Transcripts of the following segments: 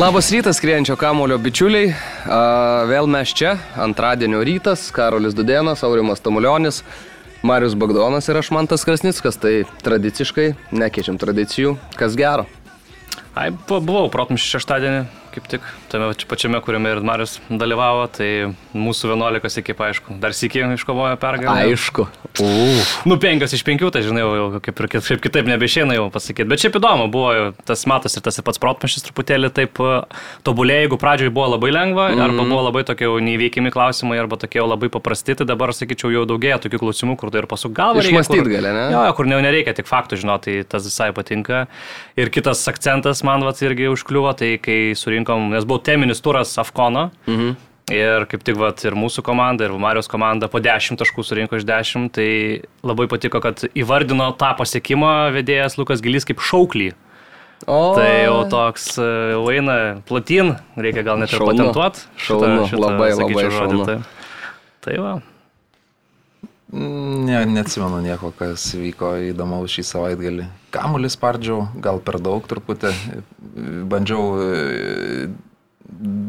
Labas rytas, skrienčio kamulio bičiuliai. Vėl mes čia, antradienio rytas, Karolis Dudėnas, Aurimas Tamulionis, Marius Bagdonas ir aš Mantas Krasnickas. Tai tradiciškai nekeičiam tradicijų, kas gero. Ai, bu- buvau protmušį šeštadienį, kaip tik tame čia pačiame, kuriame ir Marius dalyvavo, tai mūsų 11 ekipa, aišku, dar sėkiai iškovojo pergalę. Aišku. Uh. Nu, penkios iš penkių, tai žinai, jau jau kaip ir kaip kitaip nebeišeina jau pasakyti. Bet šiaip įdomu buvo, jau tas matas ir tas ir pats protmašys truputėlį taip e, tobulėjo, jeigu pradžioje buvo labai lengva, mm -hmm. arba buvo labai tokie jau neįveikiami klausimai, arba tokie jau labai paprasti, tai dabar, sakyčiau, jau daugėja tokių klausimų, kur tai ir pasuk galvą. kur- gali, ne? Jo, kur ne, nereikia tik faktų žinoti, tai tas visai patinka. Ir kitas akcentas man vat irgi užkliuvo, tai kai surinkom, nes buvo teminis turas Afkono. Mhm. Ir kaip tik vat, ir mūsų komanda, ir Marijos komanda po 10 taškų surinko iš 10, tai labai patiko, kad įvardino tą pasiekimą vedėjas Lukas Gilys kaip šauklį. O, Tai jau toks e, jau eina platin, reikia gal net ir Šaunu. patentuoti. Šaunu, labai, labai šaunu. Tai, tai va. Ne, neatsimenu nieko, kas vyko įdomaus šį savaitgalį. Kamuolį spardžiau, gal per daug truputį. Bandžiau e,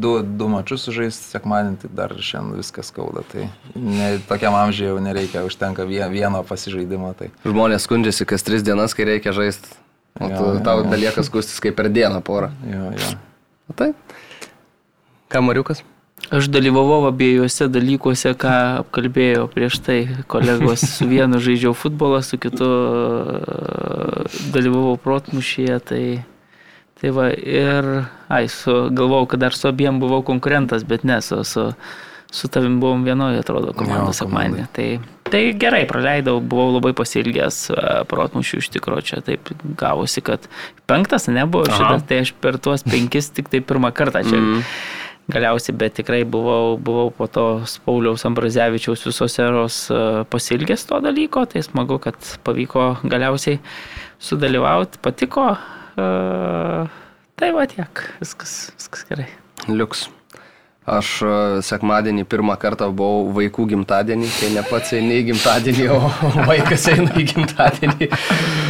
du, du mačius sužaisti sekmanį, tai dar šiandien viskas skauda. Tai ne, tokiam amžiui jau nereikia, užtenka vie- vieno pasižaidimo. Tai. Žmonės skundžiasi kas tris dienas, kai reikia žaisti. O Jo, tu, jo, tau belieka skustis kaip per dieną porą. Jo, jo. O tai? Ką Mariukas? Aš dalyvavau abiejose dalykuose, ką apkalbėjo prieš tai kolegos. Su vienu žaidžiau futbolą, su kitu e, dalyvavau protmušyje. Tai, tai va, ir, ai, su, galvojau, kad dar su abiem buvau konkurentas, bet ne, su, su, su tavim buvom vienoje, atrodo, komandos Jo, sekmanį. Tai, tai gerai, praleidau, buvau labai pasilgęs e, protmušių iš tikrųjų. Čia taip gavosi, kad penktas nebuvo šitas, tai aš per tuos penkis tik tai pirmą kartą čia. Mm galiausiai, bet tikrai buvau, buvau po to Pauliaus Ambrazevičiaus visos eros e, pasilgęs to dalyko, tai smagu, kad pavyko galiausiai sudalyvauti, patiko. Tai va tiek, viskas, viskas gerai. Liuks. Aš sekmadienį pirmą kartą buvau vaikų gimtadienį, kai ne pats eini į gimtadienį, o vaikas eina į gimtadienį.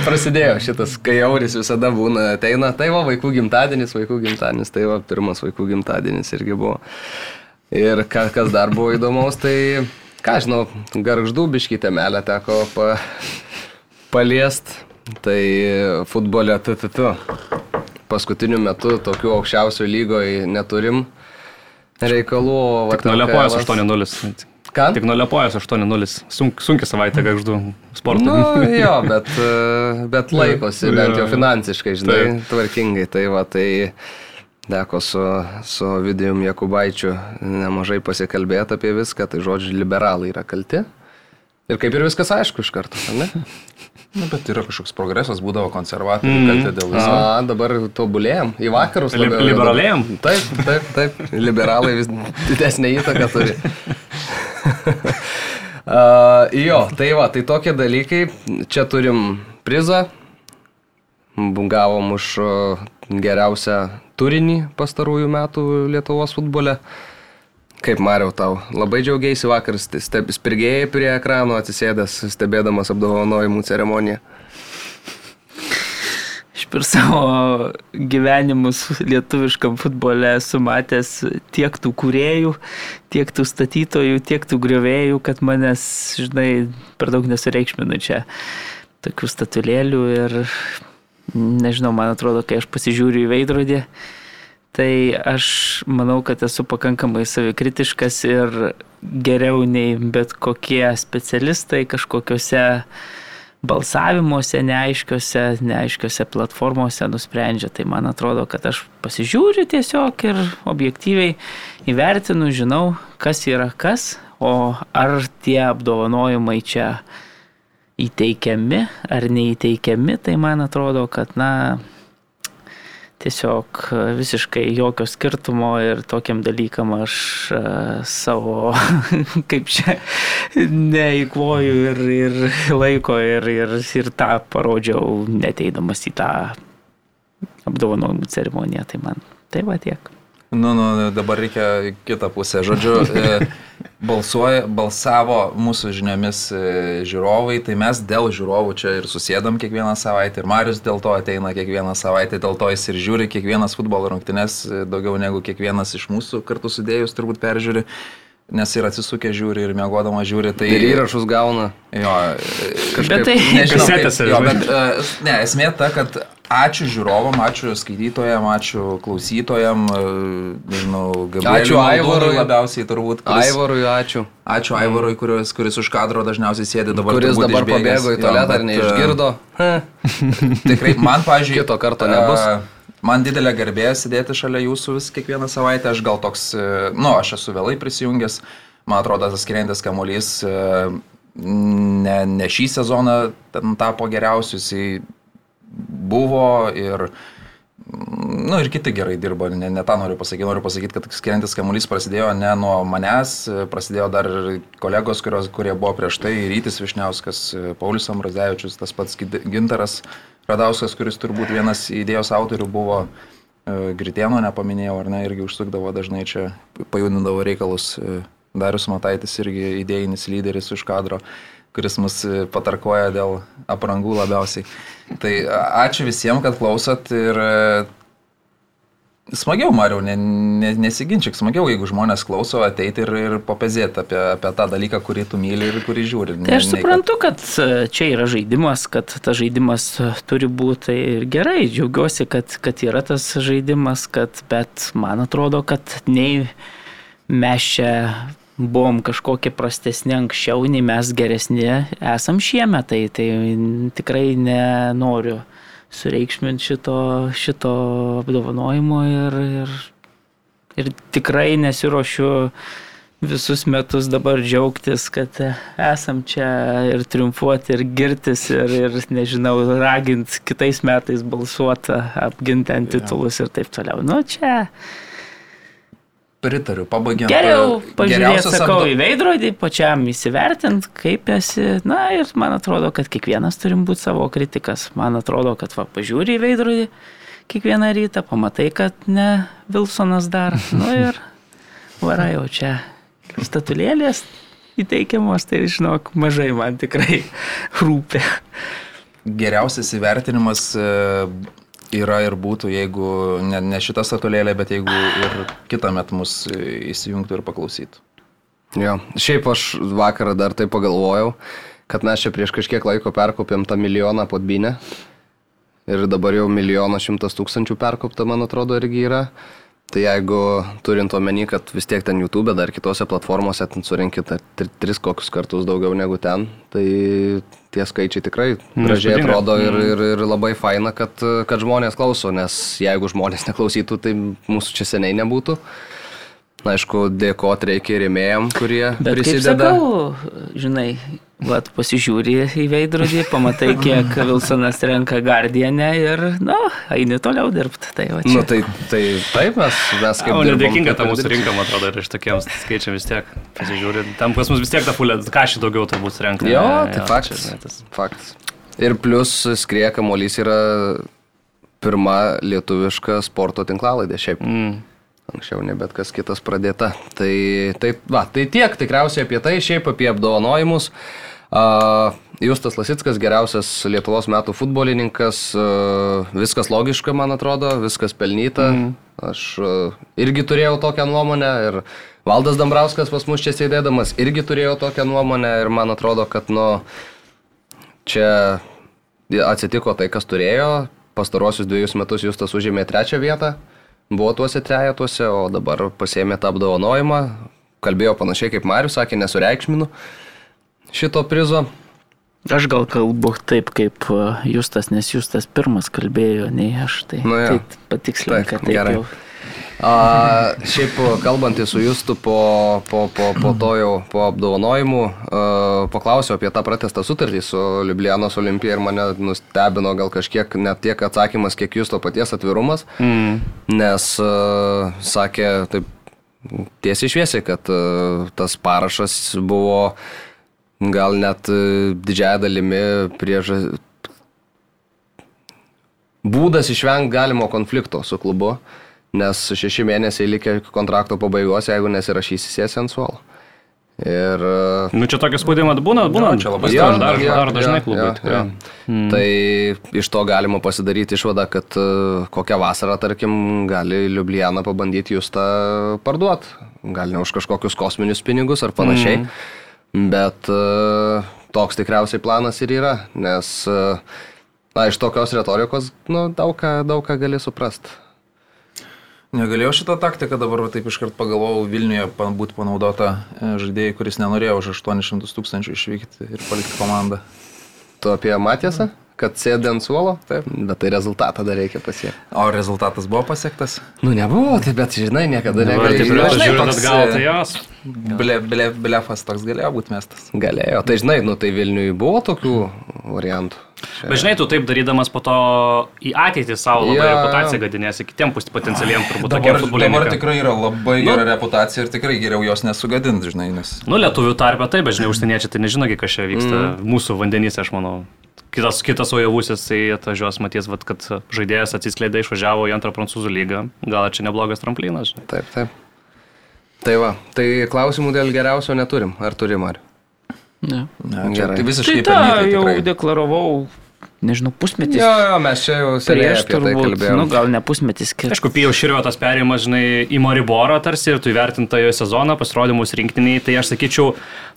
Prasidėjo šitas, kai jauris visada būna, ateina, tai va vaikų gimtadienis, vaikų gimtadienis, tai va pirmas vaikų gimtadienis irgi buvo. Ir ka, kas dar buvo įdomaus, tai, ką žinau, garždų biškį temelę teko pa, paliest, tai futbole TTT. Paskutiniu metu tokių aukščiausių lygoje neturim reikalų. va Tik LKL 8-0. Ką? Tik nuo Liepojos 8-0. Sunk, sunki savaitė gaždu sportui. Nu, jo, bet, e, bet laikosi, bent jau jo. finansiškai, žinai, Taip. tvarkingai. Tai va, tai teko su, su Vidijum Jakubaičiu nemažai pasikalbėti apie viską, tai žodžiu, liberalai yra kalti. Ir kaip ir viskas aišku iš karto, ar ne? Nu, bet yra kažkoks progresas, būdavo konservatoriai, mm. kaltė dėl viso. A, dabar tobulėjom, į vakarus. Li- judam. Taip, taip, taip. Liberalai vis didesnė įtaka turi. uh, jo, tai va, tai tokie dalykai. Čia turim prizą. Gavom už uh, geriausią turinį pastarųjų metų Lietuvos futbole. Kaip Mariau tau, labai džiaugiausi vakar, st- steb- spirgėjai prie ekrano atsisėdęs, stebėdamas apdovanojimų ceremoniją. Aš per savo gyvenimus lietuviškam futbole esu matęs tiek tų kuriejų, tiek tų statytojų, tiek tų griovėjų, kad manęs, žinai, per daug nesureikšminu čia tokių statulėlių ir nežinau, man atrodo, kai aš pasižiūriu į veidrodį, tai aš manau, kad esu pakankamai savikritiškas ir geriau nei bet kokie specialistai kažkokiuose balsavimuose neaiškiuose, neaiškiuose platformose nusprendžia. Tai man atrodo, kad aš pasižiūriu tiesiog ir objektyviai įvertinu, žinau, kas yra kas, o ar tie apdovanojimai čia įteikiami ar neįteikiami, tai man atrodo, kad, na, tiesiog e, visiškai jokio skirtumo ir tokiam dalykam aš e, savo, kaip čia, neįkvoju ir, ir laiko ir, ir, ir tą parodžiau neteidamas į tą apdovanojimų ceremoniją. Tai man tai va tiek. Nu, nu, dabar reikia kitą pusę. Žodžiu, e, balsuoja, balsavo mūsų žiniomis e, žiūrovai, tai mes dėl žiūrovų čia ir susėdam kiekvieną savaitę ir Marius dėl to ateina kiekvieną savaitę, dėl to jis ir žiūri kiekvienas futbolo rungtynes, e, daugiau negu kiekvienas iš mūsų kartu sudėjus turbūt peržiūri nes ir atsisukė žiūri ir mėgodama žiūri. Tai ir įrašus gauna. Jo, kažkaip tai nežinau. Kaip, jo, bet, ne, esmė ta, kad ačiū žiūrovam, ačiū skaitytojam, ačiū klausytojam, nežinau, Gabrieliui. Ačiū Aivarui labiausiai turbūt. Kuris, Aivarui ačiū. Ačiū Aivarui, kuris, kuris už kadro dažniausiai sėdi dabar. Kuris dabar išbėgęs. pabėgo į tualetą ar neišgirdo. Tikrai, man, pažiūrėjau. Kito karto nebus. Man didelė garbė sėdėti šalia jūsų vis kiekvieną savaitę. Aš gal toks, nu, aš esu vėlai prisijungęs. Man atrodo, tas skiriantis kamuolys ne, ne šį sezoną tapo geriausiu, jisai buvo ir, nu, ir kiti gerai dirbo, ne, ne tą noriu pasakyti, noriu pasakyti, kad skiriantis kamuolys prasidėjo ne nuo manęs, prasidėjo dar kolegos, kurios, kurie buvo prieš tai, Rytis Višniauskas, Paulius Amrazevičius, tas pats Gintaras Radauskas, kuris turbūt vienas idėjos autorių buvo. E, Gritieno nepaminėjau, ar ne, irgi užsukdavo dažnai čia, pajudindavo reikalus. E, Darius Mataitis irgi idėjinis lyderis už kadro kuris mus e, patarkoja dėl aprangų labiausiai. Tai ačiū visiems, kad klausot ir e, smagiau, Mariau, ne, ne, nesiginčyk, smagiau, jeigu žmonės klauso, ateiti ir, ir papezėti apie, apie tą dalyką, kurį tu myli ir kurį žiūri. Tai aš suprantu, kad e, čia yra žaidimas, kad tas žaidimas turi būti tai ir gerai, džiaugiuosi, kad, kad yra tas žaidimas, kad, bet man atrodo, kad nei mes čia buvom kažkokie prastesni anksčiau, nei mes geresni esam šiemet, tai, tai tikrai nenoriu sureikšminti šito, šito apdovanojimo ir, ir, ir tikrai nesiuošiu visus metus dabar džiaugtis, kad esam čia ir triumfuoti, ir girtis, ir, ir nežinau, raginti kitais metais balsuoti, apginti ant titulus ir taip toliau. Nu, čia Pritariu, pabaigiant. Geriau pažiūrėti, sakau, apdo... į veidrodį, pačiam įsivertinti, kaip esi. Na ir man atrodo, kad kiekvienas turim būti savo kritikas. Man atrodo, kad va, pažiūrė į veidrodį kiekvieną rytą, pamatai, kad ne Wilsonas dar. Nu ir varai jau čia statulėlės įteikiamos, tai žinok, mažai man tikrai rūpia. Geriausias įvertinimas yra ir būtų, jeigu ne, ne šitą statulėlę, bet jeigu ir kitą metą mus įsijungtų ir paklausytų. Jo, šiaip aš vakarą dar tai pagalvojau, kad mes čia prieš kažkiek laiko perkopėm tą milijoną podbinę. Ir dabar jau milijonas šimtas tūkstančių perkopta, man atrodo, irgi yra. Tai jeigu turint omeny, kad vis tiek ten YouTube, dar kitose platformose ten surinkit tris kokius kartus daugiau negu ten, tai tie skaičiai tikrai nu, gražiai atrodo ir, mm. ir, ir labai faina, kad, kad žmonės klauso, nes jeigu žmonės neklausytų, tai mūsų čia seniai nebūtų. Na, aišku, dėkoti reikia rėmėjim, kurie Bet prisideda. Sakau, žinai, vat, pasižiūri į veidrodį, pamatai, kiek Wilsonas renka Guardianę ir, na, nu, eini toliau dirbti. Tai, Na, nu, tai, tai taip mes, mes kaip... O, nedėkinga ta mūsų rinka, man atrodo, ir iš tokiems skaičiam vis tiek pasižiūri. Tam pas mus vis tiek ta fulė, ką šį daugiau turbūt renka. Jo, tai jo, faktas. Čia, tas... faktas. Ir plus skrieja kamuolys yra pirma lietuviška sporto tinklalaidė šiaip. Mm. Anksčiau ne bet kas kitas pradėta. Tai, tai, va, tai tiek tikriausiai apie tai, šiaip apie apdovanojimus. Uh, Justas Lasitskas, geriausias Lietuvos metų futbolininkas, uh, viskas logiška, man atrodo, viskas pelnyta. Mm. Aš uh, irgi turėjau tokią nuomonę ir Valdas Dambrauskas pas mus čia sėdėdamas irgi turėjau tokią nuomonę ir man atrodo, kad nu, čia atsitiko tai, kas turėjo. Pastaruosius dviejus metus Justas užėmė trečią vietą buvo tuose trejetuose, o dabar pasėmė tą apdovanojimą. Kalbėjo panašiai kaip Marius sakė, nesureikšminu šito prizo. Aš gal kalbu taip kaip e, Justas, nes Justas pirmas kalbėjo, nei aš. Tai, nu, ja. tai patikslink, kad taip gerai. jau. A, šiaip kalbantys su Justu po, po, po, po to jau po apdovanojimų, a, paklausiau apie tą pratestą sutartį su Liublianos olimpija ir mane nustebino gal kažkiek net tiek atsakymas, kiek Justo paties atvirumas, mm. nes a, sakė taip tiesiai šviesiai, kad a, tas parašas buvo gal net didžiąją dalimi priežas būdas išvengti galimo konflikto su klubu, nes šeši mėnesiai likę kontrakto pabaigos, jeigu nesirašysi sėsi ant suolo. Ir... Nu čia tokia spaudima būna, būna. Jo, čia labai skaudžiai. dar, Jo, dar dažnai jo, klubai. jo, tikrai. jo. Tai iš to galima pasidaryti išvadą, kad e, kokią vasarą, tarkim, gali Liublianą pabandyti jūs tą parduoti. Gal ne už kažkokius kosminius pinigus ar panašiai. Bet e, toks tikriausiai planas ir yra, nes e, na, iš tokios retorikos nu, daug, ką, daug ką gali suprasti. Negalėjau šitą taktiką dabar taip iškart pagalvojau Vilniuje būti panaudota e, žaidėjai, kuris nenorėjo už 800 tūkstančių išvykti ir palikti komandą. Tu apie Matiesą, kad sėdė ant suolo? Taip. Bet tai rezultatą dar reikia pasiekti. O rezultatas buvo pasiektas? Nu, nebuvo, tai bet žinai, niekada Dabar negali. taip žinai, žiūrint toks, atgal, e, tai jos. Ble, ble, blefas toks galėjo būti mestas. Galėjo. Tai žinai, nu tai Vilniui buvo tokių variantų. Čia- Bet žinai, tu taip darydamas po to į ateitį savo labai jo. reputaciją gadinėsi kitiems potencialiem turbūt Dabar, dabar futbolininkam. tikrai yra labai Nu. gera reputacija ir tikrai geriau jos nesugadinti, žinai, nes... Nu, lietuvių tarpe taip, bet žinai, užsieniečiai tai nežino, kas čia vyksta Mm. mūsų vandenyse, aš manau. Kitas, kitas ojavusis, tai atvažiuos, matys, vat, kad žaidėjas atsiskleidė, išvažiavo į antrą prancūzų lygą. Gal čia neblogas tramplinas, žinai. Taip, taip. Tai va, tai klausimų dėl geriausio neturim. Ar turim, ar? Ne. Ne, Gerai. tai Tai visiškai tą pelnytai jau tikrai. deklaravau, nežinau, pusmetis. Jo, jo, mes čia jau Prieš tai turbūt, kalbėjome. nu gal ne pusmetis, kiek. Aišku, pijau širvio tas perėjimas, žinai, į Mariborą tarsi ir tu įvertinta jo sezoną, pasirodymus rinktiniai, tai aš sakyčiau,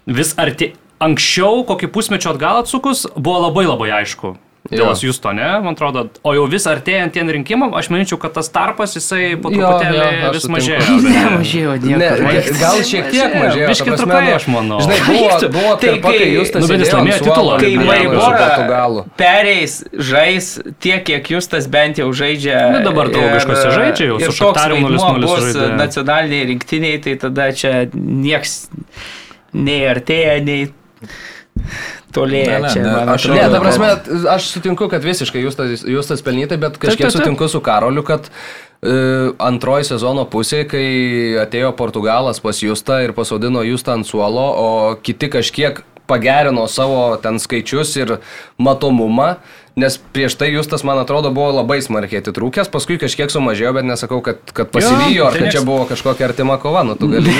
vis arti anksčiau, kokį pusmečio atgal atsukus, buvo labai labai aišku. Jo. Dėl Justo, ne, man atrodo, o jau vis artėjant tiem rinkimam, aš manyčiau, kad tas tarpas jisai po Jo, truputėlį jo, aš vis mažėjo. Ne, mažėjo Ne, gal šiek tiek mažėjo. Ta prasme, trupai, aš manau. Žinai, buvo, Baigtų. buvo Tai kai jūs tas Nu, laimėjo titulą. Kai Maribora pereis, žais tiek, kiek jūs tas bent jau žaidžia. Nu, dabar draugiškose žaidžia jau, su vaidmuo 0:0 bus žaidė. nacionaliniai rinktiniai, tai tada čia nieks nei artėja, nei tolėja. Ne, ne, čia, ne, man aš- atrodo. Ne, ta prasme, aš sutinku, kad visiškai jūs tas, jūs tas pelnytai, bet kažkiek taip, taip. sutinku su Karoliu, kad e, antroji sezono pusė, kai atėjo Portugalas pas Justą ir pasodino Justą ant suolo, o kiti kažkiek pagerino savo ten skaičius ir matomumą, nes prieš tai Justas, man atrodo, buvo labai smarkiai atitrūkęs, paskui kažkiek sumažėjo, bet nesakau, kad, kad pasivijo, ar tai kad čia buvo kažkokia artima kova, nu tu gali.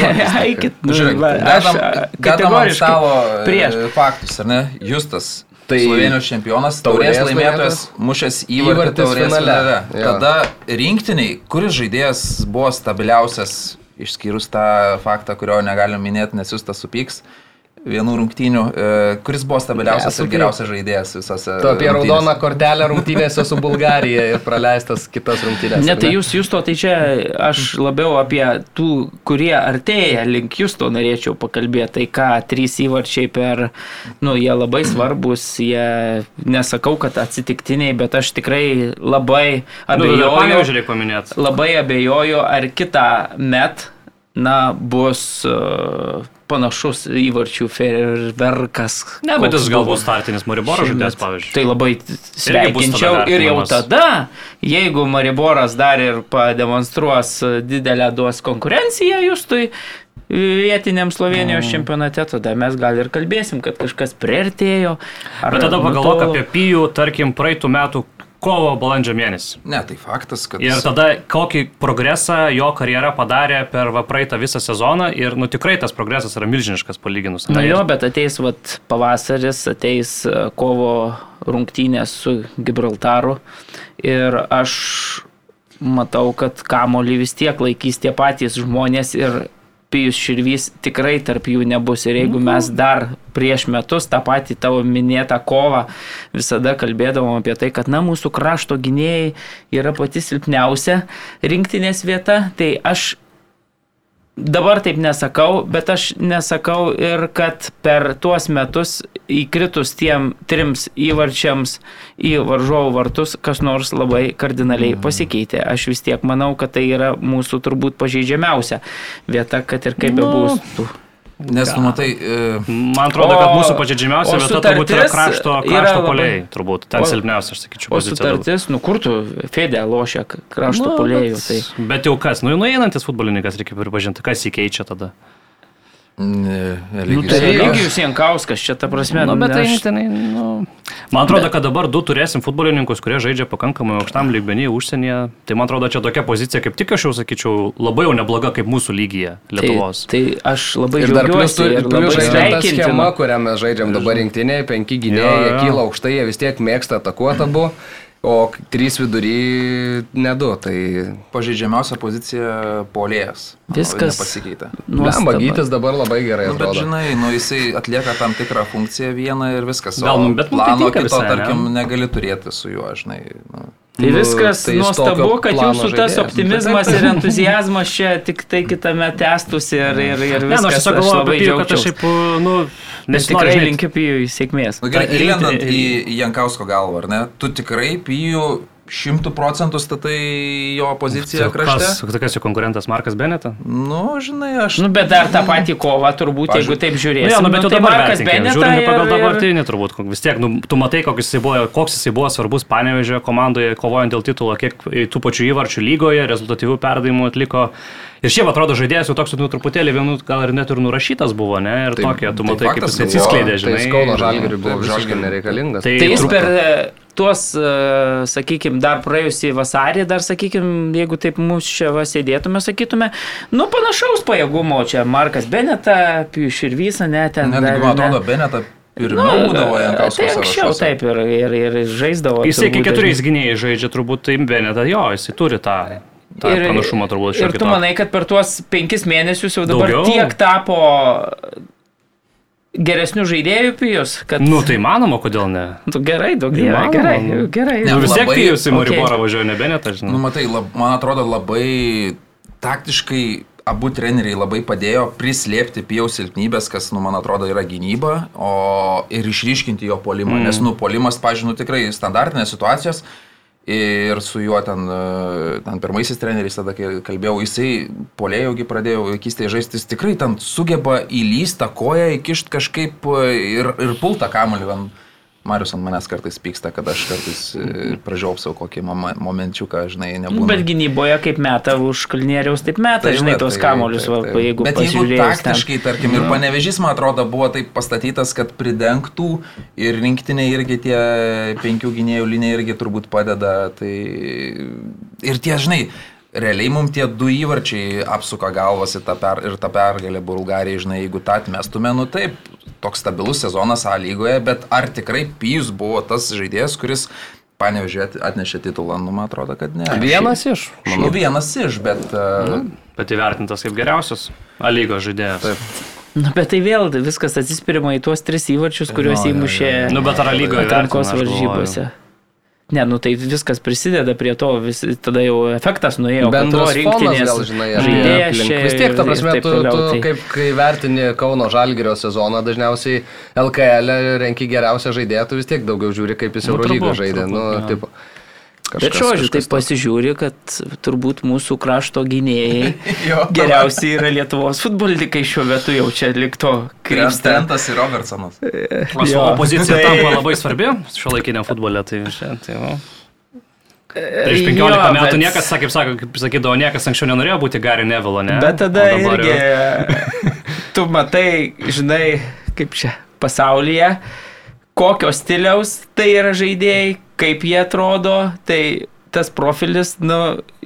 Eikit, Žiūrėk, ant kategoriškai stalo prieš. faktus, ar ne? Justas. Tai Tai Slovenijos čempionas, taurės taurės laimėtojas, mušęs įvartį taurės finale. finale. Tada rinktiniai, kuris žaidėjas buvo stabiliausias, išskyrus tą faktą, kurio negalim minėti, nes jūs tas supyks, vienų rungtynių, e, kuris buvo stabiliausias ir geriausias žaidėjas visose. Tu apie raudoną kortelę rungtynėse su Bulgarija ir praleistas kitas rungtynės. Ne, tai jūs justo, tai čia aš labiau apie tų, kurie artėja link justo norėčiau pakalbėti. Tai ką, trys įvarčiai per, nu, jie labai svarbus, jie, nesakau, kad atsitiktiniai, bet aš tikrai labai Nu, abejoju, paminėti. labai abejoju, ar kitą met, na, bus uh, panašus įvarčių ferverkas. Ne, bet jis galbūt startinis Mariboro žaidėjas, pavyzdžiui. Tai labai sveikinčiau ir jau tada, jeigu Mariboras dar ir pademonstruos didelę duos konkurenciją justui vietiniam Slovenijos čempionate, tada mes gal ir kalbėsim, kad kažkas priartėjo. ar Bet tada pagalvok nutolo. apie Pijų, tarkim, praeitų metų kovo balandžio mėnesį. Ne, tai faktas, kad... Ir tada kokį progresą jo karjera padarė per va, praeitą visą sezoną ir, nu, tikrai tas progresas yra milžiniškas palyginus. Na Ir- jo, bet ateis vat, pavasaris, ateis e, kovo rungtynės su Gibraltaru ir aš matau, kad kamolį vis tiek laikys tie patys žmonės ir Pijus Širvys tikrai tarp jų nebus. Ir jeigu mes dar prieš metus tą patį tavo minėtą kovą visada kalbėdavom apie tai, kad na mūsų krašto gynėjai yra pati silpniausia rinktinės vieta, tai aš dabar taip nesakau, bet aš nesakau ir kad per tuos metus įkritus tiem trims įvarčiams į varžovų vartus kas nors labai kardinaliai pasikeitė. Aš vis tiek manau, kad tai yra mūsų turbūt pažeidžiamiausia vieta, kad ir kaip bebūtų. Nes, nu, matai, e, Man atrodo, kad mūsų pažeidžiamiausia o vieta turbūt yra krašto, krašto poliai, turbūt. Ten silpniausia, aš sakyčiau, O pozicija. sutartis, nu kur tu, Fedė lošia krašto Nu, bet- Tai. Bet jau kas, nu, nueinantis futbolininkas, reikia pripažinti, kas jį keičia tada. Ne, Nu, Eligijus tai. Eligijus Jankauskas, čia ta prasme, Nu, bet tai, aš- tenai, nu... Man atrodo, kad dabar du turėsim futbolininkus, kurie žaidžia pakankamai aukštam lygmenį užsienyje. Tai man atrodo, čia tokia pozicija, kaip tik aš jau sakyčiau, labai jau nebloga kaip mūsų lygyje Lietuvos. Tai, tai aš labai Ir dar plus, džiaugiuosi turi- ir plus labai žaidžiam tą schemą, sveikintinu. kurią mes žaidžiam dabar rinktinėje, penki gynėjai, jie kyla aukštai, jie vis tiek mėgsta atakuoti abu, o trys vidury nedu. Tai Pažeidžiamiausia pozicija polėjas. Viskas Nepasikeitė. nuostabu. Lembagytis dabar labai gerai Nu, bet atrodo. žinai, nu, jisai atlieka tam tikrą funkciją vieną ir viskas. Gal, O nu, bet mum tai plano kito, visai, ne? tarkim, negali turėti su juo, žinai. Nu. Tai Nu, viskas tai jis nuostabu, kad jūsų tas žaidėjas. optimizmas ir entuzijazmas čia tik tai kitame testųsi ir, ir, ir Ne, nu, aš viskas. tiesiog aš galvoju labai apie Pijų, kad aš šiaip, nu, Nes nesinori, tikrai žinai, linkiu Pijui sėkmės. Nu, gerai, Tai įlendant į į Jankausko galvą, ar ne? Tu tikrai pijų šimtų procentų statai jo poziciją krašte? Kas, kas jo konkurentas Markas Beneta? Nu, žinai, aš... Nu, bet dar tą patį kovą turbūt, Pavyzdžiui- jeigu taip Nu, žiūrėsime. jo, nu, bet jau tai Markas Beneta žiūrime pagal ir- ir- dabartinį turbūt. Vis tiek, nu, tu matai, koks jisai buvo, koks jisai buvo svarbus Panevežė komandoje, kovojant dėl titulo, kiek tų pačių įvarčių lygoje, rezultatyvių perdavimų atliko. Ir šiaip atrodo žaidėjas jau toks, nu, truputėlį vienu gal ir net ir nurašytas buvo, ne? Ir Tai- tokie, tu tai matai, kaip jis atsiskleidė, Tai žinai. jis Kauno Žalgiriui buvo Žalgiriui. nereikalingas. Tai- Tai jis per e, tuos, sakykime, dar praėjusį vasarį, dar, sakykime, jeigu taip mūsų čia va sėdėtume, sakytume, nu panašaus pajėgumo čia Markas Beneta, Pijus ir visą, ne, ten. Netgi, dar, man ne. atrodo, Beneta pirmiau būdavo Jankausko Tai anksčiau sąrašuose. taip ir, ir, ir žaisdavo. Jisai kai turbūt keturiais gynėjais žaidžia, turbūt tai Beneta, jo, jisai turi tą, tą Ir- pranašumą turbūt Ir šiek tu tiek. manai, kad per tuos penkis mėnesius jau dabar Daugiau? tiek tapo geresnių žaidėjų pijus, kad... Nu, tai manoma, kodėl ne? Tu gerai, daug Įmanoma, gerai, nu. gerai. Ne, Nu, vis tiek Pijus į okei. Mariborą važiuoja, ne Beneta, Nu, žinai. matai, lab, man atrodo labai taktiškai abu treneriai labai padėjo prislėpti Pijaus silpnybės, kas, nu, man atrodo, yra gynyba, o ir išryškinti jo polimą. Mm. Nes, nu, polimas, pažinu, tikrai standartinės situacijos. Ir su juo ten, e, ten pirmaisiais treneriais tada, kai kalbėjau, jisai polėjaugi pradėjo vaikystėje žaisti, jis tikrai ten sugeba įlysti tą koją, įkišti kažkaip e, ir, ir pultą kamuolį. Marius ant manęs kartais pyksta, kad aš kartais e, pražiopsau kokį momenčiuką, žinai, nebūna. bet gynyboje kaip meta už kalnieriaus, taip meta, Tai žinai, tos kamolius, taip, taip. jeigu Bet jeigu pasižiūrėjus ten. taktiškai, tarkim, ir panevežys, man atrodo, buvo taip pastatytas, kad pridengtų ir rinktinė irgi tie penkių gynėjų linija irgi turbūt padeda. Tai ir tie, žinai, realiai mums tie du įvarčiai apsuka galvas tą per, ir tą pergalę Bulgarijai, žinai, jeigu tą atmestume, nu taip, toks stabilus sezonas A lygoje, bet ar tikrai Pijus buvo tas žaidėjas, kuris panevežė atnešė titulą, nu man atrodo, kad ne. Vienas iš. Nu, vienas iš, bet... Uh, Bet įvertintas kaip geriausias A lygos žaidėjas. Taip. Na, bet tai vėl viskas atsispirima į tuos tris įvarčius, kuriuos jo. įmušė Nu, bet ar A lygoje atrankos varžybose. Ne, nu tai viskas prisideda prie to, vis, tada jau efektas nuėjo, kad to rinktinės gal žinai, žaidėjas čia Vis tiek, ta prasme, taip tu, toliau, tu tai- kaip kai vertini Kauno Žalgirio sezoną, dažniausiai LKL renki geriausią žaidėją, tu vis tiek daugiau žiūri, kaip jis Nu, Eurolygo turbūt, žaidė. Nu, turbūt, jo. Tipo, Bet žodžiu, taip pasižiūri, kad turbūt mūsų krašto gynėjai Jo. geriausiai yra Lietuvos futbolininkai šiuo metu jau čia likto krypsta. Trentas ir Robertsonas. O Jo. opozicija Tai- tampa labai svarbi šio laikinio futbole. Tai, tai, va. Prieš Jo, 15 metų bet- niekas, kaip, sako, kaip sakydavo, niekas anksčiau nenorėjo būti Gary Nevilo, ne? Bet tada irgi jau- tu matai, žinai, kaip čia pasaulyje, kokio stiliaus tai yra žaidėjai, kaip jie atrodo, tai tas profilis, nu,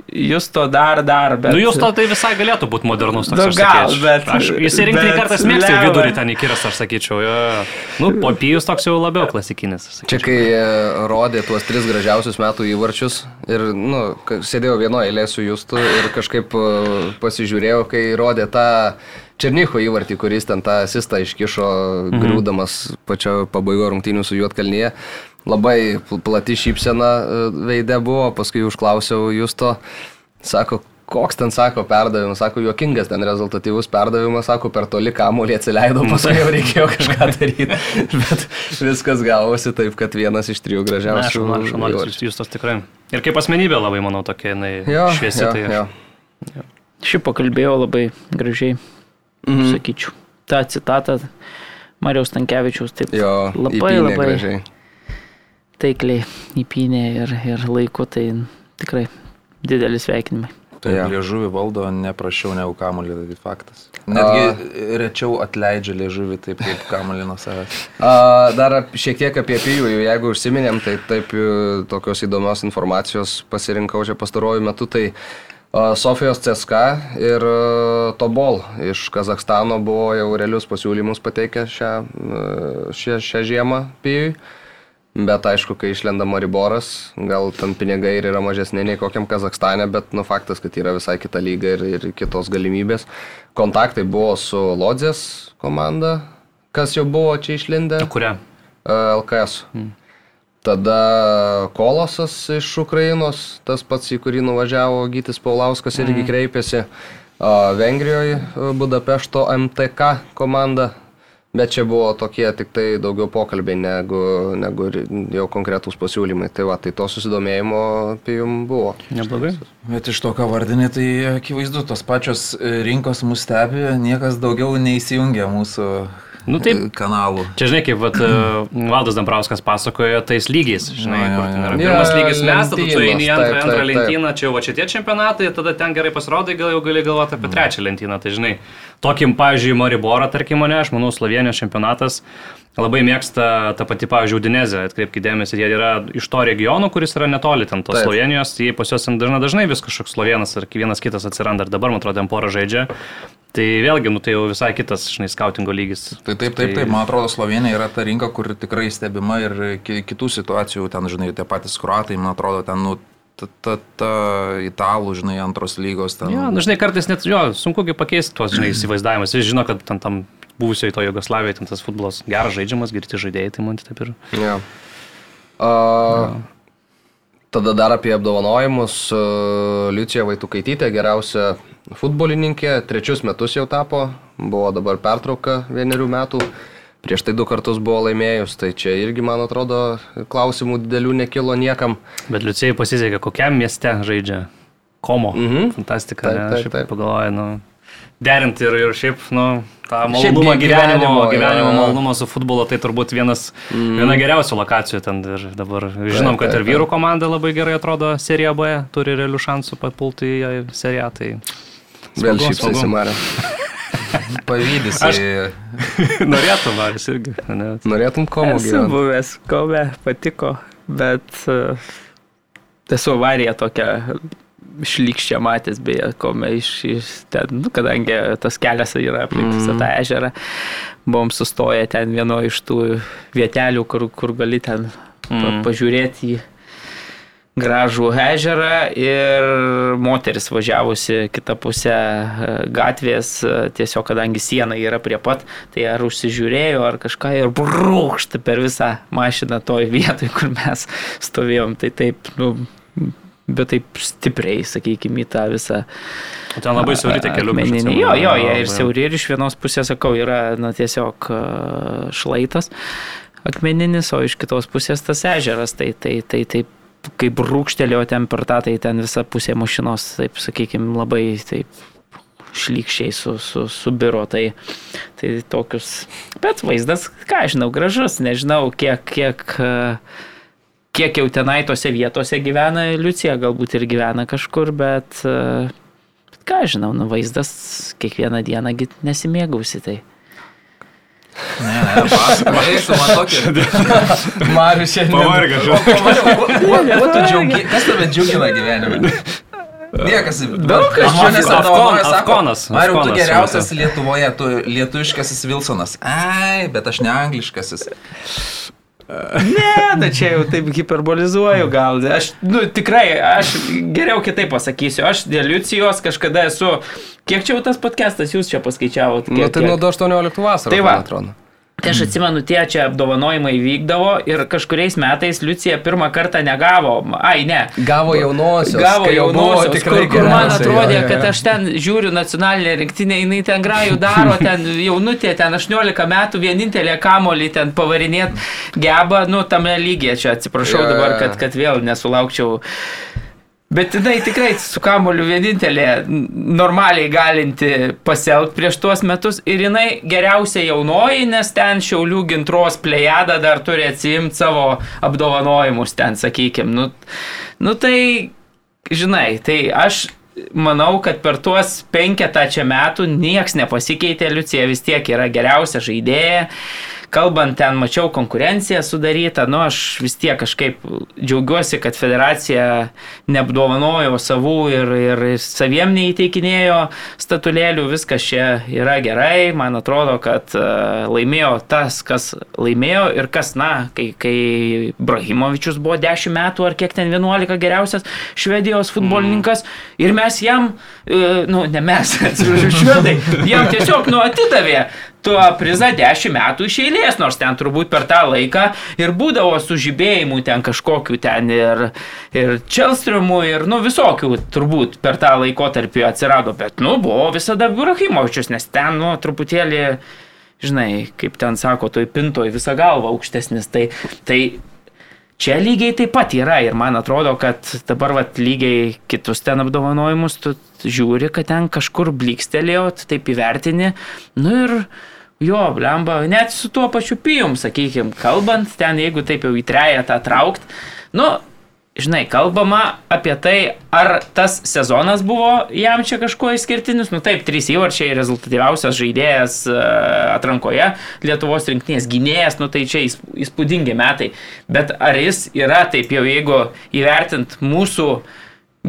jūs to dar, dar, bet... Nu, jūs to tai visai galėtų būti modernus toks. Nu, aš gal, sakyčiau. bet- Aš, jis rinkti kartais mėgsta vidurį ten įkiras, aš sakyčiau. Jo, jo. Nu, po pijus toks jau labiau klasikinis. aš Čia sakyčiau. kai e, rodė tuos tris gražiausius metų įvarčius ir, nu, sėdėjau vienoje eilėje su Justu ir kažkaip e, pasižiūrėjau, kai rodė tą Černycho įvartį, kuris ten tą asistą iškišo, mhm. griūdamas pačio pabaigo rungtynių su Juotkalnyje. Labai pl- plati šypsena e, veidė buvo, paskui užklausiau Justo, sako, koks ten sako perdavimas, sako, juokingas ten rezultatyvus perdavimas, sako, per toli kamuolį atsileido, paskui jau reikėjo kažką daryti. Bet viskas gavosi taip, kad vienas iš trijų gražiausių. aš manau, jūs, tos tikrai. Ir kaip asmenybė labai, manau, tokia, jinai Jo, šviesi. jo, tai aš- jo. Šiaip pakalbėjau labai gražiai, Mhm. sakyčiau. Ta citata Marijos Tankievičiaus taip Jo, labai labai gražiai. Taikliai įpynė ir, ir laiku, tai tikrai didelis sveikinimai. Tai ja. liežuvį valdo neprašiau negu kamuolį, tai faktas. Netgi rečiau atleidžia liežuvį taip kaip kamuolį nuo savęs. A, Dar šiek tiek apie pijų, jeigu užsiminėm, tai taip e, tokios įdomios informacijos pasirinkau čia pastaruoju metu, tai a, Sofijos CSK ir a, Tobol iš Kazakstano buvo jau realius pasiūlymus pateikę šią, a, šią, šią žiemą pijui. Bet aišku, kai išlenda Mariboras, gal ten pinigai ir yra mažesni nei kokiam Kazakstane, bet nu faktas, kad yra visai kita lyga ir, ir kitos galimybės. Kontaktai buvo su Lodzės komanda, kas jau buvo čia išlindę. Kurią? E, LKS. Tada Kolosas iš Ukrainos, tas pats, į kurį nuvažiavo Gytis Paulauskas, irgi kreipėsi. A, Vengrijoje Budapešto MTK komanda. Bet čia buvo tokie tik tai daugiau pokalbiai negu, negu jau konkretūs pasiūlymai. Tai va, tai to susidomėjimo apie jum buvo. Neblogai. Bet iš to, ką vardinė, tai akivaizdu, tos pačios rinkos mus stebi, niekas daugiau neįsijungia mūsų Nu, taip. e, kanalų. Čia žinai, kaip vat, e, Valdas Dambrauskas pasakojo, tais lygiais, žinai, jo, kur ten yra pirmas Jo, lygis mes, tada tu eini į antrą, taip, antrą lentyną, čia jau va šitie čempionatai, tada ten gerai pasirodai, gal jau gali galvoti apie trečią lentyną. Tai žinai, tokim, pavyzdžiui, Moriborą, tarkim, mane, aš manau, Slovenijos čempionatas labai mėgsta tą patį, pavyzdžiui, Udinezę, atkreipkite dėmesį, jie yra iš to regiono, kuris yra netoli ten tos Taip. Slovenijos, jie pas juos dažnai, dažnai vis kažkoks slovenas ar vienas kitas atsiranda ir dabar, man atrodo, ten porą žaidžia. Tai vėlgi, nu tai jau visai kitas, žinai, skautingo lygis. Tai taip, taip, taip, man atrodo, Slovenija yra ta rinka, kur tikrai stebima ir ki- kitų situacijų, ten, žinai, tie patys kruatai, man atrodo, ten, nu, ta, ta, ta italų, žinai, antros lygos, ten. Jo, nu, žinai, kartais net, jo, sunku kaip pakeisti tuos, žinai, įsivaizdavimus. Jis žino, kad ten tam buvusioje to Jugoslavijoje, ten tas futbolas geras žaidžiamas, girti žaidėjai, tai man tai taip ir. Ja. A, tada dar apie apdovanojimus. A, Liucija Vaitukaitytė, geriausia futbolininkė, trečius metus jau tapo, buvo dabar pertrauka vienerių metų. Prieš tai du kartus buvo laimėjus, tai čia irgi, man atrodo, klausimų didelių nekilo niekam. Bet Liucijai pasisekė, kokiam mieste žaidžia. Komo. Mhm. Fantastika. Taip, taip, taip. pagalvoju, nu. Derinti ir, ir šiaip, nu, tą malonumą gy- gyvenimo, gyvenimo, gyvenimo malonumą su futbolu, tai turbūt vienas, mm. viena geriausių lokacijų ten ir dabar. Žinom, kad taip, ir vyrų komanda labai gerai atrodo Serija B, turi realių šansų papulti į Seriją. Tai Vėl Smagu, šypsai smagu. Marė. Pavydys. Aš- norėtum, Maris irgi. Ne? Norėtum komo Esu gyventi? buvęs, kome patiko, bet uh, esu avariją tokią šlikščią matęs, beje, kome iš, iš ten, nu, kadangi tas kelias yra aplink visą tą ežerą, buvom sustoję ten vieno iš tų vietelių, kur, kur gali ten pa, pažiūrėti į gražų ežerą ir moteris važiavusi kitą pusę e, gatvės, e, tiesiog kadangi siena yra prie pat, tai ar užsižiūrėjo, ar kažką ir brūkšti per visą mašiną toj vietoj, kur mes stovėjom. Tai taip, nu, bet taip stipriai, sakykime, į tą visą O Ten labai siauri tie keliukai. Jo, jo, jie ir siauri ir iš vienos pusės, sakau, yra na, tiesiog šlaitas akmeninis, o iš kitos pusės tas ežeras. Tai, tai, tai taip, kaip rūkštelėjo ten per tą, tai ten visa pusė mašinos, taip sakykime, labai taip šlykščiai su, su, subiro. Tai, tai tokius. Bet vaizdas, ką žinau, gražus, nežinau, kiek, kiek, a, kiek jau tenai tose vietose gyvena Liucija, galbūt ir gyvena kažkur, bet a, ką aš žinau, nu vaizdas kiekvieną dieną nesimėgausi tai. Ne, ne, pasakoju, man tokį. Marius šiandien. Pavargęs. Kuo tu džiaugi? Kas tave džiugina gyvenime? Niekas. Daug kas žmonės apdovanoja, Afkonas, Mariu, tu geriausias. Lietuvoje, tu lietuviškasis Wilsonas. Ai, bet aš ne angliškasis. Ne, na čia jau taip hiperbolizuoju gal. Aš, nu, tikrai, aš geriau kitaip pasakysiu. Aš dėl Liucijos kažkada esu. Kiek čia jau tas podcastas jūs čia paskaičiavot? Nu, Kiek, tai nuo kiek? 18 vasaros, Tai va. atrodo. Tai aš atsimenu, tie čia apdovanojimai vykdavo ir kažkuriais metais Liucija pirmą kartą negavo. Ai, ne. Gavo jaunosios. Gavo jaunosios, tikrai kur, kur man atrodė, jo, jo, kad jo. aš ten žiūriu nacionalinę rinktinę, jinai ten grajų daro, ten jaunutė, ten 18 metų, vienintelė kamolį ten pavarinėt geba, nu tame lygiai čia atsiprašau Jo, dabar, kad, kad vėl nesulaukčiau. Bet jinai tikrai su kamoliu vienintelė normaliai galinti pasielgti prieš tuos metus ir jinai geriausia jaunoji, nes ten šiaulių gintros plejada dar turi atsiimti savo apdovanojimus ten, sakykime. Nu, nu tai, žinai, tai aš manau, kad per tuos penketą čia metų nieks nepasikeitė, Liucija vis tiek yra geriausia žaidėja. Kalbant ten, mačiau konkurenciją sudarytą, nu aš vis tiek kažkaip džiaugiuosi, kad federacija neapdovanojo savų ir, ir saviem neįteikinėjo statulėlių, viskas čia yra gerai, man atrodo, kad e, laimėjo tas, kas laimėjo ir kas, na, kai, kai Brahimovičius buvo 10 metų ar kiek ten 11 geriausias švedijos futbolininkas ir mes jam, e, nu ne mes, atsiprašau, švedai, jam tiesiog nu atidavė tuo prizą 10 metų iš eilės, nors ten turbūt per tą laiką ir būdavo sužibėjimų ten kažkokių ten ir, ir Čelstrumų ir nu visokių turbūt per tą laikotarpį atsirado, bet nu buvo visada Burahimovičius, nes ten nu truputėlį, žinai, kaip ten sako, toj pintoj visą galvą aukštesnis, tai, tai Čia lygiai taip pat yra ir man atrodo, kad dabar vat, lygiai kitus ten apdovanojimus tu žiūri, kad ten kažkur blikstelėjo, tu taip įvertini. Nu ir jo, blemba, net su tuo pačiu pijum, sakykime, kalbant, ten jeigu taip jau įtrėję tą traukt, nu, žinai, kalbama apie tai, ar tas sezonas buvo jam čia kažkuo išskirtinis. Nu taip, trys įvarčiai, rezultatyviausias žaidėjas e, atrankoje, Lietuvos rinktinės gynėjas, nu tai čia įs- įspūdingi metai. Bet ar jis yra taip jau, jeigu įvertint mūsų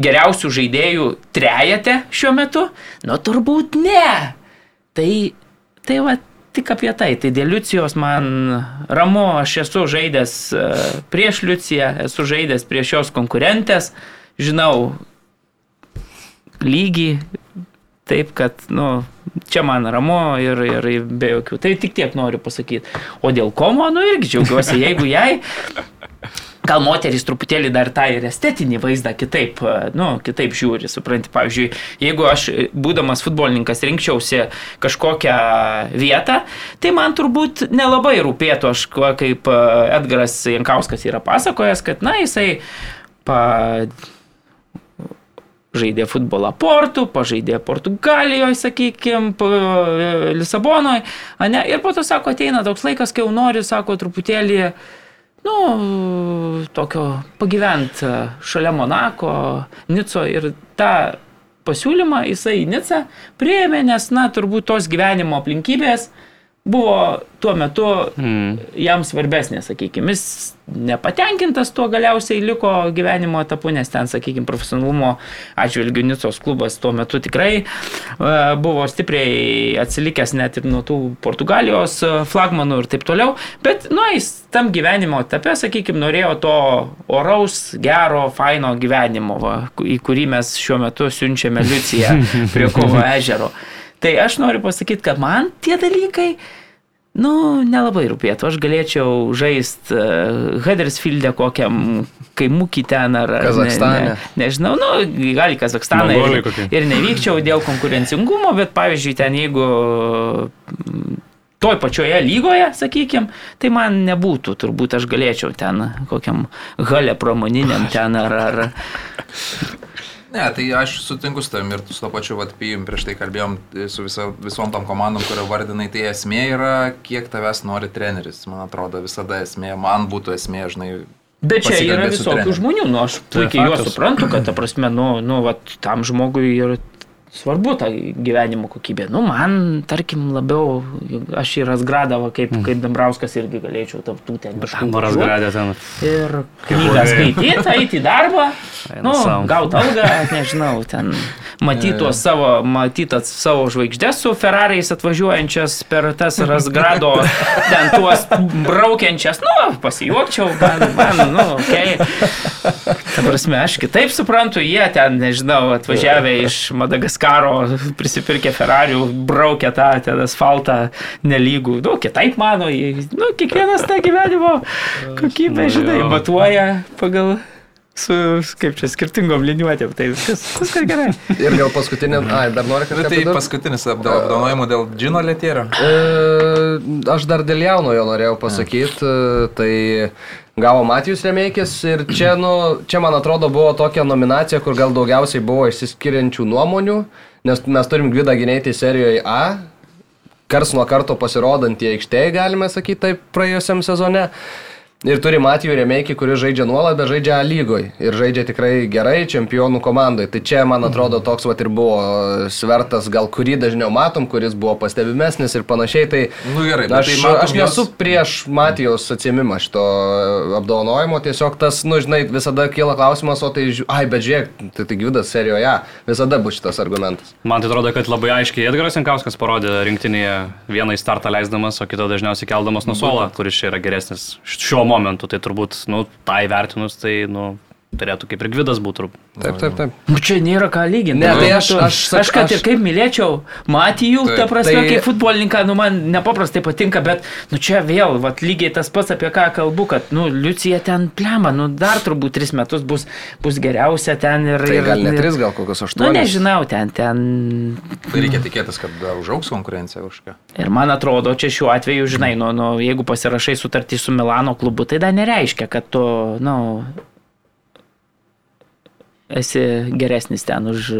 geriausių žaidėjų trejate šiuo metu? Nu turbūt ne. Tai, tai va, tik apie tai. Tai dėl Liucijos man ramu, aš esu žaidęs e, prieš Liuciją, esu žaidęs prieš jos konkurentės, žinau lygį, taip kad, nu, čia man ramu ir, ir be jokių. Tai tik tiek noriu pasakyti. O dėl komo, nu irgi džiaugiuosi, jeigu jai gal moterys truputėlį dar tą ir estetinį vaizdą kitaip, e, nu, kitaip žiūri, supranti. Pavyzdžiui, jeigu aš, e, būdamas futbolininkas, rinkčiausi kažkokią vietą, tai man turbūt nelabai rūpėtų, aš kaip e, Edgaras Jankauskas yra pasakojęs, kad, na, jisai pa, žaidė futbolą Portų, pažaidė Portugalijoje, sakykime, Lisabonoje, ne, ir po to, sako, ateina toks laikas, kai jau nori, sako, truputėlį, nu, tokio pagyventi šalia Monako, Nico ir tą pasiūlymą jisai į Nicą priėmė, nes, na, turbūt tos gyvenimo aplinkybės buvo tuo metu Mm. jam svarbesnė, sakykime, jis nepatenkintas tuo galiausiai liko gyvenimo etapu, nes ten, sakykime, profesionalumo atžvilgių Nicos klubas tuo metu tikrai e, buvo stipriai atsilikęs net ir nuo tų Portugalijos e, flagmanų ir taip toliau, bet, nu, jis tam gyvenimo etape, sakykime, norėjo to oraus, gero, faino gyvenimo, va, į kurį mes šiuo metu siunčiame Liuciją prie Kovo ežero. Tai aš noriu pasakyti, kad man tie dalykai, nu, nelabai rūpėtų. Aš galėčiau žaisti uh, Huddersfield'e kokiam kaimukį ten ar... Kazachstane. Ne, ne, nežinau, nu, gal į Kazakstaną ir, ir nevykčiau dėl konkurencingumo, bet pavyzdžiui, ten jeigu toj pačioje lygoje, sakykime, tai man nebūtų, turbūt aš galėčiau ten kokiam galę pramoniniam ten ar... ar Ne, tai aš sutinku su tavim ir su to pačiu Vatpijum prieš tai kalbėjom e, su visa, visom tom komandom, kurio vardinai, tai esmė yra, kiek tavęs nori treneris. Man atrodo, visada esmė, man būtų esmė, žinai. Bet čia yra visokių žmonių, nu aš Tai puikiai juos suprantu, kad, ta prasme, nu, nu vat, tam žmogui ir svarbu ta gyvenimo kokybė. Nu, man, tarkim, labiau, aš į Rasgradavą, kaip, mm. kaip Dambrauskas irgi galėčiau taptų ten kažkur. Gradė ten. Ir knygą skaityti, eiti į darbą, nu, gauti algą, nežinau, ten matytos savo, matytas savo žvaigždės su Ferrariais atvažiuojančias per tas Rasgrado, ten tuos braukiančias, nu, pasijuokčiau, man, man nu, okei. Okay. Ta prasme, aš kitaip suprantu, jie ten, nežinau, atvažiavę iš Madagaskaro karo, prisipirkė Ferrari, braukė tą ten asfaltą nelygų. Nu, kitaip mano, nu, kiekvienas tą gyvenimo kokybę, Nu, žinai, matuoja pagal su, kaip čia, skirtingom liniuotėm. Tai viskas, viskas gerai. Ir gal paskutinė, ai, dar nori Bet kažką tai pridurt? paskutinis apdovanojimų dėl Džino Letėrio. E, aš dar dėl jaunojo norėjau pasakyti, tai gavo Matijus Remeikis ir čia, nu, čia man atrodo buvo tokia nominacija, kur gal daugiausiai buvo išsiskiriančių nuomonių, nes mes turim Gvidą Gineitį serijoje A, kars nuo karto pasirodantį aikštėje, galime sakyti taip, praėjusiam sezone. Ir turi Matijų Remeikį, kuris žaidžia nuolat, bet žaidžia A lygoje. Ir žaidžia tikrai gerai čempionų komandai. Tai čia, man atrodo, toks vat ir buvo svertas, gal kurį dažniau matom, kuris buvo pastebimesnis ir panašiai. Tai Nu gerai, aš, tai matom aš nesu prieš Matijos atsimimą šito apdovanojimo. Tiesiog tas, nu, žinai, visada kyla klausimas, o tai, ai, bet žiūrėk, tai, tai Gvidas serijoje, visada bus šitas argumentas. Man tai atrodo, kad labai aiškiai Edgaras Jankauskas parodė rinktinėje vieną į startą leisdamas, o kitą dažniausiai keldamas nuo suolo, kuris čia yra geresnis šiuo momentu. Tai turbūt, nu, tą įvertinus, tai, nu, turėtų kaip ir Gvidas būtų. Taip, taip, taip. Nu, čia nėra ką lyginti. Ne, tai Nu, aš- aš sak- aš kad aš- ir kaip mylėčiau Matijų, Taip, ta prasme, tai- kaip futbolininką, nu, man nepaprastai patinka, bet, nu, čia vėl, vat, lygiai tas pats, apie ką kalbu, kad, nu, Liucija ten plema, nu, dar turbūt tris metus bus, bus geriausia ten ir... Tai gal ne tris, gal kokios Nu, aštuonios. nežinau, ten, ten. Tai reikia tikėtis, kad dar užauks konkurencija už ką. Ir man atrodo, čia šiuo atveju, žinai, nu, nu, jeigu pasirašai sutartį su Milano klubu, tai dar nereiškia, kad tu, nu, esi geresnis ten už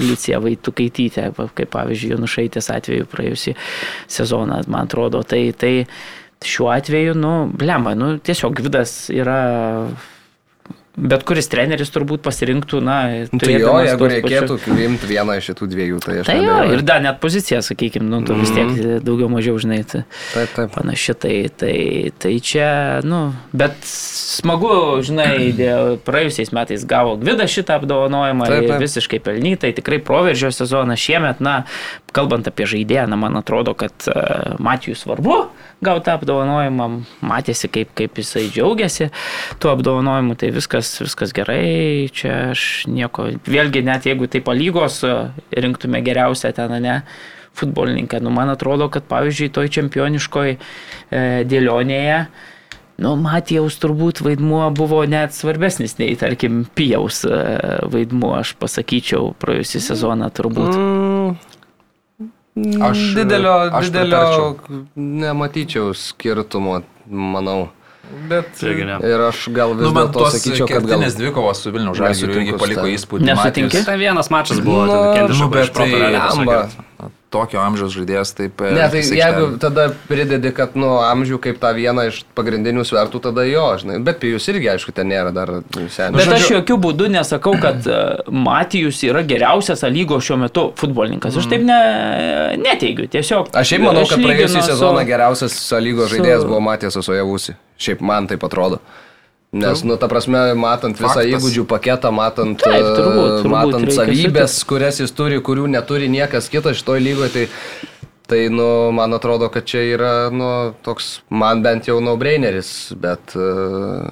Liuciją Vaitukaitytę, va, kaip pavyzdžiui, Jonušaitės atveju praėjusį sezoną, man atrodo. Tai, tai šiuo atveju, nu, blemba, nu, tiesiog Gvidas yra... Bet kuris treneris turbūt pasirinktų, na, Nu, Tai jo, jeigu reikėtų priimti vieną iš šitų dviejų, tai aš Tai jo, neabejoju. ir dar net pozicija, sakykime, nu, tu vis tiek daugiau mažiau žinai. Tai Taip, taip. panaši, tai, tai, tai čia, nu, bet smagu, žinai, dėl praėjusiais metais gavo Gvidas šitą apdovanojimą Taip, ir taip. visiškai pelnytai, tikrai proveržio sezoną šiemet, na, kalbant apie žaidėją, na, man atrodo, kad uh, Matijų svarbu gauti tą apdovanojimą, matėsi, kaip, kaip jisai džiaugiasi tuo apdovanojimu, tai viskas, viskas gerai, čia aš nieko, vėlgi net jeigu tai palygos e, rinktume geriausią ten, ne, futbolininką. Nu, man atrodo, kad pavyzdžiui, toj čempioniškoj e, dėlionėje, nu, Matijaus turbūt vaidmuo buvo net svarbesnis nei, tarkim, Pijaus e, vaidmuo, aš pasakyčiau, praėjusį sezoną turbūt. Mm, Aš, didelio, aš didelio nematyčiau skirtumo, manau. Bet. Ir aš gal vis Nu, dėlto sakyčiau, kad gal... kertinės dvikovos su Vilnių Žalgiriu irgi paliko įspūdį. Nesutinki? Tai vienas mačas buvo, Nu, nu, bet tai. Tokio amžiaus žaidėjas taip. e, Ne, tai jeigu tada pridedi, kad, nu, amžių kaip tą vieną iš pagrindinių svertų, tada jo, žinai. Bet pijus irgi, aišku, ten nėra dar seniai. Bet aš jokių būdų nesakau, kad e, Matijus yra geriausias A lygos šiuo metu futbolininkas. Aš taip ne, neteigiu, tiesiog. Aš šiaip manau, kad lyginu praėjusią su- sezoną geriausias lygos su- žaidėjas buvo Matijas Osojavusi. Šiaip man taip atrodo. Nes, nu, ta prasme, matant visą Faktas. įgūdžių paketą, matant, Taip, turbūt, e, turbūt matant reikia savybės, kurias jis turi, kurių neturi niekas kitas šitoj lygoje, tai, tai, nu, man atrodo, kad čia yra, nu, toks, man bent jau no-braineris, bet uh,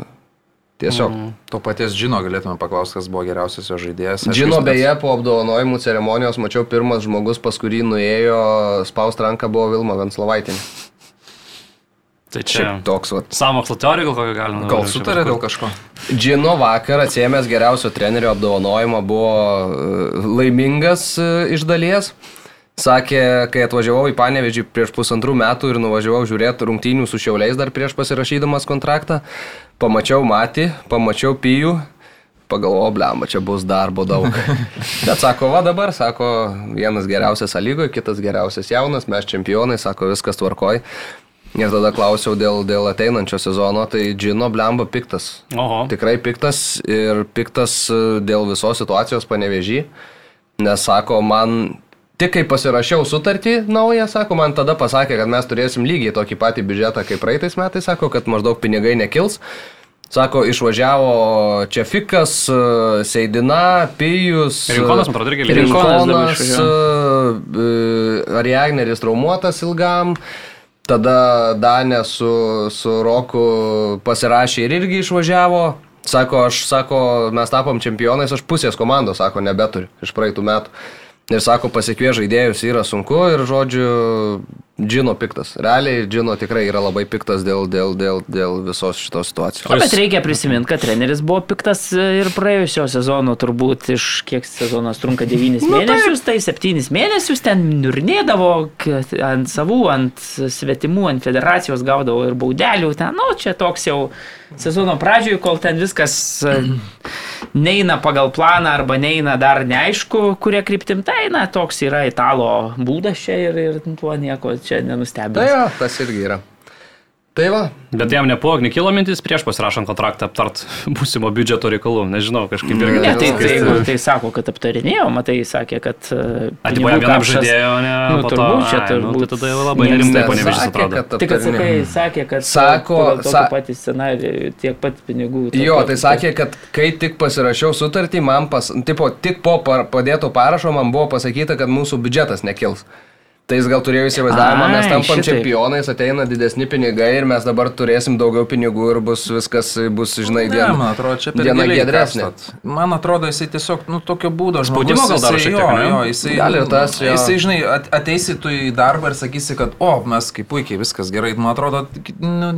tiesiog. Mm. To paties Džino galėtume paklausti, kas buvo geriausias jo žaidėjas. Aišku, Žino, jis beje, po apdovanojimų ceremonijos mačiau pirmas žmogus, pas kurį nuėjo spaust ranką, buvo Vilma Venslovaitinė. Tai čia Šiaip toks, vat. samokslo teorija gal kokią galima. Gal sutarė dėl kažko? Džino vakar atsiemęs geriausio trenerio apdovanojimą buvo e, laimingas e, iš dalies. Sakė, kai atvažiavau į Panevežį prieš pusantrų metų ir nuvažiavau žiūrėti rungtynių su Šiauliais dar prieš pasirašydamas kontraktą, pamačiau Matį, pamačiau Pijų, pagalvojau, blemba, čia bus darbo daug. Bet sako, va dabar, sako, vienas geriausias lygoje, kitas geriausias jaunas, mes čempionai, sako, viskas tvarkoj. Ir tada klausiau dėl, dėl ateinančio sezono, tai Džino blemba piktas. Oho. Tikrai piktas ir piktas e, dėl visos situacijos panevežį, nes sako, man tik kai pasirašiau sutartį naują, sako, man tada pasakė, kad mes turėsim lygiai tokį patį biudžetą kaip praeitais metais, sako, kad maždaug pinigai nekils. Sako, išvažiavo Čefikas, e, Seidina, Pijus. e, Rinkonas, man atrodo, irgi lygiai. Rinkonas Rinkonas, Ariagneris traumuotas ilgam. Tada Danė su, su Roku pasirašė ir irgi išvažiavo. Sako, aš, sako, mes tapom čempionais, aš pusės komandos, sako, nebeturiu iš praeitų metų. Ir sako, pasikvie žaidėjus yra sunku ir žodžiu, Džino piktas. Realiai Džino tikrai yra labai piktas dėl, dėl, dėl, dėl visos šitos situacijos. O bet reikia prisiminti, kad treneris buvo piktas ir praėjusio sezono, turbūt iš kiek sezonas trunka 9 Nu, mėnesius, tai 7 mėnesius ten niurnėdavo kad ant savų, ant svetimų, ant federacijos gaudavo ir baudelių. Ten, nu, čia toks jau sezono pradžioje, kol ten viskas e, neina pagal planą arba neina dar neaišku, kurie kryptim, tai na, toks yra italo būdas čia ir, ir tuo nieko čia Tai nenustebės. jo, tas irgi yra. Tai va, Bet jam nepuog, nekilo mintis prieš pasirašant kontraktą aptart būsimo biudžeto reikalų. Nežinau, kažkaip irgi. Ne, tai, tai, jeigu tai sako, kad aptarinėjo, matai, sakė, kad... e, Atiduoja pinigų vienam žaidėjo, ne? Nu, po to, turbūt čia nu, turbūt tai tada labai nerimtai panevežys sakė, atrodo. kad Tai kad sakai, aptarinėjo. sakė, kad Sako, pagal tokį sa- patį scenarijų tiek pat pinigų. Jo, tai sakė, kad kai tik pasirašiau sutartį, man pas, tipo, tik po padėto parašo man buvo pasakyta, kad mūsų biudžetas nekils. Tai jis gal turėjo įsivaizdavimą, mes tampam šitaip. čempionais, ateina didesni pinigai ir mes dabar turėsim daugiau pinigų ir bus viskas, bus, žinai, Ne, diena. man atrodo, čia per diena kapstot. Man atrodo, jisai tiesiog, nu, tokio būdo Spaudimo gal dar šiek jo, tiek, ne? jo, jisai, Gal ir tas, jo. Jisai, žinai, at, ateisi tu į darbą ir sakysi, kad, o, mes kaip puikiai, viskas gerai. Man atrodo, nu,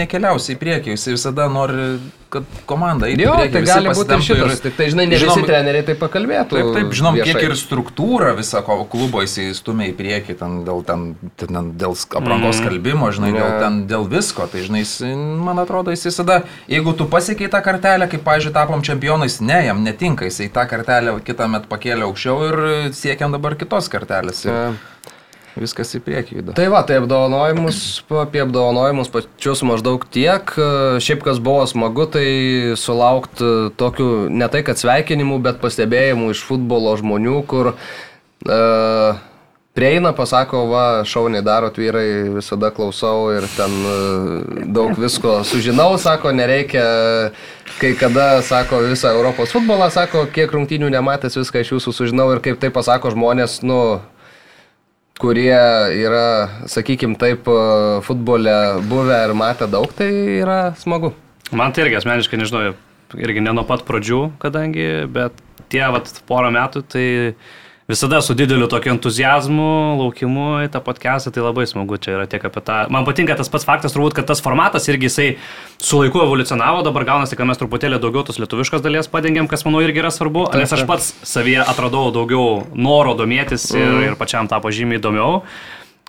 nekeliausi į priekį. Jisai visada nori, kad komanda eitų Jo, priekį. tai gali būti ir šitas. Tik tai, žinai, ne žinom- visi treneriai tai pakalbėtų. Taip, taip, žinom, viešai. kiek ir struktūra visą klubo jisai stumia į priekį, ten dėl, ten, ten, dėl aprangos skalbimo, žinai, dėl, ten, dėl visko. Tai, žinai, jis, man atrodo, jis visada, jeigu tu pasiekiai tą kartelę, kaip, pažiūrėjau, tapom čempionais, ne, jam netinka, jisai tą kartelę kitą metą pakėlė aukščiau ir siekiam dabar kitos kartelės. Ir Ja. Viskas į priekį juda. Tai va, tai apdovanojimus, apie apdovanojimus pačius maždaug tiek. Šiaip kas buvo smagu, tai sulaukti tokių, ne tai kad sveikinimų, bet pastebėjimų iš futbolo žmonių, kur uh, prieina, pasako, va, šauniai darot vyrai, visada klausau ir ten uh, daug visko sužinau, sako, nereikia, kai kada, sako, visą Europos futbolą, sako, kiek rungtynių nematęs, viską iš jūsų sužinau ir kaip tai pasako žmonės, nu, kurie yra, sakykim, taip e, futbole buvę ir matę daug, tai yra smagu. Man tai irgi asmeniškai, nežinau, irgi ne nuo pat pradžių, kadangi, bet tie vat porą metų, tai visada su dideliu tokiu entuzijazmu, laukimu į tą podcastą, tai labai smagu čia yra tiek apie tą. Man patinka tas pats faktas, turbūt, kad tas formatas irgi jisai su laiku evoliucionavo, dabar gaunasi, kad mes truputėlį daugiau tos lietuviškos dalies padengiam, kas manau irgi yra svarbu, nes aš pats savyje atradau daugiau noro domėtis ir, ir pačiam tapo žymiai įdomiau.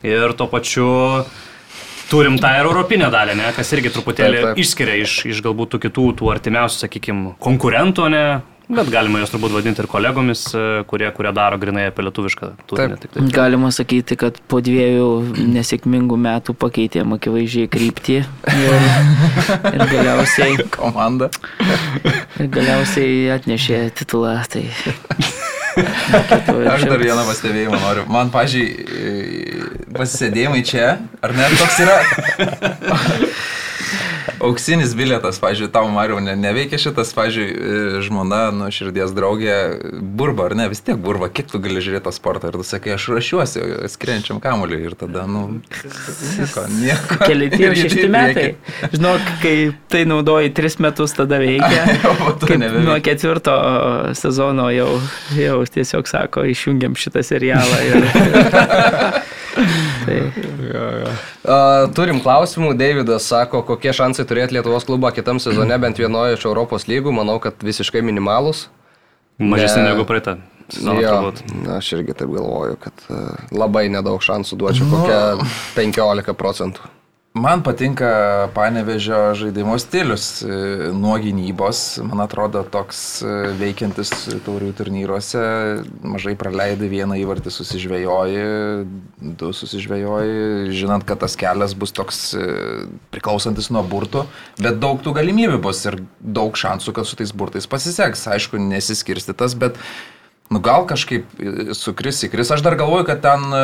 Ir tuo pačiu turim tą ir europinę dalį, ne, kas irgi truputėlį Taip, taip. išskiria iš, iš galbūt tų kitų, tų artimiausių, sakykime, konkurentų, ne, bet galima juos turbūt vadinti ir kolegomis, e, kurie, kurie daro grinai apie lietuvišką turinį. Taip. Tik tai. Galima sakyti, kad po dviejų nesėkmingų metų pakeitėm akivaizdžiai kryptį ir, ir, galiausiai, Komanda. ir galiausiai atnešė titulą. Tai... Aš dar vieną pastebėjimą noriu. Man, pažiūrėjau, pasisėdėjimai čia, ar ne, toks yra auksinis bilietas, pažiūrėjau, tau, Mariu, ne, neveikia šitas, pažiūrėjau, žmona, nu, širdies draugė, burba, ar ne, vis tiek burba, kiek tu gali žiūrėti tą sportą ir tu sakai, aš rašiuosi skrienčiam kamuoliui ir tada, nu, nieko, nieko. Keli tie Ir šešti metai. Žinok, kai tai naudoji tris metus, tada veikia. Kaip nuo ketvirto sezono jau, jau tiesiog sako, išjungiam šitą serialą. Ir... tai, Uh, turim klausimų, Davidas sako, kokie šansai turėti Lietuvos klubą kitam sezone bent vienoje iš Europos lygų, manau, kad visiškai minimalus. Mažesnė Ne. negu praeitą. sezoną Jo, turbūt. aš irgi taip galvoju, kad uh, labai nedaug šansų duočiau, Nu. kokią 15 procentų. Man patinka panevežio žaidimo stilius e, nuo gynybos. Man atrodo, toks e, veikiantis taurių turnyruose. Mažai praleidai vieną įvartį, susižvėjoji, du susižvėjoji, žinant, kad tas kelias bus toks e, priklausantis nuo burtų, bet daug tų galimybių bus ir daug šansų, kad su tais burtais pasiseks. Aišku, nesiskirstytas, bet Nu gal kažkaip e, sukris įkris. Aš dar galvoju, kad ten e,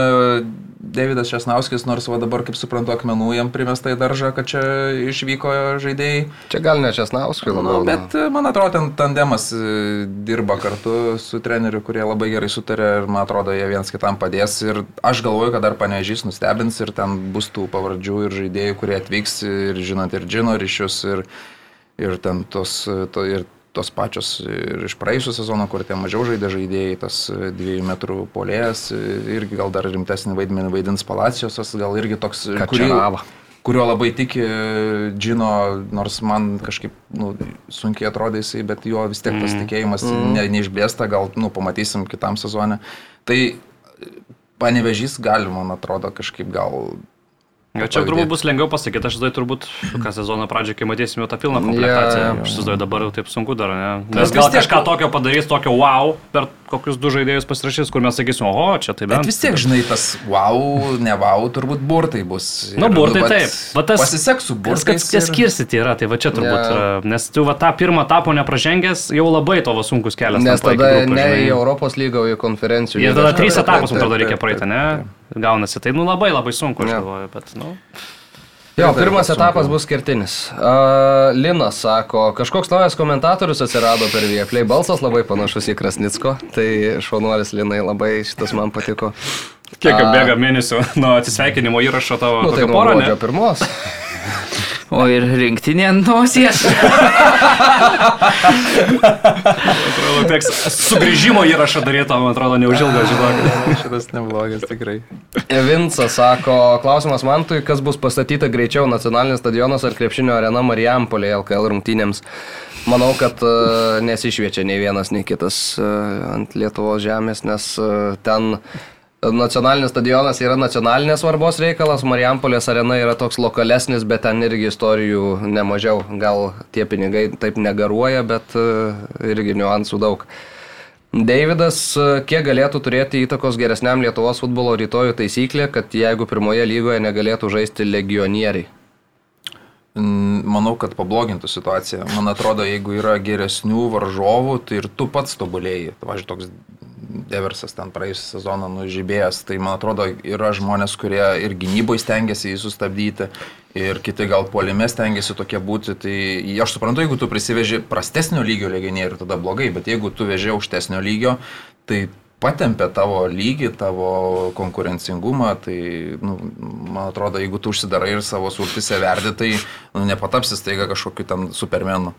Davidas Šesnauskis, nors va dabar, kaip suprantu, akmenų jam primesta į daržą, kad čia išvyko žaidėjai. Čia gal ne Česnauskui Nu, labiau. bet e, man atrodo, ten tandemas e, dirba kartu su treneriu, kurie labai gerai sutarė ir man atrodo, jie viens kitam padės. Ir aš galvoju, kad dar panežys nustebins ir ten bus tų pavardžių ir žaidėjų, kurie atvyks ir žinant ir džino ryšius ir, ir ten tos, to, ir tos pačios ir iš praėjusią sezoną, kur tie mažiau žaidė žaidėjai, tas e, dviejų metrų polėjas, e, irgi gal dar rimtesnį vaidmenį vaidins Palacijosas, gal irgi toks, e, kurį, kurio labai tiki Džino, nors man kažkaip nu, sunkiai atrodė jisai, bet jo vis tiek tas tikėjimas mm. ne, neišblėsta, gal nu, pamatysim kitam sezonė. Tai panevežys gali, man atrodo, kažkaip gal Jo, čia turbūt bus lengviau pasakyti, aš tada turbūt, ką sezono pradžioje, kai matysime tą pilną komplektaciją, yeah. aš įsivaizduoju dabar jau taip sunku dar, ne? Nes gal tiek- kažką tokio padarys, tokio wow, per kokius du žaidėjus pasirašys, kur mes sakysim, oho, čia tai bent. Bet vis tiek, žinai, tas wow, ne wow, turbūt burtai bus. Nu, Ir, burtai vat taip. Va tas- Pasiseks su burtais. kas, kas ir- skirstyti yra, tai va čia turbūt Ne. yra, nes tu va tą pirmą tapo nepražengęs, jau labai tavo sunkus kelias. Nes tada grupių, ne žinai. į Europos lygą, į konferencijų. Ir lygą. tada trys Taip, etapus, man taip, atrodo, taip, reikia taip, praeiti, taip, ne? taip. Gaunasi, tai nu labai labai sunku, aš galvoju, bet, nu. Jo, pirmas sunku. etapas bus kertinis. Uh, Linas sako, kažkoks naujas komentatorius atsirado per Vieplay, balsas labai panašus į Krasnicko, tai šaunuolis Linai labai šitas man patiko. Kiek A. bėga mėnesių nuo atsisveikinimo įrašo tavo Nu, tai kokią nuo porą, pirmos. O ir rinktinė nosies. Atrodo, teks sugrįžimo įrašą daryti, man atrodo, neužilgo, žinok. Šitas neblogas tikrai. Vinsas sako, klausimas Mantui, kas bus pastatyta greičiau, nacionalinis stadionas ar krepšinio arena Marijampolė LKL rungtynėms. Manau, kad uh, nesišviečia nei vienas, nei kitas uh, ant Lietuvos žemės, nes uh, ten nacionalinis stadionas yra nacionalinės svarbos reikalas, Marijampolės arena yra toks lokalesnis, bet ten irgi istorijų nemažiau. Gal tie pinigai taip negaruoja, bet uh, irgi niuansų daug. Davidas, e, kiek galėtų turėti įtakos geresniam Lietuvos futbolo rytojų taisyklė, kad jeigu pirmoje lygoje negalėtų žaisti legionieriai? Manau, kad pablogintų situaciją. Man atrodo, jeigu yra geresnių varžovų, tai ir tu pats tobulėjai. Važiuoju, toks Deversas ten praėjusią sezoną nužybėjęs, tai man atrodo, yra žmonės, kurie ir gynyboje stengiasi jį sustabdyti, ir kiti gal puolime stengiasi tokie būti. Tai aš suprantu, jeigu tu prisiveži prastesnio lygio legionierių, tada blogai, bet jeigu tu veži aukštesnio lygio, tai patempia tavo lygį, tavo konkurencingumą, tai, nu, man atrodo, jeigu tu užsidarai ir savo sultise verdi, tai nu, nepatapsi staiga kažkokiu ten supermenu.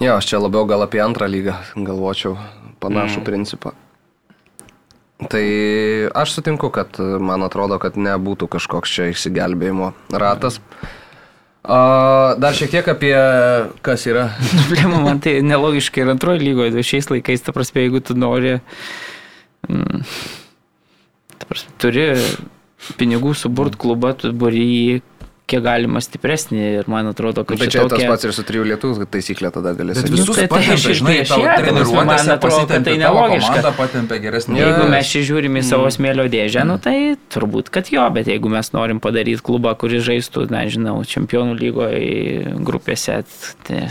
Jo, aš čia labiau gal apie antrą lygą galvočiau panašų mm. principą. Tai aš sutinku, kad e, man atrodo, kad nebūtų kažkoks čia išsigelbėjimo ratas. A, dar šiek tiek apie kas yra. Problema man tai nelogiškai ir antroji lygoje, šiais laikais, ta prasme, jeigu tu nori, mm, ta prasme, turi pinigų suburt klubą, tu buri jį kiek galima stipresnį ir man atrodo, kad Tai čia čia tas tokia... pats ir su trijų lietuvių taisyklė tada gali Bet visus tai- tai patempia, aš žinai, tavo prasme, man atrodo, kad tai nelogiška. geresnį. Jeigu mes čia žiūrim į savo smėlio dėžę, nu tai turbūt, kad jo, bet jeigu mes norim padaryti klubą, kuris žaistų, na, žinau, čempionų lygoje grupėse, tai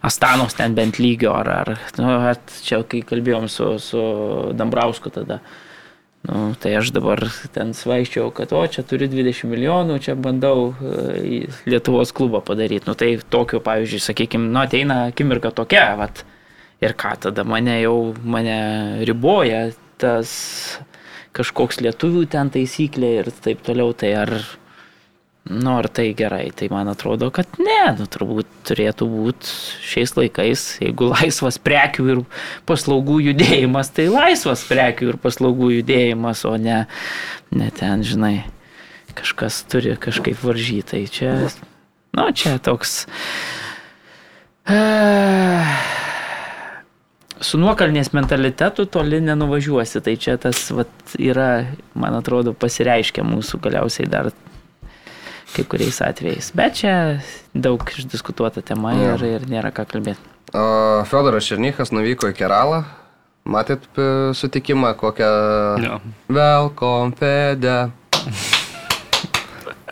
Astanos ten bent lygio, ar, ar nu, at, čia kai kalbėjom su, su Dambrausku tada. Nu, tai aš dabar ten svaiščiau, kad o čia turiu 20 milijonų, čia bandau e, Lietuvos klubą padaryti. Nu, tai tokiu, pavyzdžiui, sakykime, nu, ateina akimirka tokia, vat, ir ką tada mane jau mane riboja tas kažkoks lietuvių ten taisyklė ir taip toliau, tai ar, nu, ar tai gerai, tai man atrodo, kad ne, nu, turbūt turėtų būti šiais laikais, jeigu laisvas prekių ir paslaugų judėjimas, tai laisvas prekių ir paslaugų judėjimas, o ne, ne ten, žinai, kažkas turi kažkaip varžyti, tai čia, nu, čia toks. Su nuokalnės mentalitetu toli nenuvažiuosi, tai čia tas vat, yra, man atrodo, pasireiškia mūsų galiausiai dar kai kuriais atvejais. Bet čia daug išdiskutuota tema Jo. ir, ir nėra ką kalbėti. O, Fiodoras Černychas nuvyko į Keralą. Matėt sutikimą kokią... Jo. Welcome, Fede.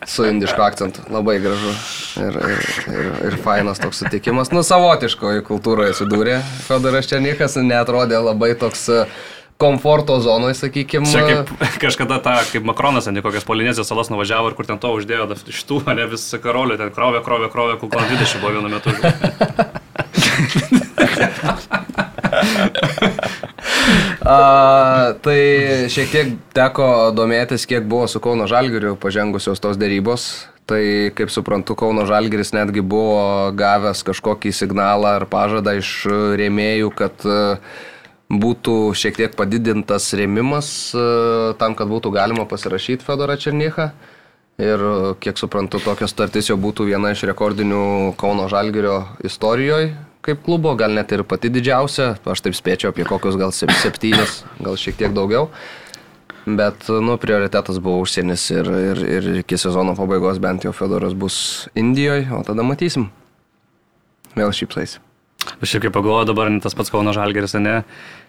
Su indišku akcentu. Labai gražu. Ir, ir, ir, ir fainas toks sutikimas. Nu, savotiškoje kultūroje atsidūrė. Fiodoras Černychas netrodė labai toks e, komforto zonoje, sakykime. Čia kaip kažkada ta, kaip Makronas į kokias Polinezijos salas nuvažiavo ir kur ten to uždėjo iš tų, ne vis karolių, ten krovė, krovė, krovė, gal 20 buvo vienu metu. A, tai šiek tiek teko domėtis, kiek buvo su Kauno Žalgiriu pažengusios tos dėrybos. Tai kaip suprantu, Kauno Žalgiris netgi buvo gavęs kažkokį signalą ar pažadą iš rėmėjų, kad e, būtų šiek tiek padidintas rėmimas e, tam, kad būtų galima pasirašyti Fedorą Černychą. Ir e, kiek suprantu, tokia sutartis jau būtų viena iš rekordinių Kauno Žalgirio istorijoje kaip klubo, gal net ir pati didžiausia, aš taip spėčiau apie kokius gal septynis, gal šiek tiek daugiau. Bet, nu, prioritetas buvo užsienis ir, ir, ir iki sezono pabaigos bent jau Fedoras bus Indijoje, o tada matysim. Vėl šypsais. Aš ir kaip pagalvoju dabar, tas pats Kauno Žalgeris, ne?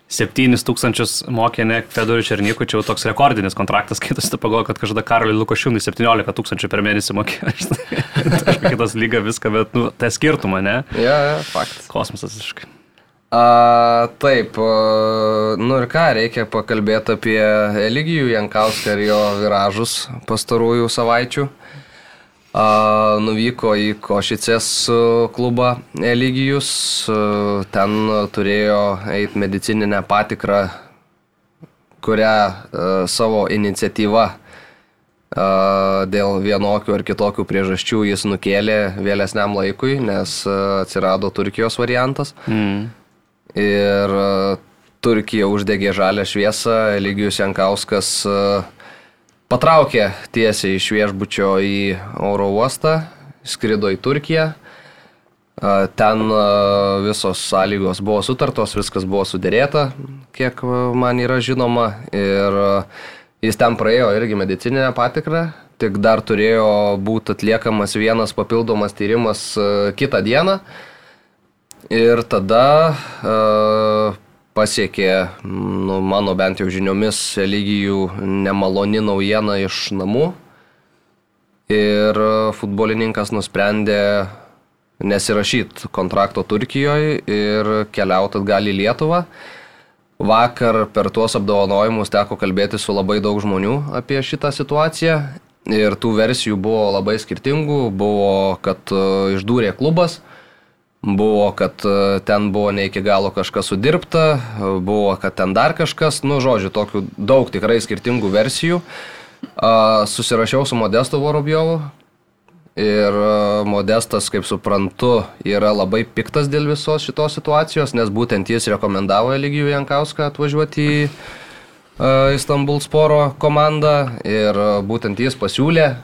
7 tūkstančius mokė ne Fedoriu Černyku, čia jau toks rekordinis kontraktas, kai tu pagalvoji, kad kažkada Karoliui Lukošiūnui 17 tūkstančių per mėnesį mokė. Aš kitas lyga viską, bet, nu, tai skirtumą, ne? Ja, ja, faktas. Kosmosas visiškai. A, taip, nu ir ką, reikia pakalbėti apie Eligijų Jankauską ir jo viražus pastarųjų savaičių. A, nuvyko į Košicės klubą Eligijus, a, ten turėjo eiti medicininę patikrą, kurią a, savo iniciatyvą a, dėl vienokių ar kitokių priežasčių jis nukėlė vėlesniam laikui, nes atsirado Turkijos variantas. Mm ir e, Turkija uždegė žalę šviesą, Eligijus Jankauskas e, patraukė tiesiai iš viešbučio į oro uostą, skrido į Turkiją. Ten visos sąlygos buvo sutartos, viskas buvo sudėrėta, kiek man yra žinoma. Ir jis ten praėjo irgi medicininę patikrą, tik dar turėjo būti atliekamas vienas papildomas tyrimas kitą dieną. Ir tada pasiekė, nu, mano bent jau žiniomis, lygijų nemaloni naujiena iš namų. Ir futbolininkas nusprendė nesirašyti kontrakto Turkijoje ir keliauti atgal į Lietuvą. Vakar per tuos apdovanojimus teko kalbėti su labai daug žmonių apie šitą situaciją. Ir tų versijų buvo labai skirtingų. Buvo, kad išdūrė klubas, Buvo, kad e, ten buvo ne iki galo kažkas sudirbta, buvo, kad ten dar kažkas, nu, žodžiu, tokių daug tikrai skirtingų versijų. Susirašiau su Modestu Vorobjovu ir e, Modestas, kaip suprantu, yra labai piktas dėl visos šitos situacijos, nes būtent jis rekomendavo Eligijų Jankauską atvažiuoti į e, Istanbul Sporo komandą ir būtent jis pasiūlė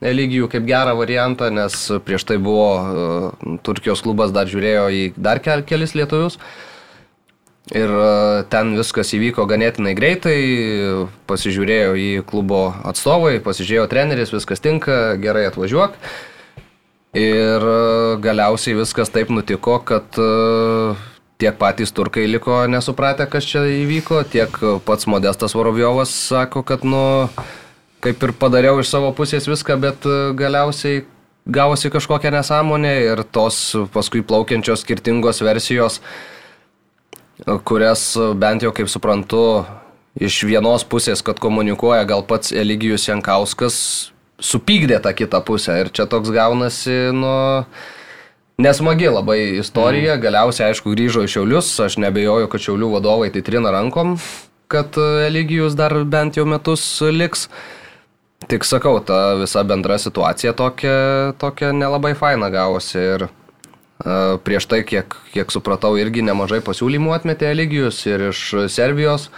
Eligijų kaip gerą variantą, nes prieš tai buvo uh, Turkijos klubas dar žiūrėjo į dar kel, kelis lietuvius. Ir uh, ten viskas įvyko ganėtinai greitai, pasižiūrėjo į klubo atstovai, pasižiūrėjo treneris, viskas tinka, gerai atvažiuok. Ir uh, galiausiai viskas taip nutiko, kad tiek patys turkai liko nesupratę, kas čia įvyko, tiek pats Modestas Vorovjovas sako, kad nu kaip ir padariau iš savo pusės viską, bet e, galiausiai gavosi kažkokia nesąmonė ir tos paskui plaukiančios skirtingos versijos, e, kurias e, bent jau kaip suprantu, iš vienos pusės, kad komunikuoja gal pats Eligijus Jankauskas, supykdė tą kitą pusę ir čia toks gaunasi, nu, nesmagi labai istorija, mm. galiausiai aišku grįžo į Šiaulius, aš nebejoju, kad Šiaulių vadovai tai trina rankom, kad Eligijus dar bent jau metus liks. Tik sakau, ta visa bendra situacija tokia, tokia nelabai faina gavosi ir uh, prieš tai, kiek, kiek supratau, irgi nemažai pasiūlymų atmetė Eligijus ir iš Serbijos,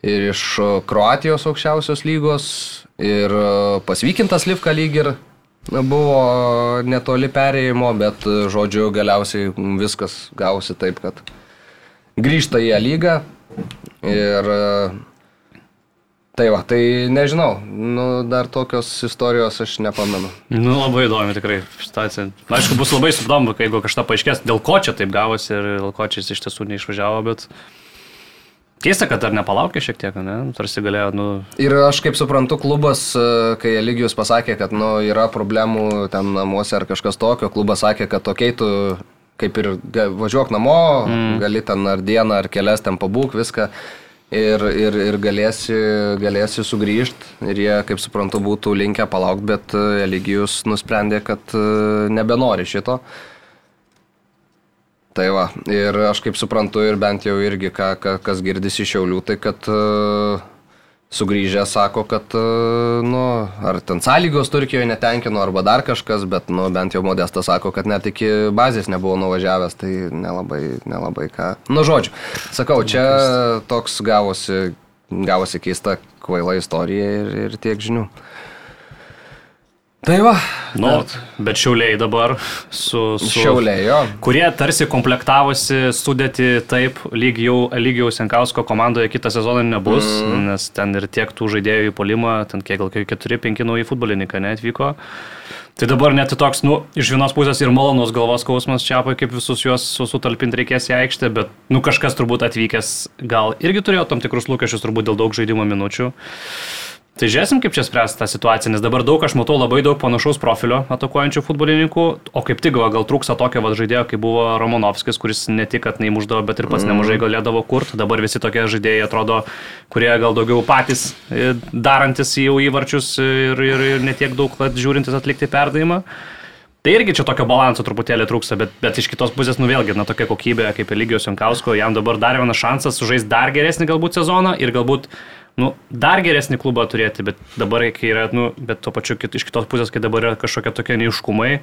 ir iš Kroatijos aukščiausios lygos, ir uh, pasvykintas Livka lyg ir buvo netoli perėjimo, bet žodžiu galiausiai viskas gausi taip, kad grįžta į lygą ir uh, Tai va, tai nežinau, nu, dar tokios istorijos aš nepamenu. Nu, labai įdomi tikrai situacija. Aišku, bus labai įdomu, jeigu kažką paaiškės, dėl ko čia taip gavosi ir dėl ko čia jis iš tiesų neišvažiavo, bet keista, kad dar nepalaukė šiek tiek, ne? Tarsi galėjo, nu... Ir aš kaip suprantu, klubas, kai Eligijus pasakė, kad, nu, yra problemų ten namuose ar kažkas tokio, klubas sakė, kad tokiai tu kaip ir važiuok namo, mm. gali ten ar dieną, ar kelias ten pabūk, viską ir, ir, ir galėsi, galėsi sugrįžti. Ir jie, kaip suprantu, būtų linkę palaukti, bet e, Eligijus nusprendė, kad e, nebenori šito. Tai va, ir aš kaip suprantu ir bent jau irgi, ką, kas girdisi iš Šiaulių, tai kad uh, sugrįžę sako, kad, e, nu, ar ten sąlygos Turkijoje netenkino, arba dar kažkas, bet, nu, bent jau Modestas sako, kad net iki bazės nebuvo nuvažiavęs, tai nelabai, nelabai ką. Nu, žodžiu, sakau, čia toks gavosi, gavosi keista kvaila istorija ir, ir tiek žinių. Tai va. Nu, bet šiauliai dabar su... su Šiauliai, jo. Kurie tarsi komplektavosi sudėti taip, lyg jau, lyg jau Senkausko komandoje kitą sezoną nebus, mm. nes ten ir tiek tų žaidėjų į polimą, ten kiek gal 4-5 nauji futbolininkai netvyko. Tai dabar net toks, nu, iš vienos pusės ir malonus galvos skausmas čiapai, kaip visus juos sutalpinti reikės į aikštę, bet, nu, kažkas turbūt atvykęs gal irgi turėjo tam tikrus lūkesčius, turbūt dėl daug žaidimo minučių. Tai žiūrėsim, kaip čia spręs tą situaciją, nes dabar daug aš matau labai daug panašaus profilio atakuojančių futbolininkų, o kaip tik gal, trūksta tokio vad žaidėjo, kaip buvo Romanovskis, kuris ne tik, kad neįmuždavo, bet ir pats mm. nemažai galėdavo kurti. Dabar visi tokie žaidėjai atrodo, kurie gal daugiau patys e, darantis jau įvarčius ir, ir, ir netiek daug žiūrintis atlikti perdavimą. Tai irgi čia tokio balanso truputėlį trūksta, bet, bet iš kitos pusės, nu vėlgi, na tokia kokybė kaip Eligijos Jankausko, jam dabar dar vienas šansas sužaisti dar geresnį galbūt sezoną ir galbūt nu, dar geresnį klubą turėti, bet dabar, kai yra, nu, bet tuo pačiu kit, iš kitos pusės, kai dabar yra kažkokie tokie neiškumai,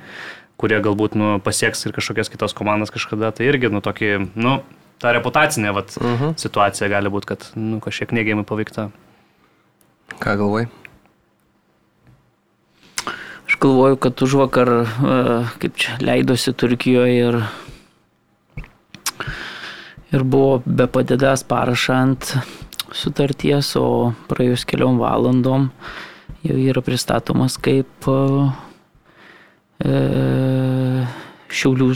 kurie galbūt nu, pasieks ir kažkokias kitas komandas kažkada, tai irgi, nu, tokį, nu, ta reputacinė vat, uh Mhm. -huh. situacija gali būti, kad, nu, kažkiek neigiamai paveikta. Ką galvoj? Aš galvoju, kad už vakar, e, kaip čia, leidosi Turkijoje ir, ir buvo be padėdas parašą ant sutarties, o praėjus keliom valandom jau yra pristatomas kaip e, e, Šiaulių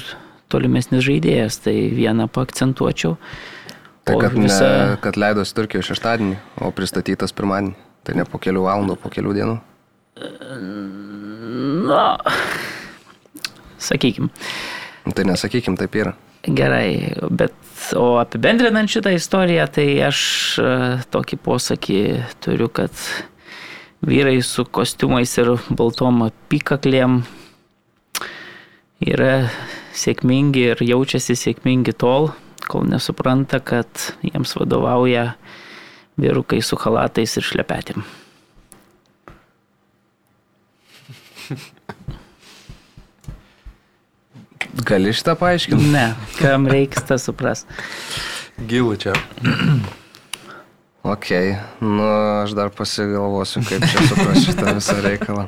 tolimesnis žaidėjas. Tai vieną pakcentuočiau. Tai kad, visa... ne, kad leidosi Turkijoje šeštadienį, o pristatytas pirmadienį. Tai ne po kelių valandų, po kelių dienų. Na, sakykime. Tai nesakykim, taip yra. Gerai, bet o apibendrinant šitą istoriją, tai aš e, tokį posakį turiu, kad vyrai su kostiumais ir baltom apykaklėm yra sėkmingi ir jaučiasi sėkmingi tol, kol nesupranta, kad jiems vadovauja vyrukai su halatais ir šlepetėm. Gali šitą paaiškinti? Ne, kam reikia tą supras. Gilų čia. Ok, nu aš dar pasigalvosiu, kaip čia suprasti šitą visą reikalą.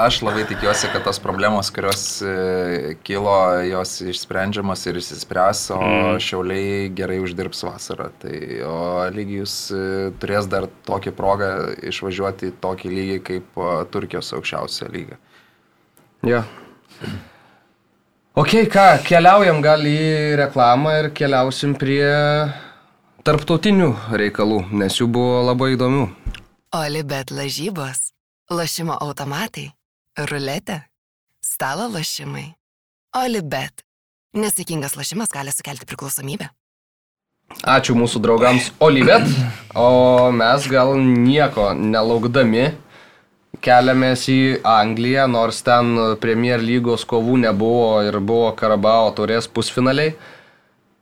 Aš labai tikiuosi, kad tos problemos, kurios e, kilo, jos išsprendžiamos ir išsispręs, o mm. šiauliai gerai uždirbs vasarą. Tai, o lygijus e, turės dar tokį progą išvažiuoti į tokį lygį kaip Turkijos aukščiausia lyga. Jo. Ok, ką, keliaujam gal į reklamą ir keliausim prie tarptautinių reikalų, nes jų buvo labai įdomių. Olibet lažybos, lošimo automatai, ruletė, stalo lošimai. Olibet. Nesėkmingas lošimas gali sukelti priklausomybę. Ačiū mūsų draugams Olivet, o mes gal nieko nelaukdami keliamės į Angliją, nors ten Premier lygos kovų nebuvo ir buvo Karabao turės pusfinaliai.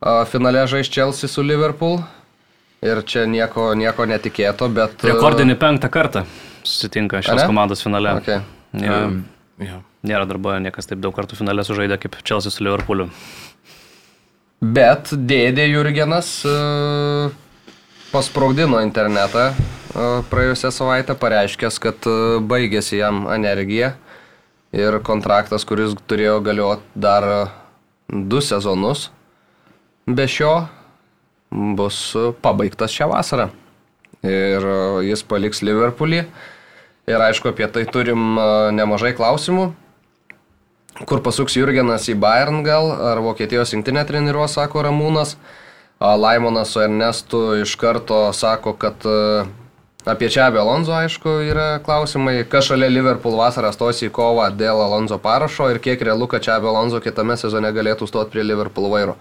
A, Finale žais Chelsea su Liverpool ir čia nieko, nieko netikėto, bet... Rekordinį penktą kartą susitinka šios komandos finale. Okay. Ja, Ja. nėra dar buvę niekas taip daug kartų finale sužaidė kaip Chelsea su Liverpooliu. Bet dėdė Jurgenas e, pasprogdino internetą e, praėjusią savaitę, pareiškęs, kad e, baigėsi jam energija ir kontraktas, kuris turėjo galioti dar e, du sezonus, be šio bus pabaigtas šią vasarą. Ir jis paliks Liverpoolį. Ir aišku, apie tai turim nemažai klausimų. Kur pasuks Jurgenas į Bayern gal, ar Vokietijos rinktinę treniruos, sako Ramūnas. Laimonas su Ernestu iš karto sako, kad e, apie Čiabį Alonso, aišku, yra klausimai, kas šalia Liverpool vasarą stos į kovą dėl Alonso parašo ir kiek realu, kad Čiabį Alonso kitame sezone galėtų stoti prie Liverpool vairo.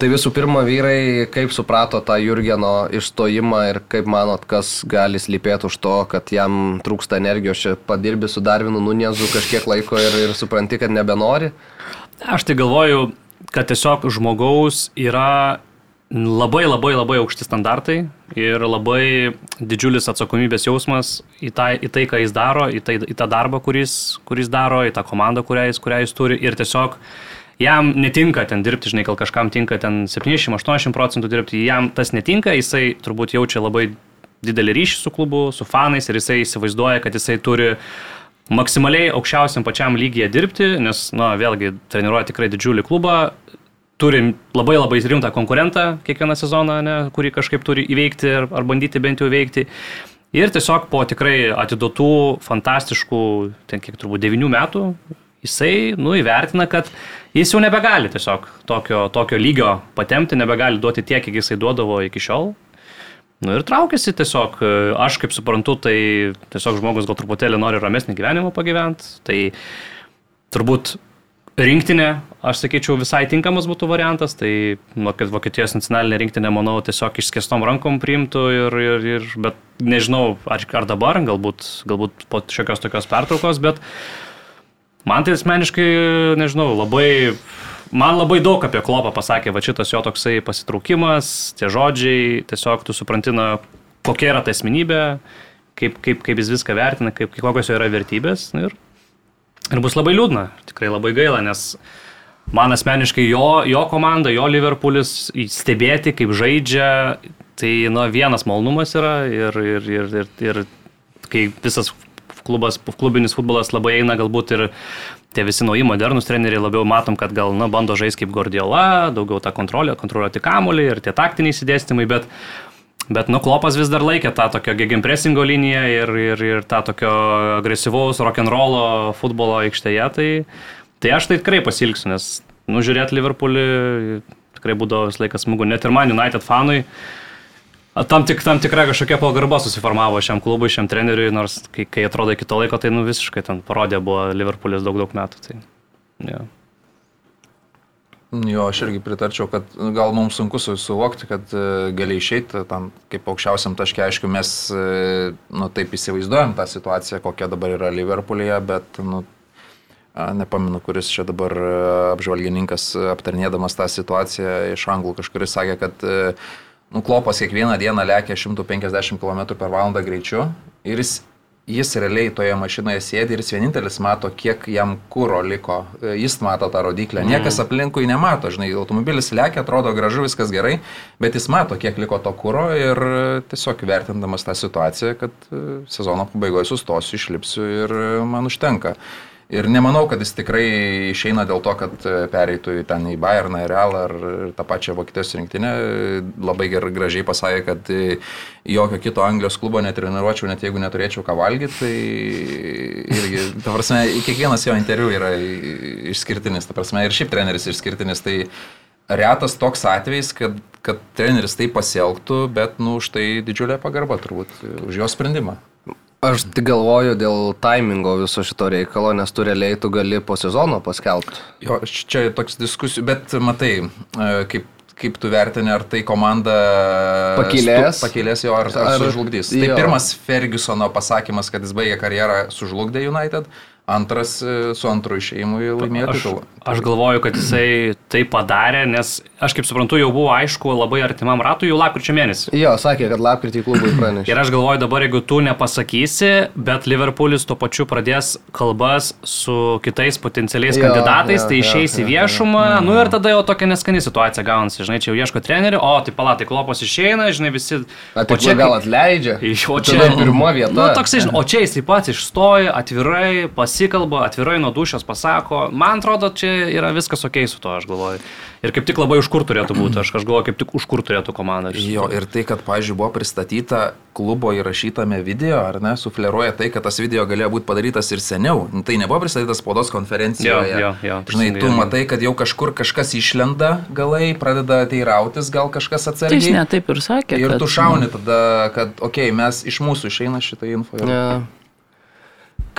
Tai visų pirma, vyrai, kaip suprato tą Jurgeno išstojimą ir kaip manot, kas gali slypėti už to, kad jam trūksta energijos, čia padirbi su Darvinu Nuniezu kažkiek laiko ir, ir supranti, kad nebenori. Aš tai galvoju, kad tiesiog žmogaus yra labai labai labai aukšti standartai ir labai didžiulis atsakomybės jausmas į, tai, į tai, ką jis daro, į, tai, į tą darbą, kuris, kuris daro, į tą komandą, kurią jis, kurią jis turi. Ir tiesiog jam netinka ten dirbti, žinai, gal kažkam tinka ten 70-80 procentų dirbti, jam tas netinka, jisai turbūt jaučia labai didelį ryšį su klubu, su fanais ir jisai įsivaizduoja, kad jisai turi maksimaliai aukščiausiam pačiam lygyje dirbti, nes, na, vėlgi, treniruoja tikrai didžiulį klubą, turim labai labai rimtą konkurentą kiekvieną sezoną, ne, kurį kažkaip turi įveikti ar, ar bandyti bent jau įveikti. Ir tiesiog po tikrai atiduotų fantastiškų, ten kiek turbūt devinių metų, jisai, nu, įvertina, kad jis jau nebegali tiesiog tokio, tokio lygio patemti, nebegali duoti tiek, kiek jisai duodavo iki šiol. Nu ir traukiasi tiesiog, aš kaip suprantu, tai tiesiog žmogus gal truputėlį nori ramesnį gyvenimą pagyventi, tai turbūt rinktinė, aš sakyčiau, visai tinkamas būtų variantas, tai nu, Vokietijos nacionalinė rinktinė, manau, tiesiog išskėstom rankom priimtų, ir, ir, ir, bet nežinau, ar, ar dabar, galbūt, galbūt po šiokios tokios pertraukos, bet man tai asmeniškai, nežinau, labai, man labai daug apie klopą pasakė, va šitas jo toksai pasitraukimas, tie žodžiai, tiesiog tu suprantina, kokia yra ta esminybė, kaip, kaip, kaip jis viską vertina, kaip, kokios jo yra vertybės. Ir Ir bus labai liūdna, tikrai labai gaila, nes man asmeniškai jo, jo komanda, jo Liverpoolis stebėti, kaip žaidžia, tai nu, vienas malonumas yra ir, ir, ir, ir, ir kai visas klubas, klubinis futbolas labai eina galbūt ir tie visi nauji modernus treneriai labiau matom, kad gal na, bando žaisti kaip Gordiola, daugiau tą kontrolę, kontroliuoti kamuolį ir tie taktiniai įsidėstymai, bet Bet nuklopas vis dar laikė tą tokio gegenpressingo liniją ir, ir, ir tą tokio agresyvaus rock'n'rollo futbolo aikštėje, tai, tai aš tai tikrai pasilgsiu, nes nužiūrėti Liverpoolį tikrai būdavo vis laikas smagu. Net ir man United fanui tam, tik, tam tikra kažkokia pagarba susiformavo šiam klubui, šiam treneriui, nors kai, kai atrodo iki to laiko, tai nu visiškai ten parodė buvo Liverpoolis daug daug metų. Tai, yeah. Jo, aš irgi pritarčiau, kad gal mums sunku suvokti, kad e, gali išeiti tam kaip aukščiausiam taškė. Aišku, mes e, nu, taip įsivaizduojam tą situaciją, kokia dabar yra Liverpoolyje, bet nu, nepamenu, kuris čia dabar e, apžvalgininkas aptarnėdamas tą situaciją iš anglų kažkuris sakė, kad nu, klopas kiekvieną dieną lėkia 150 km per valandą greičiu ir jis jis realiai toje mašinoje sėdi ir jis vienintelis mato, kiek jam kūro liko. Jis mato tą rodiklę. Niekas mm. aplinkui nemato. Žinai, automobilis lekia, atrodo gražu, viskas gerai, bet jis mato, kiek liko to kūro ir tiesiog vertindamas tą situaciją, kad sezono pabaigoje sustosiu, išlipsiu ir man užtenka. Ir nemanau, kad jis tikrai išeina dėl to, kad e, pereitų į ten į Bayerną, į Realą ar tą pačią Vokietijos rinktinę. Labai gerai gražiai pasakė, kad e, jokio kito Anglijos klubo netreniruočiau, net jeigu neturėčiau ką valgyti. Tai irgi, ta prasme, kiekvienas jo interviu yra išskirtinis, ta prasme, ir šiaip treneris išskirtinis. Tai retas toks atvejis, kad, kad treneris taip pasielgtų, bet, nu, už tai didžiulė pagarba turbūt, už jo sprendimą. Aš tik galvoju dėl taimingo viso šito reikalo, nes tu realiai tu gali po sezono paskelbti. Jo, čia toks diskusijų, bet matai, e, kaip, kaip tu vertini, ar tai komanda pakilės, stu, pakilės jo, ar, ar, sužlugdys. Tai jo. Pirmas Fergusono pasakymas, kad jis baigė karjerą, sužlugdė United, Antras e, su antru išėjimu laimėjo titulą. Aš, aš galvoju, kad jisai tai padarė, nes aš kaip suprantu, jau buvo aišku labai artimam ratui jau lapkričio mėnesį. Jo, sakė, kad lapkritį klubui pranešė. Ir aš galvoju dabar, jeigu tu nepasakysi, bet Liverpoolis tuo pačiu pradės kalbas su kitais potencialiais jo, kandidatais, jo, tai išeis į viešumą, jo, jo. nu ir tada jau tokia neskani situacija gaunasi, žinai, čia jau ieško trenerių, o tai palatai, klopos išeina, žinai, visi... O tai čia gal atleidžia. O čia pirmo vieta. Nu, toksai, žinai, o čia jis taip pat išstoja, atvirai, pasi pasikalba, atvirai nuo dušios pasako. Man atrodo, čia yra viskas ok su to, aš galvoju. Ir kaip tik labai už kur turėtų būti, aš, aš galvoju, kaip tik už kur turėtų komanda. Jo, ir tai, kad, pažiūrėjau, buvo pristatyta klubo įrašytame video, ar ne, sufleruoja tai, kad tas video galėjo būti padarytas ir seniau. Tai nebuvo pristatytas spaudos konferencijoje. Jo, jo, jo, Žinai, tu matai, kad jau kažkur kažkas išlenda galai, pradeda teirautis, gal kažkas atsargiai. Jis net taip ir sakė. Ir kad... tu šauni tada, kad, okei, okay, mes iš mūsų išeina šitą info. Yeah.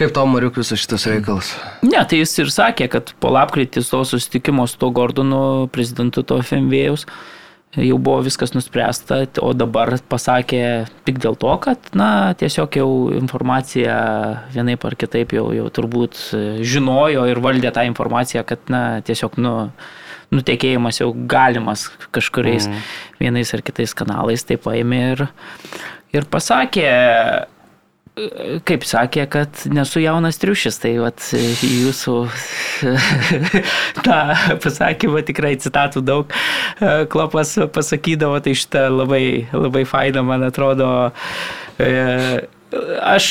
Kaip tau, Mariuk, visas šitas reikalas? Ne, tai jis ir sakė, kad po lapkritį to susitikimo su to Gordonu, prezidentu to FMVėjus, jau buvo viskas nuspręsta, o dabar pasakė tik dėl to, kad, na, tiesiog jau informacija vienaip ar kitaip jau, jau turbūt žinojo ir valdė tą informaciją, kad, na, tiesiog, nu, nutekėjimas jau galimas kažkuriais mm. vienais ar kitais kanalais, tai paėmė ir, ir pasakė, kaip sakė, kad nesu jaunas triušis, tai vat, jūsų tą pasakymą tikrai citatų daug klopas pasakydavo, tai šitą labai, labai faina, man atrodo. E, aš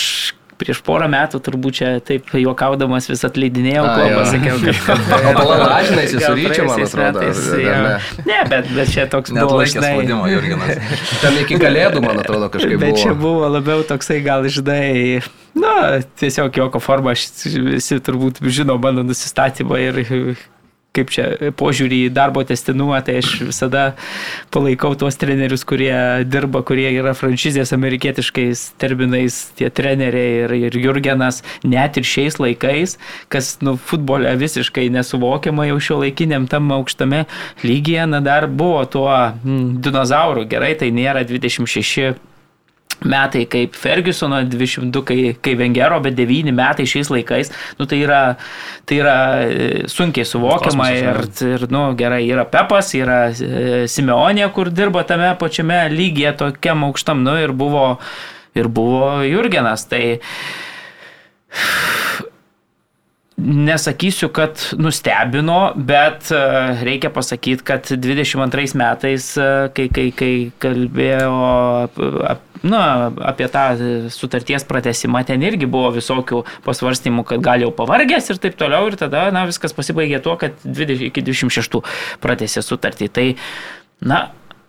prieš porą metų turbūt čia taip juokaudamas vis atleidinėjau, ko pasakiau, kad... O palala, žinai, jis su ryčiu, man atrodo. Metais, ne? ne, bet, bet čia toks Net buvo, žinai... Spaudimo, Jurginas. Ten iki kalėdų, man atrodo, kažkaip bet buvo. Čia buvo labiau toksai, gal, žinai, na, tiesiog joko forma, visi turbūt žino mano nusistatymą ir kaip čia požiūrį į darbo testinumą, tai aš visada palaikau tuos trenerius, kurie dirba, kurie yra franšizės amerikietiškais terminais, tie treneriai ir, ir Jurgenas, net ir šiais laikais, kas nu, futbole visiškai nesuvokiama jau šio laikiniam tam aukštame lygyje, na dar buvo tuo mm, dinozauru, gerai, tai nėra 26 metai kaip Fergusono 200, kai, kai Vengero, bet 9 metai šiais laikais, nu, tai, yra, tai yra e, sunkiai suvokiama ir, ir nu, gerai, yra Pepas, yra e, Simeonė, kur dirba tame pačiame lygyje tokiam aukštam, nu, ir buvo, ir buvo Jurgenas. Tai nesakysiu, kad nustebino, bet e, reikia pasakyti, kad 22 metais, kai, kai, kai kalbėjo na, apie tą sutarties pratesimą ten irgi buvo visokių pasvarstymų, kad gal jau pavargęs ir taip toliau ir tada, na, viskas pasibaigė tuo, kad 20, iki 26 pratesė sutartį. Tai, na,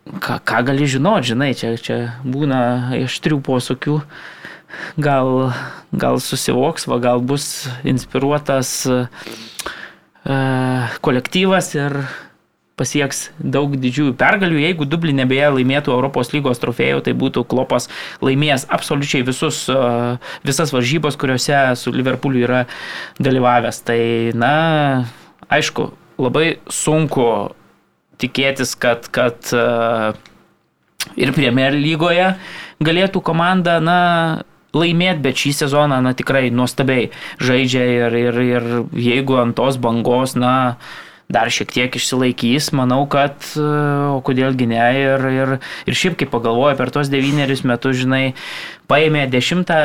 ką, ką gali žinoti, žinai, čia, čia būna aštrių posūkių, gal, gal susivoks, va, gal bus inspiruotas uh, kolektyvas ir pasieks daug didžiųjų pergalių. Jeigu Dublinė beje laimėtų Europos lygos trofėjų, tai būtų Klopas laimėjęs absoliučiai visus, visas varžybas, kuriuose su Liverpooliu yra dalyvavęs. Tai, na, aišku, labai sunku tikėtis, kad, kad ir Premier lygoje galėtų komanda, na, laimėti, bet šį sezoną, na, tikrai nuostabiai žaidžia ir, ir, ir jeigu ant tos bangos, na, dar šiek tiek išsilaikys, manau, kad, o kodėlgi ne, ir, ir, ir šiaip kaip pagalvoju, per tos devynerius metus, žinai, paėmė dešimtą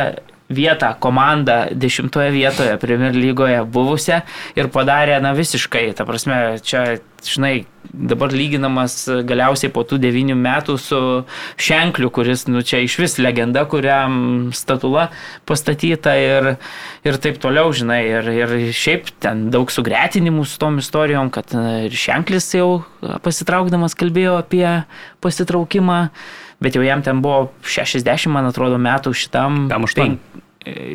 vietą komandą dešimtoje vietoje Premier lygoje buvusią ir padarė, na visiškai, ta prasme, čia, žinai, dabar lyginamas galiausiai po tų devynių metų su Šenkliu, kuris, nu čia iš vis legenda, kuriam statula pastatyta ir, ir taip toliau, žinai, ir, ir šiaip ten daug sugretinimų su tom istorijom, kad ir Šenklis jau pasitraukdamas kalbėjo apie pasitraukimą bet jau jam ten buvo 60, man atrodo, metų šitam. Kam 8?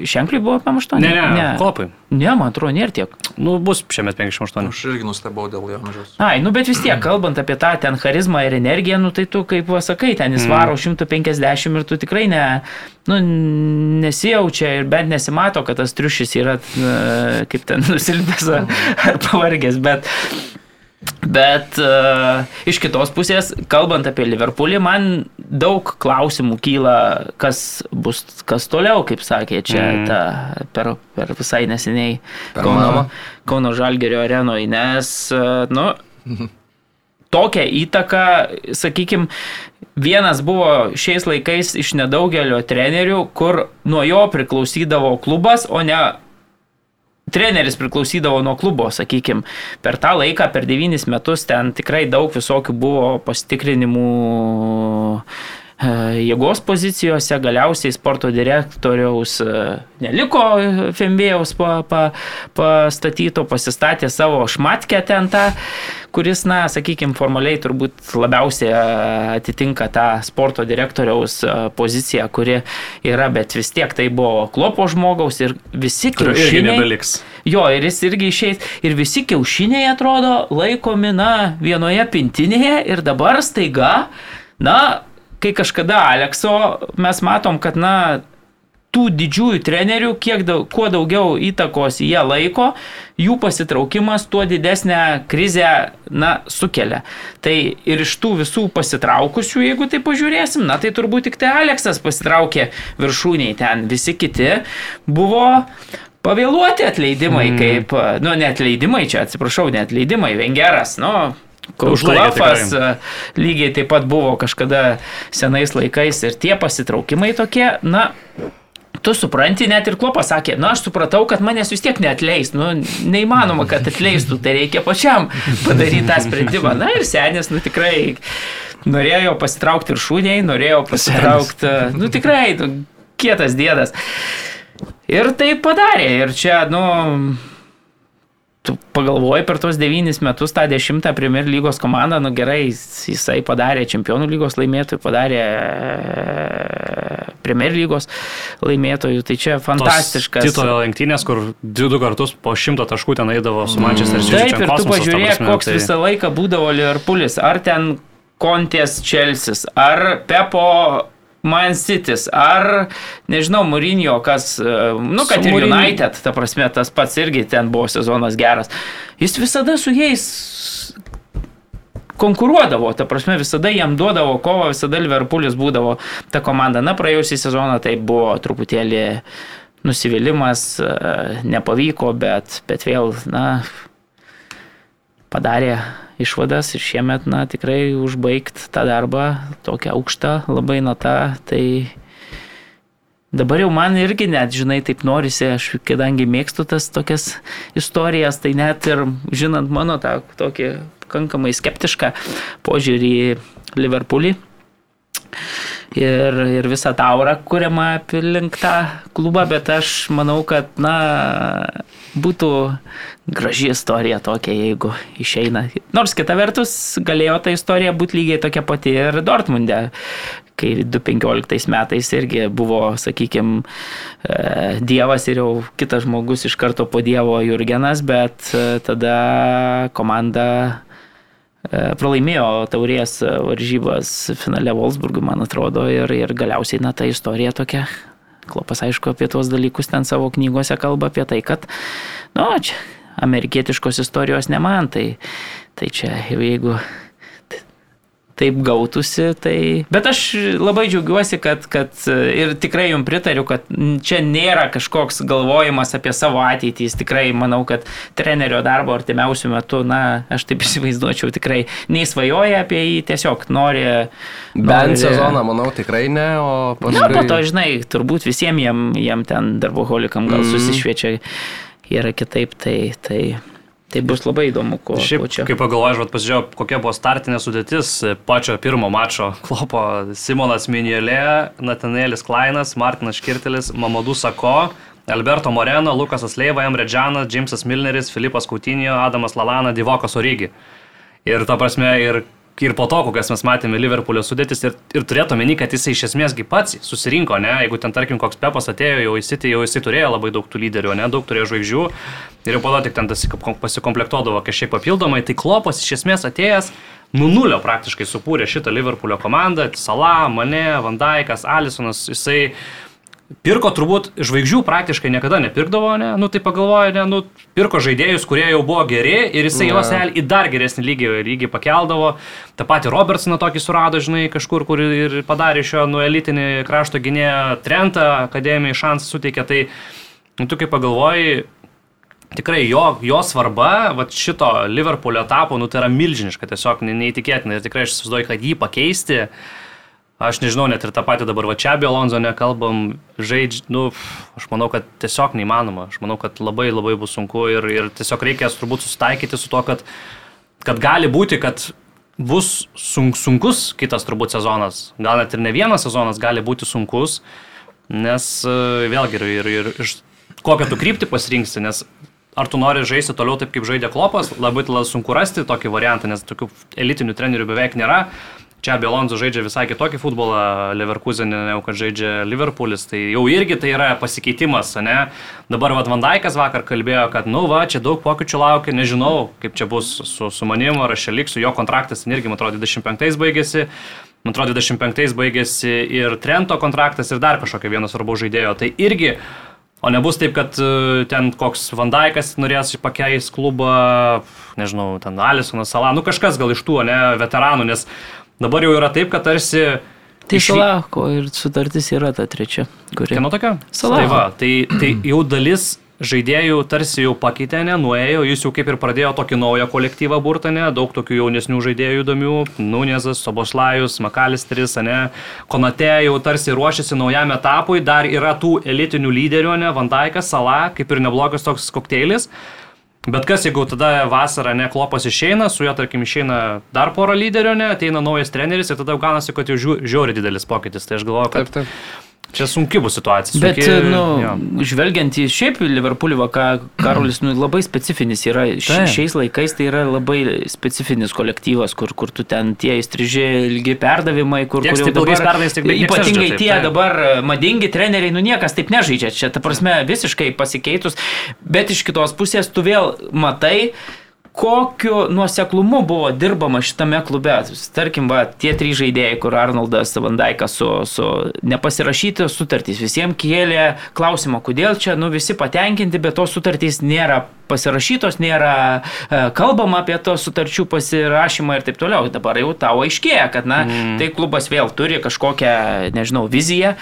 Ženkliai buvo apie 8. Ne, ne, ne. Klopai. Ne, man atrodo, nėra tiek. Nu, bus šiame 58. Aš irgi nustebau dėl jo amžiaus. Ai, nu bet vis tiek, kalbant apie tą ten charizmą ir energiją, nu tai tu kaip pasakai, ten jis varo 150 ir tu tikrai ne, nu, nesijaučia ir bent nesimato, kad tas triušis yra kaip ten nusilpęs ar pavargęs, bet Bet uh, iš kitos pusės, kalbant apie Liverpoolį, man daug klausimų kyla, kas bus, kas toliau, kaip sakė čia mm. ta, per, per visai neseniai per Kauno, Kauno Žalgerio arenoje, nes, uh, nu, tokią įtaką, sakykime, vienas buvo šiais laikais iš nedaugelio trenerių, kur nuo jo priklausydavo klubas, o ne treneris priklausydavo nuo klubo, sakykime. Per tą laiką, per devynis metus ten tikrai daug visokių buvo pasitikrinimų jėgos pozicijose, galiausiai sporto direktoriaus e, neliko Fembėjaus pa, pa, pastatyto, pasistatė savo šmatkę ten tą kuris, na, sakykime, formaliai turbūt labiausiai e, atitinka tą sporto direktoriaus e, poziciją, kuri yra, bet vis tiek tai buvo klopo žmogaus ir visi kiaušiniai. Jo, ir jis irgi išeis. Ir visi kiaušiniai atrodo laikomi, na, vienoje pintinėje ir dabar staiga, na, kai kažkada Alekso mes matom, kad, na, tų didžiųjų trenerių, kiek daug, kuo daugiau įtakos jie laiko, jų pasitraukimas, tuo didesnę krizę, na, sukelia. Tai ir iš tų visų pasitraukusių, jeigu tai pažiūrėsim, na, tai turbūt tik tai Aleksas pasitraukė viršūniai ten, visi kiti buvo pavėluoti atleidimai, mm. kaip, nu, ne atleidimai, čia atsiprašau, ne atleidimai, Vengeras, nu, Užlaifas lygiai taip pat buvo kažkada senais laikais ir tie pasitraukimai tokie, na, tu supranti, net ir Klopas sakė, na aš supratau, kad manęs vis tiek neatleis, nu neįmanoma, kad atleistų, tai reikia pačiam padaryti tą sprendimą. Na ir senis, nu tikrai norėjo pasitraukti ir šūniai, norėjo pasitraukti, nu tikrai, nu, kietas dėdas. Ir tai padarė, ir čia, nu, tu pagalvoji per tos devynis metus tą dešimtą Premier lygos komandą, nu gerai, jisai padarė čempionų lygos laimėtojų, padarė e, Premier lygos laimėtojų, tai čia fantastiškas. Titulo lenktynės, kur du, du kartus po šimto taškų ten eidavo su Manchester City. Taip, ir tu pažiūrėk, koks tai... visą laiką būdavo Liverpoolis, ar ten Kontės Čelsis, ar Pepo Man City's, ar, nežinau, Mūrinio, kas, e, nu, kad su ir Mourinho. United, ta prasme, tas pats irgi ten buvo sezonas geras. Jis visada su jais konkuruodavo, ta prasme, visada jam duodavo kovą, visada Liverpoolis būdavo ta komanda. Na, praėjusį sezoną tai buvo truputėlį nusivylimas, e, nepavyko, bet, bet vėl, na, padarė išvadas ir šiemet, na, tikrai užbaigti tą darbą tokią aukštą labai natą, tai dabar jau man irgi net, žinai, taip norisi, aš kadangi mėgstu tas tokias istorijas, tai net ir žinant mano tą tokį pakankamai skeptišką požiūrį į Liverpoolį ir, ir visą taurą kuriamą aplink tą klubą, bet aš manau, kad, na, būtų graži istorija tokia, jeigu išeina. Nors kita vertus, galėjo ta istorija būti lygiai tokia pati ir Dortmunde, kai 2015 metais irgi buvo, sakykime, Dievas ir jau kitas žmogus iš karto po Dievo Jurgenas, bet e, tada komanda pralaimėjo taurės varžybas finale Wolfsburgui, man atrodo, ir, ir galiausiai, na, ta istorija tokia. Klopas, aišku, apie tuos dalykus ten savo knygose kalba apie tai, kad, nu, čia amerikietiškos istorijos ne man, tai, tai čia jeigu taip gautųsi. Tai... Bet aš labai džiaugiuosi, kad, kad ir tikrai jums pritariu, kad čia nėra kažkoks galvojimas apie savo ateitį. Jis tikrai manau, kad trenerio darbo artimiausių metų, na, aš taip įsivaizduočiau, tikrai neįsvajoja apie jį, tiesiog nori. nori... Bent sezoną, manau, tikrai ne, o paskui... Na, po to, žinai, turbūt visiems jiem, jiem ten darboholikam gal mm. susišviečia yra kitaip, tai... tai Tai bus labai įdomu, ko, Šiaip, ko čia. Kaip pagalvojau, aš pasižiūrėjau, kokia buvo startinė sudėtis pačio pirmo mačo klopo Simonas Minėlė, Natanėlis Klainas, Martinas Škirtelis, Mamadų Sako, Alberto Moreno, Lukas Asleiva, Emre Džanas, Džimsas Milneris, Filipas Kautinio, Adamas Lalana, Divokas Origi. Ir ta prasme, ir ir po to, kokias mes matėme Liverpoolio sudėtis, ir, ir turėtų meni, kad jisai iš esmėsgi pats susirinko, ne, jeigu ten, tarkim, koks Pepas atėjo jau City, jau jisai turėjo labai daug tų lyderių, ne, daug turėjo žvaigždžių, ir jau po to tik ten pasikomplektuodavo kažkiek papildomai, tai Klopas iš esmės atėjęs, nu nulio praktiškai supūrė šitą Liverpoolio komandą, Salah, Mane, Vandaikas, Alisonas, jisai Pirko turbūt žvaigždžių praktiškai niekada nepirkdavo, ne? Nu tai pagalvojo, ne, nu, pirko žaidėjus, kurie jau buvo geri ir jisai juos į dar geresnį lygį, lygį pakeldavo. Ta pati Robertsoną tokį surado, žinai, kažkur, kur ir padarė šio nu elitinį krašto gynėją Trentą, akademijai šansą suteikė. Tai, nu, tu kaip pagalvoji, tikrai jo, jo svarba, va šito Liverpoolio etapo, nu tai yra milžiniška, tiesiog neįtikėtina ir tikrai aš įsivaizduoju, kad jį pakeisti. Aš nežinau, net ir tą patį dabar va čia apie Alonso nekalbam, žaidž, nu, aš manau, kad tiesiog neįmanoma. Aš manau, kad labai labai bus sunku ir, ir tiesiog reikės turbūt susitaikyti su to, kad, kad gali būti, kad bus sunk, sunkus kitas turbūt sezonas. Gal net ir ne vienas sezonas gali būti sunkus, nes e, vėlgi ir, ir, ir iš kokią tu kryptį pasirinksi, nes ar tu nori žaisti toliau taip, kaip žaidė Klopas, labai sunku rasti tokį variantą, nes tokių elitinių trenerių beveik nėra. Čia Belonzo žaidžia visai kitokį futbolą Leverkusenė, negu kad žaidžia Liverpoolis. Tai jau irgi tai yra pasikeitimas, ne? Dabar Vat Vandaikas vakar kalbėjo, kad, nu va, čia daug pokyčių laukia, nežinau, kaip čia bus su, su manim, ar aš čia liksiu, jo kontraktas irgi, man atrodo, 25 baigėsi. Man atrodo, 25 baigėsi ir Trento kontraktas ir dar kažkokio vieno svarbaus žaidėjo. Tai irgi O nebus taip, kad e, ten koks Vandaikas norės pakeis klubą, nežinau, ten Alisonas, Sala, nu kažkas gal iš tų, ne, veteranų, nes Dabar jau yra taip, kad tarsi... Tai iš... Salako ir sutartis yra ta trečia. Kuri... Kieno tokia? Salako. Tai, va, tai, tai jau dalis žaidėjų tarsi jau pakeitė, ne, nuėjo, jis jau kaip ir pradėjo tokį naują kolektyvą burtanę, daug tokių jaunesnių žaidėjų įdomių, Nunezas, Sobošlajus, Makalistris, ne, Konate jau tarsi ruošiasi naujam etapui, dar yra tų elitinių lyderių, ne, Vandaikas, Sala, kaip ir neblogas toks kokteilis. Bet kas, jeigu tada vasarą neklopas išeina, su juo, tarkim, išeina dar porą lyderių, ne, ateina naujas treneris ir tada jau gaunasi, kad jau žiū- žiauri didelis pokytis. Tai aš galvoju, kad Taip, taip. Čia sunki bus situacija. Bet, sunki, nu, jo. žvelgiant į šiaip Liverpoolį, ką Karolis, nu, labai specifinis yra. Ši, Taip. šiais laikais tai yra labai specifinis kolektyvas, kur, kur tu ten tie įstrižiai ilgi perdavimai, kur, kur perdavimais, tiek be- nieks ypatingai taip, tie taip. dabar madingi treneriai, nu niekas taip nežaidžia. Čia, ta prasme, visiškai pasikeitus. Bet iš kitos pusės tu vėl matai, kokiu nuoseklumu buvo dirbama šitame klube. Tarkim, va, tie trys žaidėjai, kur Arnoldas Vandaikas su, su nepasirašyti sutartys, visiems kėlė klausimą, kodėl čia, nu visi patenkinti, bet tos sutartys nėra pasirašytos, nėra e, kalbama apie to sutarčių pasirašymą ir taip toliau. Dabar jau tau aiškėja, kad, na, mm. tai klubas vėl turi kažkokią, nežinau, viziją.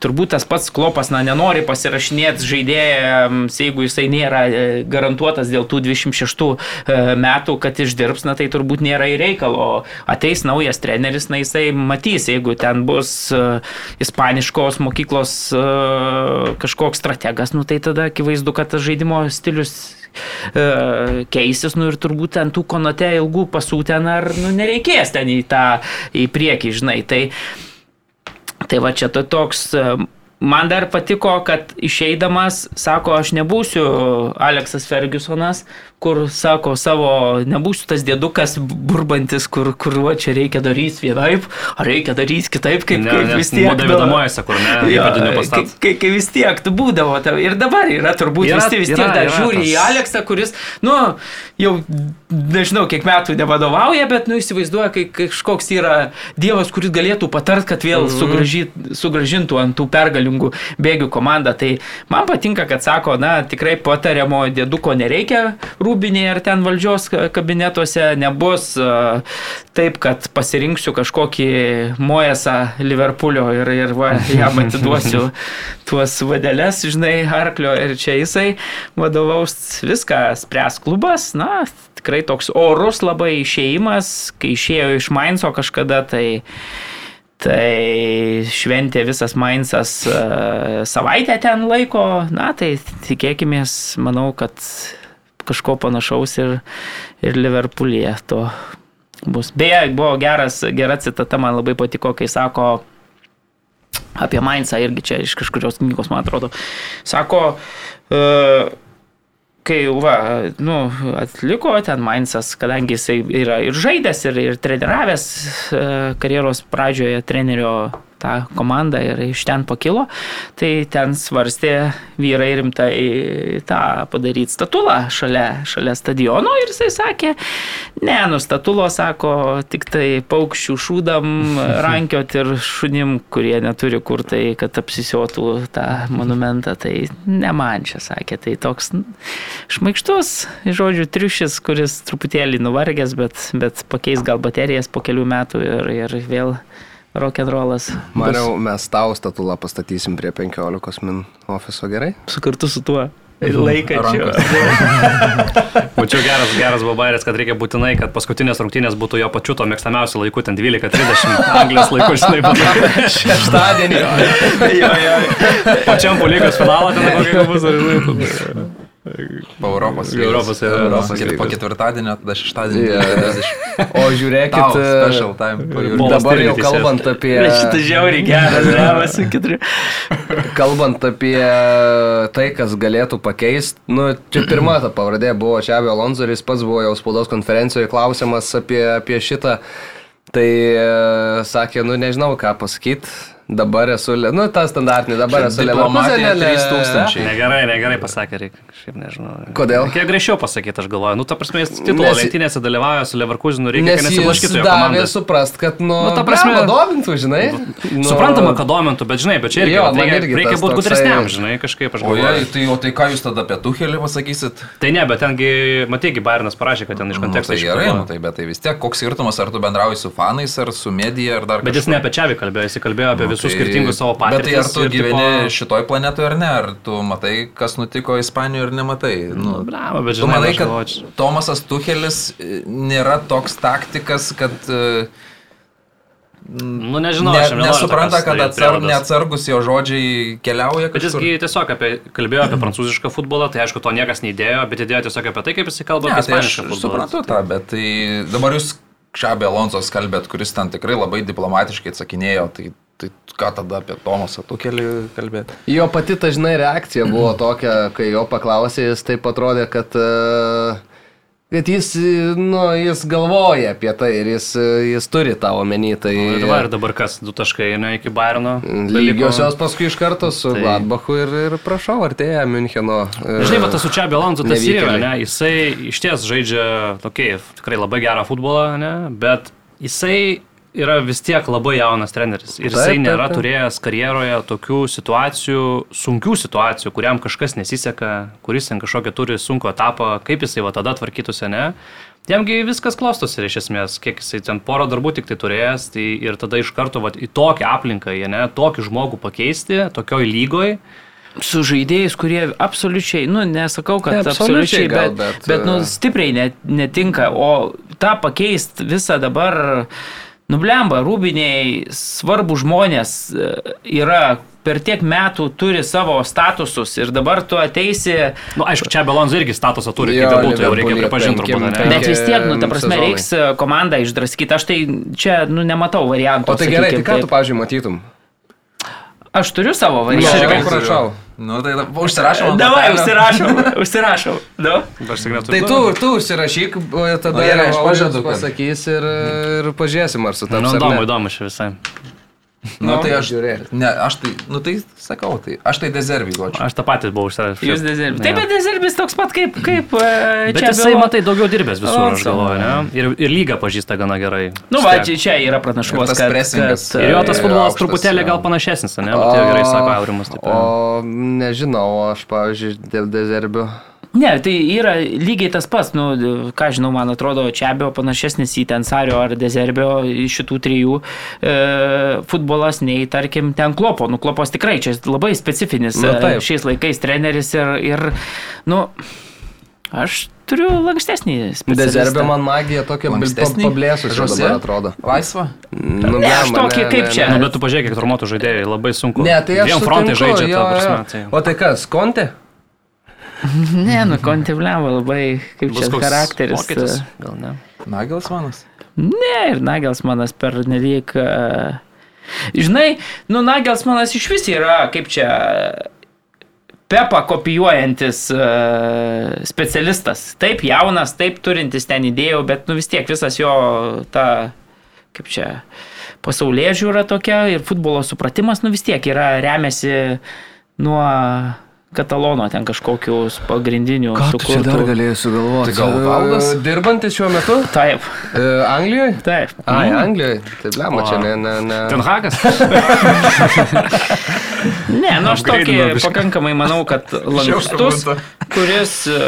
Turbūt tas pats klopas, na, nenori pasirašinėti žaidėjams, jeigu jisai nėra e, garantuotas dėl tų 26 e, metų, kad išdirbs, na, tai turbūt nėra į reikalo. Ateis naujas treneris, na, jisai matys, jeigu ten bus ispaniškos mokyklos kažkoks strategas, nu, tai tada akivaizdu, kad tas žaidimo stilius e, keisis, nu ir turbūt ten tų konote ilgų pasų ten ar nu, nereikės ten į tą į priekį, žinai. Tai, tai va čia to toks. e, Man dar patiko, kad išeidamas, sako, aš nebūsiu Aleksas Fergusonas, kur sako savo, nebūsiu tas dėdukas burbantis, kur, kur va, čia reikia daryti vienaip, ar reikia daryti kitaip, kaip, Ne, kaip nes vis tiek. nu, Davidamuojasi, kur ne, Jo, įpėdinių kai, pastat. kai, kai vis tiek tu būdavo, ir dabar yra turbūt Yra- vis tiek, vis tiek yra- dar yra žiūri į tas- Aleksą, kuris, nu, jau nežinau, kiek metų nevadovauja, bet, nu, įsivaizduoja, kai kažkoks yra dievas, kuris galėtų patart, kad vėl Mhm. sugražyt, sugražintų ant tų pergalingų bėgių komandą. Tai man patinka, kad sako, na, tikrai patariamo dėduko nereikia rūbinėje ar ten valdžios ka- kabinetuose, nebus taip, kad pasirinksiu kažkokį mojesą Liverpoolio ir, ir va, jam atiduosiu tuos vadelės, žinai, arklio ir čia jisai vadovaus. Viską, spręs klubas, na, tikrai toks orus labai išėjimas, kai išėjo iš Mainzo kažkada, tai Tai šventė visas Mainzas savaitę ten laiko, na tai tikėkime, manau, kad kažko panašaus ir, ir Liverpoolyje to bus. Beje, buvo geras, gera citata, man labai patiko, kai sako apie Mainzą irgi čia iš kažkurios knygos, man atrodo. Sako, uh, kai va, nu, atliko ten Mainzas, kadangi jisai yra ir žaidęs, ir, ir treniravęs e, karjeros pradžioje trenerio tą komandą ir iš ten pakilo, tai ten svarstė vyrai rimtai tą padaryti statulą šalia, šalia stadiono ir jisai sakė, ne, nu statulo sako, tik tai paukščių šūdam rankiot ir šunim, kurie neturi kur tai, kad apsisiotų tą monumentą, tai ne man čia sakė, tai toks šmaikštus, žodžiu, triušis, kuris truputėlį nuvargęs, bet, bet pakeis gal baterijas po kelių metų ir, ir vėl rock'n'rollas. bus Maniau, mes tau statulą pastatysim prie 15 min ofiso gerai. Su kartu su tuo. Laikančiu. Mačiau geras, geras babairis, kad reikia būtinai, kad paskutinės rungtynės būtų jo pačiu to mėgstamiausiu laiku, ten 12.30 Anglijos laiku, žinai, bet Šeštadienį. jo, jo. pačiam po lygos finalo ten kokia bus, ar žinai. Po Europos. Europos, Europos. Europos Po ketvirtadienio, tada šeštadienį. Yeah. O žiūrėkit, e, special time. dabar jau kalbant apie, Šitas žiauriai geras, levas, keturi. kalbant apie tai, kas galėtų pakeisti, nu, čia pirma ta pavardė buvo Čiavio Alonso ir jis pats buvo jau spaudos konferencijoje klausimas apie, apie šitą. Tai e, sakė, nu nežinau ką pasakyti, dabar esu, nu tą standartinį, dabar esu Leverkusenė, 3000. Negerai, negerai pasakė, reikia kažkaip nežinau. Kodėl? Kiek greičiau pasakyti, aš galvoju. Nu, ta prasme, jis titulo Nes- lenktynėse dalyvauja su Leverkusenu, reikia, Nes kad nesiblaškytų jo komanda. suprast, kad, nu, Nu, ta prasme- blemba, domintų, žinai. Nu, Suprantama, kad domintų, bet žinai, bet čia irgi, Jo, reikia, irgi reikia būti gudresniam, žinai, kažkaip aš O, jei, galvoju. tai, o tai ką jūs tada apie Tuhelį pasakysit? Tai ne, bet tengi, matygi, Bairnas parašė, kad ten iš Nu, konteksto tai gerai, nu, tai, bet tai vis tiek koks skirtumas, ar tu bendrauji su fanais, ar su medija, ar dar Bet jis ne apie Čiavį kalbėjo, jis kalbėjo apie Nu, tai visų skirtingų savo Bet tai ar tu ir gyveni tipo- šitoj planetoje ar ne? Ar tu matai, kas nutiko Ispanijoje ar nematai? Nu, Blemba, bet tu žinai, manai, aš kad galvočiau- Tomasas Tuchelis e, nėra toks taktikas, kad e, Nu, nežinau, ne, aš nesupranta, kad daryt atsar, neatsargus jo žodžiai keliauja Bet kažkur. jisgi tiesiog apie, kalbėjo apie prancūzišką futbolą, tai aišku, to niekas neįdėjo, bet įdėjo tiesiog apie tai, kaip jis kalba Ne, apie tai ispanišką futbolą. suprantu tą, bet tai dabar jūs Šabė Alonso skalbėt, kuris ten tikrai labai diplomatiškai atsakinėjo, tai, tai ką tada apie Tomasą Tuchelį kalbėti? Jo pati dažnai reakcija buvo tokia, kai jo paklausė, jis taip atrodė, kad, e, kad jis, e, nu, jis galvoja apie tai ir jis, e, jis turi tą omeny. Tai Nu, Ir, va, ir dabar kas, du taškai, ne iki Bayerno. lygiosios paskui iš karto su Tai- Gladbachu ir, ir prašau, artėja Müncheno. Žinai, bet tas su Čiabi Alonso tas ir yra, ne? Jisai iš ties žaidžia, tokiai, tikrai labai gerą futbolą, ne? Bet jisai yra vis tiek labai jaunas treneris. Ir jisai Taip, taip, nėra taip. turėjęs karjeroje tokių situacijų, sunkių situacijų, kuriam kažkas nesiseka, kuris ten kažkokią turi sunku etapą, kaip jisai va tada tvarkytųsi, ne? Jamgi viskas klostosi ir iš esmės, kiek jisai ten porą darbų tik tai turėjęs, tai ir tada iš karto va, į tokią aplinką, jie, ne, tokį žmogų pakeisti, tokioj lygoj, su žaidėjais, kurie absoliučiai, nu, nesakau, kad Ne, absoliučiai absoliučiai, bet, bet, bet, bet nu, e, stipriai net, netinka, o tą pakeisti visą dabar, nublemba, rūbiniai, svarbu žmonės e, yra per tiek metų turi savo statusus ir dabar tu ateisi, Na, nu, aišku, čia Belonzo irgi statusą turi, Jo, kaip bebūtų, jau reikia pripažinti turbūt, ne? bet vis tiek, nu, ta prasme, sezonai. reiks e, komandą išdraskyti. Aš tai čia, nu, nematau variantų. O tai gerai, tai sakykim, ką tu, taip. pavyzdžiui, matytum? Aš turiu savo Nu, variantą. prašau. Nu, tai ant Davai, užsirašau, užsirašau. Nu. Aš tik neturiu. Tai tu, tu užsirašyk, tada Nu, gerai, aš pažadu, kad- pasakys ir, ir pažiūrėsim, ar sutaps. nu, įdomu, įdomu čia visai. Nu, tai aš, žiūrėk. ne, aš tai, nu tai sakau, tai aš tai dezervį duočiau. Aš tą patį buvau užsirašęs. Jūs dezerbis. Taip, bet dezerbis toks pat kaip, kaip e, Bet čia jisai, buvo. matai, daugiau dirbęs visur, aš galvoju, ne? Ir, ir lygą pažįsta gana gerai. Nu, va, čia, čia yra pranašumas, tas kad... presingas. kad, Ir jo tas futbolas aukštas, truputėlį gal panašesnis, ne? Bet jau gerai sako Aurimas. Taip, O nežinau, aš, pavyzdžiui, dėl dezerbio. Ne, tai yra lygiai tas pats, nu, ką žinau, man atrodo, Čiabio panašesnis į Tensario ar Dezerbio iš šitų trijų e, futbolas, nei, tarkim, ten Klopo. Nu, Klopas tikrai čia labai specifinis Na, e, taip. šiais laikais treneris ir, ir, nu, aš turiu lankstesnį specialistą. Dezerbio man magija tokia pablėsusi dabar atrodo. Laisva? Nu, Ne, aš tokį kaip čia. Nu, bet tu pažiūrėk, kiek turmotų žaidėjai, labai sunku. Ne, tai aš Dviem frontai žaidžia, jo, ta prasme. jo. Tai O tai kas, Konte? Ne, nu, kontempliavo labai, kaip bus čia charakteris. pokytis, e, Gal ne. Nagelsmanas? Ne, ir Nagelsmanas per nelik. Uh, žinai, nu Nagelsmanas iš vis yra kaip čia. Pepa kopijuojantis uh, specialistas. Taip jaunas, taip turintis ten idėjų, bet nu vis tiek visas jo ta, kaip čia, pasaulyje žiūra tokia ir futbolo supratimas, nu vis tiek yra remiasi nuo Katalono ten kažkokius pagrindinių sukurtų. galėjai sugalvoti? Tai gal Valdas? Dirbantis šiuo metu? Taip, E, Anglijoje? taip. Ai, Nu, Anglijoje. Tai blema, čia ne, ne, ne. Ten Hagas? Ne, nu aš tokį pakankamai manau, kad lankstus, kuris e,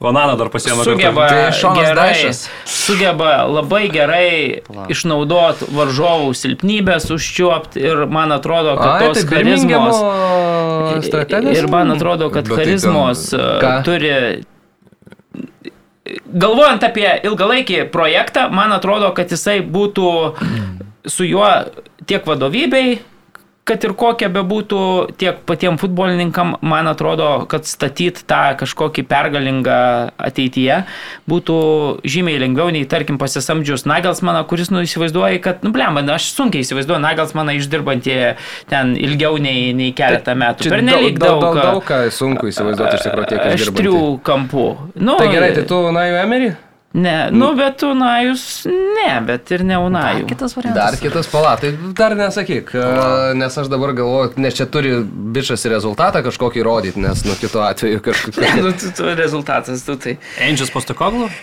Vananą dar pasiėmė. sugeba, Tai gerai, sugeba labai gerai išnaudot varžovų silpnybės, užčiuopti ir man atrodo, kad Ai, tos tai Birmingemo charizmos. Ir man atrodo, kad tai charizmos ten- e, turi. Galvojant apie ilgalaikį projektą, man atrodo, kad jisai būtų su juo tiek vadovybei, kad ir kokia bebūtų tiek patiem futbolininkam, man atrodo, kad statyti tą kažkokį pergalingą ateityje būtų žymiai lengviau nei, tarkim, pasisamdžius Nagelsmaną, kuris, nu, įsivaizduoja, kad, nu, blem, aš sunkiai įsivaizduoju Nagelsmaną išdirbantį ten ilgiau nei, nei keletą metų. Čia Per nelik daug, daug, daug, daug ką sunku įsivaizduoti iš tikrųjų tiek aštrių kampų. Nu, Tai gerai, tai tu Unai Emery? Ne, nu, bet Unajus, ne, bet ir ne Unajus. Kitas Dar kitas pala, tai dar nesakyk, e, nes aš dabar galvoju, nes čia turi bičias rezultatą kažkokį rodyti, nes nu kitu atveju kažkokia. Nu, tu, tu rezultatas, tu tai. Angels Postokoglu?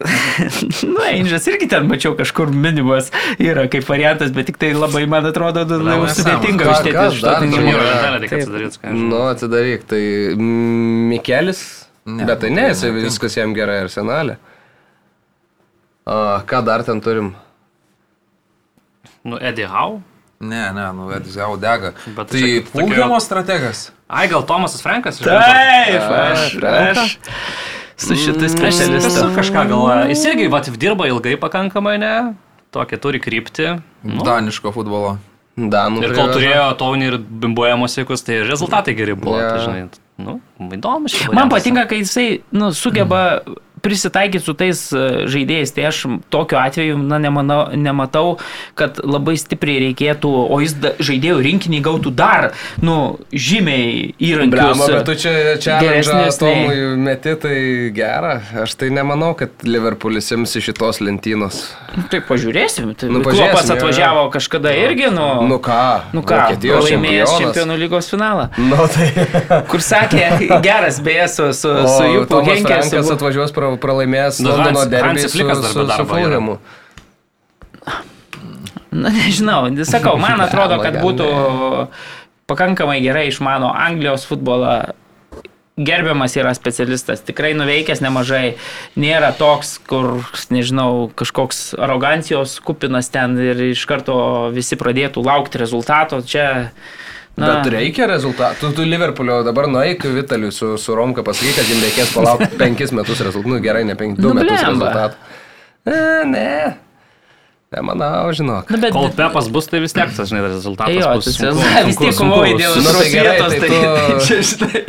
Nu, Angels irgi ten mačiau kažkur minimas yra kaip variantas, bet tik tai labai, man atrodo, nu, Blemba, sudėtinga kas iš to dar. Nu, atsidaryk, tai Mikelis, Ne, bet tai ne, viskas jam gerai arsenalė. A, ką dar ten turim? Nu, Eddie Howe? Ne, ne, nu, Edis jau dega. Bet tai čia tokia- Fulhamo strategas. Ai, gal Tomasas Frankas? Taip, aš, aš su šitais specialistais. kažką galvoja. Jis irgi vat, dirba ilgai pakankamai, ne? Tokia turi kryptį. Nu, Daniško futbolo. Danų. ir kol turėjo Taunį ir bimbuojamos sėkus, tai rezultatai geri buvo. Jo. Tai, žinai, nu, įdomu. Man variantas. patinka, kai jisai nu, sugeba prisitaikyti su tais e, žaidėjais. Tai aš tokiu atveju na, nemanau, nematau, kad labai stipriai reikėtų, o jis da, žaidėjų rinkinį gautų dar nu, žymiai įrankius. Bliamba, bet tu čia čia geresnius nei- Tomui meti, tai gera. Aš tai nemanau, kad Liverpoolis ims iš šitos lentynos. Tai pažiūrėsim. Tai Nu, nu, Klopas atvažiavo kažkada irgi, nu, Nu ką? nu ką, laimėjęs čempionų lygos finalą. Nu tai. Kur sakė, geras beje su, su, su O Jupu Tomas Henkės. Atvažiuos pra, pralaimėjęs Nu, Londono derbį su, su, su yra. Fulhamu. Na, nežinau, sakau, man atrodo, kad būtų pakankamai gerai išmano Anglijos futbolą. Gerbiamas yra specialistas, tikrai nuveikęs nemažai, nėra toks, kur, nežinau, kažkoks arogancijos kupinas ten ir iš karto visi pradėtų laukti rezultato. Čia, Na. Bet reikia rezultatų. Tu, tu Liverpoolio dabar nueik Vitaliui su, su Romka pasakyk, kad jums reikės palaukti penkis metus rezultatų. Nu gerai, ne penkis, du Nu, metus rezultatų. E, ne. Nemanau, žinok. Na, bet, Kol Pepas bus, tai vis tiek tas, žinai, rezultatas Jo, bus. tas sunku- vis tiek kovoji dėl Nu, tai antros gerai, vietos, tai tai tu- čia, žinai,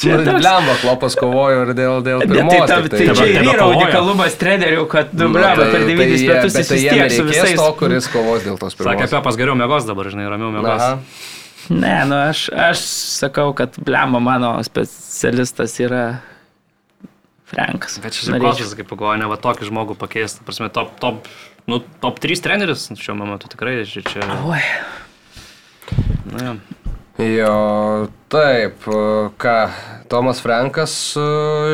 čia Nu, toks- Blemba, klopas kovojo ir dėl, dėl Ne, pirmos. tai, ta, tik tai čia dabar ir yra unikalumas trenerių, kad, nu, Nu, tai- per tai devynis jie- metus bet jis tai vis tiek su reikės visais. to, kuris kovos dėl tos Sakė, pirmos. Pepas geriau mėgos dabar, žinai, ramiau mėgos. Aha. Ne, nu aš, aš sakau, kad blemba mano specialistas yra Frankas. Bet Norėčiau. žiūrėkos, kaip pagalvoju, ne va tokį žmogų pakeisti. Prasme, top, top, nu, top 3 treneris šiuo metu tikrai čia. čia Oi, nu, jo. Jo, taip, ką, Tomas Frankas e,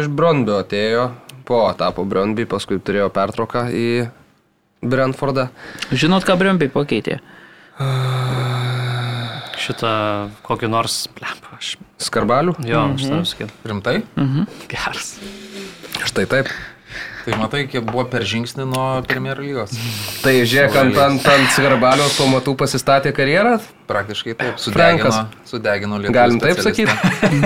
iš Brondbio atėjo, po tapo Brondby, paskui turėjo pertrauką į Brentfordą. žinot, ką Brembai pakeitė? Šitą kokį nors, blem, aš. Skarbalių? Jo, aš turiu sakyti. Rimtai? Geras. Štai taip. Tai matai, kiek buvo per žingsnį nuo Premier lygos. Tai žiūrėk, ant, ant, ant Skarbalių pamatų pasistatė karjerą. Praktiškai taip. Frankas. Sudegino, sudegino lietuvą. Galim taip sakyti?